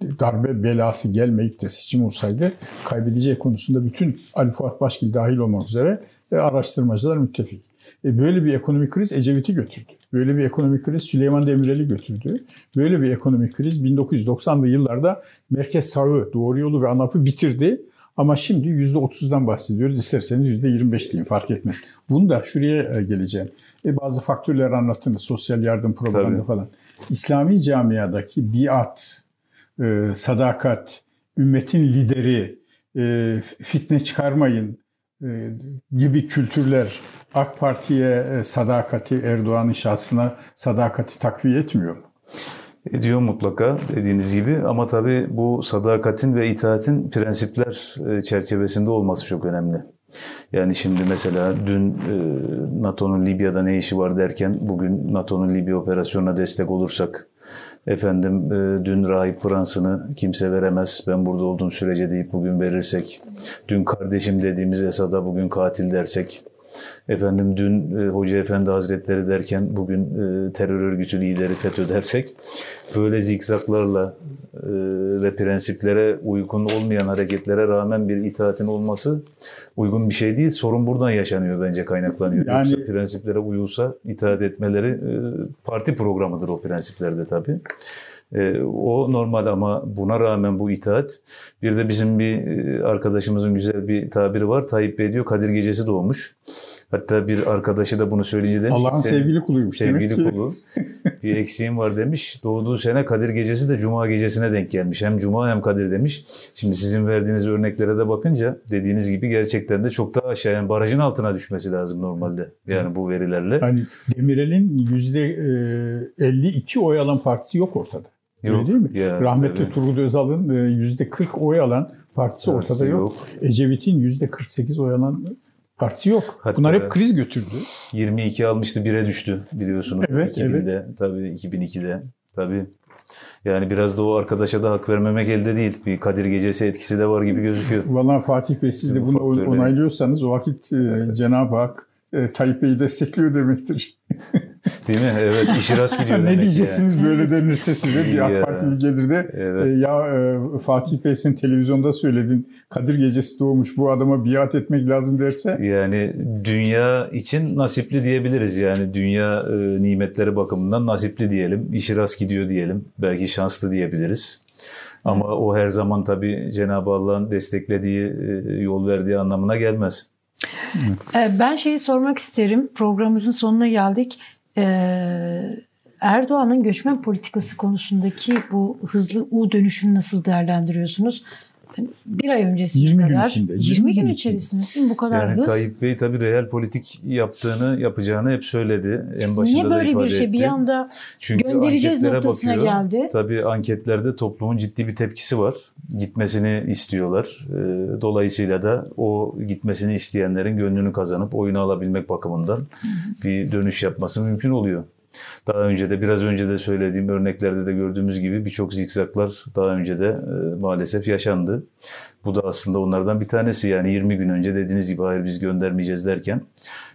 darbe belası gelmeyip de seçim olsaydı kaybedeceği konusunda bütün Ali Fuat Başgil dahil olmak üzere araştırmacılar müttefik. E, böyle bir ekonomik kriz Ecevit'i götürdü. Böyle bir ekonomik kriz Süleyman Demirel'i götürdü. Böyle bir ekonomik kriz 1990'lı yıllarda merkez sağı, doğru yolu ve ANAP'ı bitirdi. Ama şimdi %30'dan bahsediyoruz. İsterseniz %25 deyin fark etmez. Bunu da şuraya e, geleceğim. E bazı faktörler anlattınız. Sosyal yardım Tabii. falan. İslami camiadaki biat, e, sadakat, ümmetin lideri, e, fitne çıkarmayın, gibi kültürler AK Parti'ye sadakati, Erdoğan'ın şahsına sadakati takviye etmiyor mu? Ediyor mutlaka dediğiniz gibi ama tabii bu sadakatin ve itaatin prensipler çerçevesinde olması çok önemli. Yani şimdi mesela dün NATO'nun Libya'da ne işi var derken bugün NATO'nun Libya operasyonuna destek olursak efendim dün rahip Fransını kimse veremez ben burada olduğum sürece deyip bugün verirsek dün kardeşim dediğimiz Esad'a bugün katil dersek efendim dün e, Hoca Efendi Hazretleri derken bugün e, terör örgütü lideri FETÖ dersek böyle zikzaklarla e, ve prensiplere uygun olmayan hareketlere rağmen bir itaatin olması uygun bir şey değil. Sorun buradan yaşanıyor bence kaynaklanıyor. Yani, Yoksa prensiplere uyulsa itaat etmeleri e, parti programıdır o prensiplerde tabii. E, o normal ama buna rağmen bu itaat. Bir de bizim bir e, arkadaşımızın güzel bir tabiri var. Tayyip Bey diyor Kadir Gecesi doğmuş. Hatta bir arkadaşı da bunu söyleyince demiş Allah'ın sevgili kuluymuş sevgili demek kulu. bir eksiğim var demiş. Doğduğu sene Kadir Gecesi de Cuma Gecesi'ne denk gelmiş. Hem Cuma hem Kadir demiş. Şimdi sizin verdiğiniz örneklere de bakınca dediğiniz gibi gerçekten de çok daha aşağı yani barajın altına düşmesi lazım normalde. Yani bu verilerle. Hani Demirel'in %52 e, oy alan partisi yok ortada. Yok, Öyle değil mi? Ya, Rahmetli tabii. Turgut Özal'ın %40 e, oy alan partisi ortada yok. yok. Ecevit'in %48 oy alan partisi yok. Hatta Bunlar hep kriz götürdü. 22 almıştı 1'e düştü biliyorsunuz. Evet, 2000'de evet. tabii 2002'de tabii. Yani biraz da o arkadaşa da hak vermemek elde değil. Bir Kadir Gecesi etkisi de var gibi gözüküyor. Valla Fatih Bey siz de bunu onaylıyorsanız o vakit e, Cenab-ı Hak e, Tayyip Bey'i destekliyor demektir. Değil mi? Evet işi rast gidiyor Ne diyeceksiniz yani. böyle denirse size bir AK Partili gelir de evet. e, ya e, Fatih Bey sen televizyonda söyledin Kadir Gecesi doğmuş bu adama biat etmek lazım derse. Yani dünya için nasipli diyebiliriz yani dünya e, nimetleri bakımından nasipli diyelim. İşi rast gidiyor diyelim. Belki şanslı diyebiliriz. Ama o her zaman tabii Cenab-ı Allah'ın desteklediği, yol verdiği anlamına gelmez. E, ben şeyi sormak isterim. Programımızın sonuna geldik. Erdoğan'ın göçmen politikası konusundaki bu hızlı U dönüşünü nasıl değerlendiriyorsunuz? Bir ay öncesi 20 kadar. Gün içinde, 20, 20 gün içerisinde değil bu kadar yani hız? Tayyip Bey tabii real politik yaptığını, yapacağını hep söyledi. En başında Niye böyle bir şey etti. bir anda Çünkü göndereceğiz noktasına bakıyor. geldi? Tabii anketlerde toplumun ciddi bir tepkisi var. Gitmesini istiyorlar. Dolayısıyla da o gitmesini isteyenlerin gönlünü kazanıp oyunu alabilmek bakımından bir dönüş yapması mümkün oluyor. Daha önce de biraz önce de söylediğim örneklerde de gördüğümüz gibi birçok zikzaklar daha önce de e, maalesef yaşandı. Bu da aslında onlardan bir tanesi yani 20 gün önce dediğiniz gibi hayır biz göndermeyeceğiz derken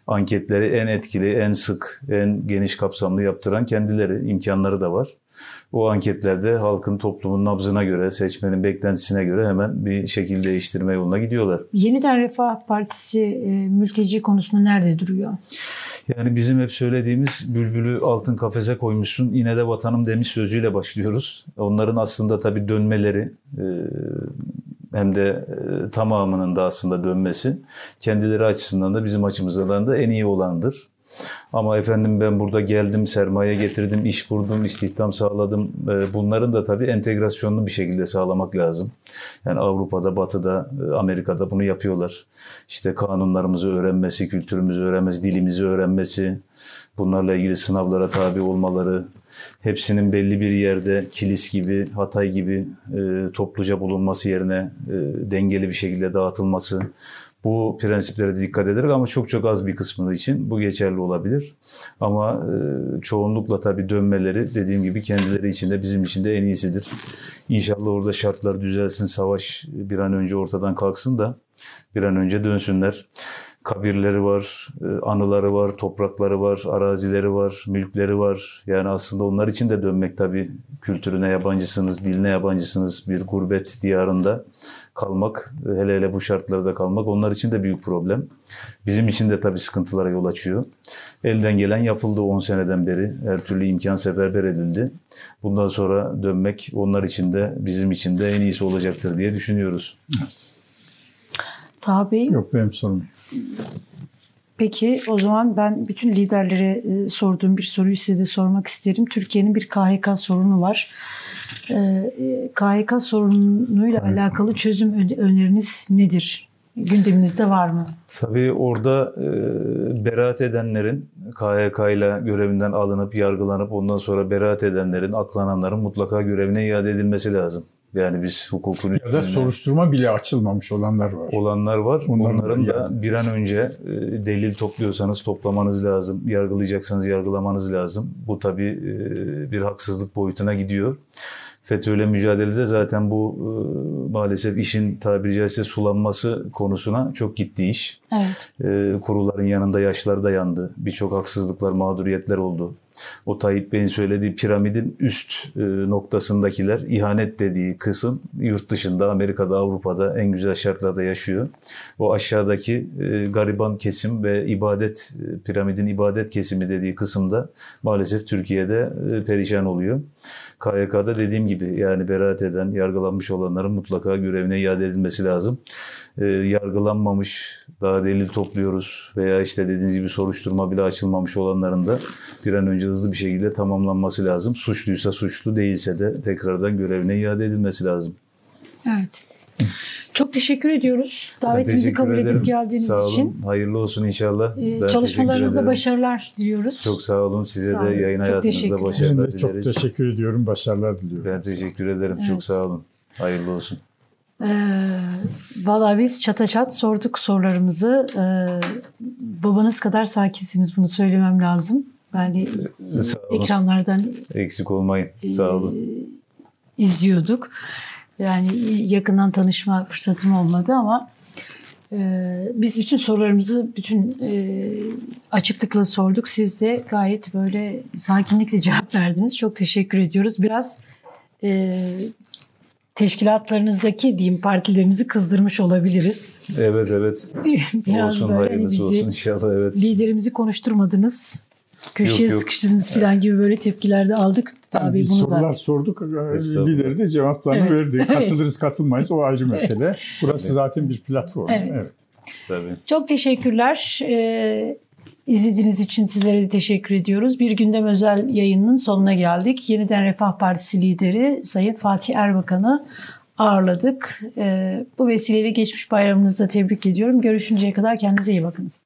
anketleri en etkili, en sık, en geniş kapsamlı yaptıran kendileri, imkanları da var. O anketlerde halkın toplumun nabzına göre, seçmenin beklentisine göre hemen bir şekil değiştirme yoluna gidiyorlar. Yeniden Refah Partisi e, mülteci konusunda nerede duruyor? Yani bizim hep söylediğimiz bülbülü altın kafese koymuşsun yine de vatanım demiş sözüyle başlıyoruz. Onların aslında tabii dönmeleri e, hem de e, tamamının da aslında dönmesi kendileri açısından da bizim açımızdan da en iyi olandır. Ama efendim ben burada geldim, sermaye getirdim, iş kurdum, istihdam sağladım. Ee, bunların da tabii entegrasyonlu bir şekilde sağlamak lazım. Yani Avrupa'da, Batı'da, e, Amerika'da bunu yapıyorlar. İşte kanunlarımızı öğrenmesi, kültürümüzü öğrenmesi, dilimizi öğrenmesi, bunlarla ilgili sınavlara tabi olmaları, hepsinin belli bir yerde kilis gibi, Hatay gibi e, topluca bulunması yerine e, dengeli bir şekilde dağıtılması, bu prensiplere dikkat ederek ama çok çok az bir kısmı için bu geçerli olabilir. Ama e, çoğunlukla tabii dönmeleri dediğim gibi kendileri için de bizim için de en iyisidir. İnşallah orada şartlar düzelsin, savaş bir an önce ortadan kalksın da bir an önce dönsünler. Kabirleri var, e, anıları var, toprakları var, arazileri var, mülkleri var. Yani aslında onlar için de dönmek tabii kültürüne yabancısınız, diline yabancısınız bir gurbet diyarında kalmak, hele hele bu şartlarda kalmak onlar için de büyük problem. Bizim için de tabii sıkıntılara yol açıyor. Elden gelen yapıldı 10 seneden beri. Her türlü imkan seferber edildi. Bundan sonra dönmek onlar için de bizim için de en iyisi olacaktır diye düşünüyoruz. Evet. Tabii. Yok benim sorun. Peki o zaman ben bütün liderlere e, sorduğum bir soruyu size de sormak isterim. Türkiye'nin bir KHK sorunu var. E, KHK sorunuyla KHK. alakalı çözüm öneriniz nedir? gündeminizde var mı? Tabii orada e, beraat edenlerin KYK ile görevinden alınıp yargılanıp ondan sonra beraat edenlerin, aklananların mutlaka görevine iade edilmesi lazım. Yani biz hukukun Ya da soruşturma bile açılmamış olanlar var. olanlar var. Onların Onların da yani- bir an önce e, delil topluyorsanız toplamanız lazım. Yargılayacaksanız yargılamanız lazım. Bu tabii e, bir haksızlık boyutuna gidiyor. FETÖ'yle mücadelede zaten bu e, maalesef işin tabiri caizse sulanması konusuna çok gitti iş. Evet. E, kuruların yanında yaşlar da yandı. Birçok haksızlıklar, mağduriyetler oldu. O Tayyip Bey'in söylediği piramidin üst e, noktasındakiler, ihanet dediği kısım yurt dışında, Amerika'da, Avrupa'da en güzel şartlarda yaşıyor. O aşağıdaki e, gariban kesim ve ibadet, e, piramidin ibadet kesimi dediği kısımda maalesef Türkiye'de perişan oluyor. KYK'da dediğim gibi yani beraat eden, yargılanmış olanların mutlaka görevine iade edilmesi lazım. E, yargılanmamış, daha delil topluyoruz veya işte dediğiniz gibi soruşturma bile açılmamış olanların da bir an önce hızlı bir şekilde tamamlanması lazım. Suçluysa suçlu, değilse de tekrardan görevine iade edilmesi lazım. Evet. Çok teşekkür ediyoruz. Davetimizi teşekkür kabul ederim. edip geldiğiniz sağ olun. için. Hayırlı olsun inşallah. Ee, Ben çalışmalarınızda başarılar diliyoruz. Çok sağ olun. Size Sağ de olun. yayın Çok hayatınızda başarılar de çok dileriz. teşekkür ediyorum. Başarılar diliyorum. Ben teşekkür ederim. Evet. Çok sağ olun. Hayırlı olsun. Ee, Valla biz çata çat sorduk sorularımızı. Ee, babanız kadar sakinsiniz bunu söylemem lazım. Yani Sağ olun. ekranlardan Eksik olmayın. Sağ olun. izliyorduk. Yani yakından tanışma fırsatım olmadı ama e, biz bütün sorularımızı bütün e, açıklıkla sorduk. Siz de gayet böyle sakinlikle cevap verdiniz. Çok teşekkür ediyoruz. Biraz e, teşkilatlarınızdaki diyeyim partilerinizi kızdırmış olabiliriz. Evet evet. Biraz olsun böyle hayırlısı bizi olsun inşallah evet. liderimizi konuşturmadınız. Köşeye Yok, yok. sıkıştınız falan gibi böyle tepkiler de aldık. Tabii Biz bunu sorular da sorduk, Estağfurullah. lideri de cevaplarını Evet. verdi. Katılırız katılmayız o ayrı mesele. Burası zaten bir platform. Evet. evet. Tabii. Çok teşekkürler. Ee, izlediğiniz için sizlere de teşekkür ediyoruz. Bir gündem özel yayının sonuna geldik. Yeniden Refah Partisi lideri Sayın Fatih Erbakan'ı ağırladık. Ee, bu vesileyle geçmiş bayramınızı da tebrik ediyorum. Görüşünceye kadar kendinize iyi bakınız.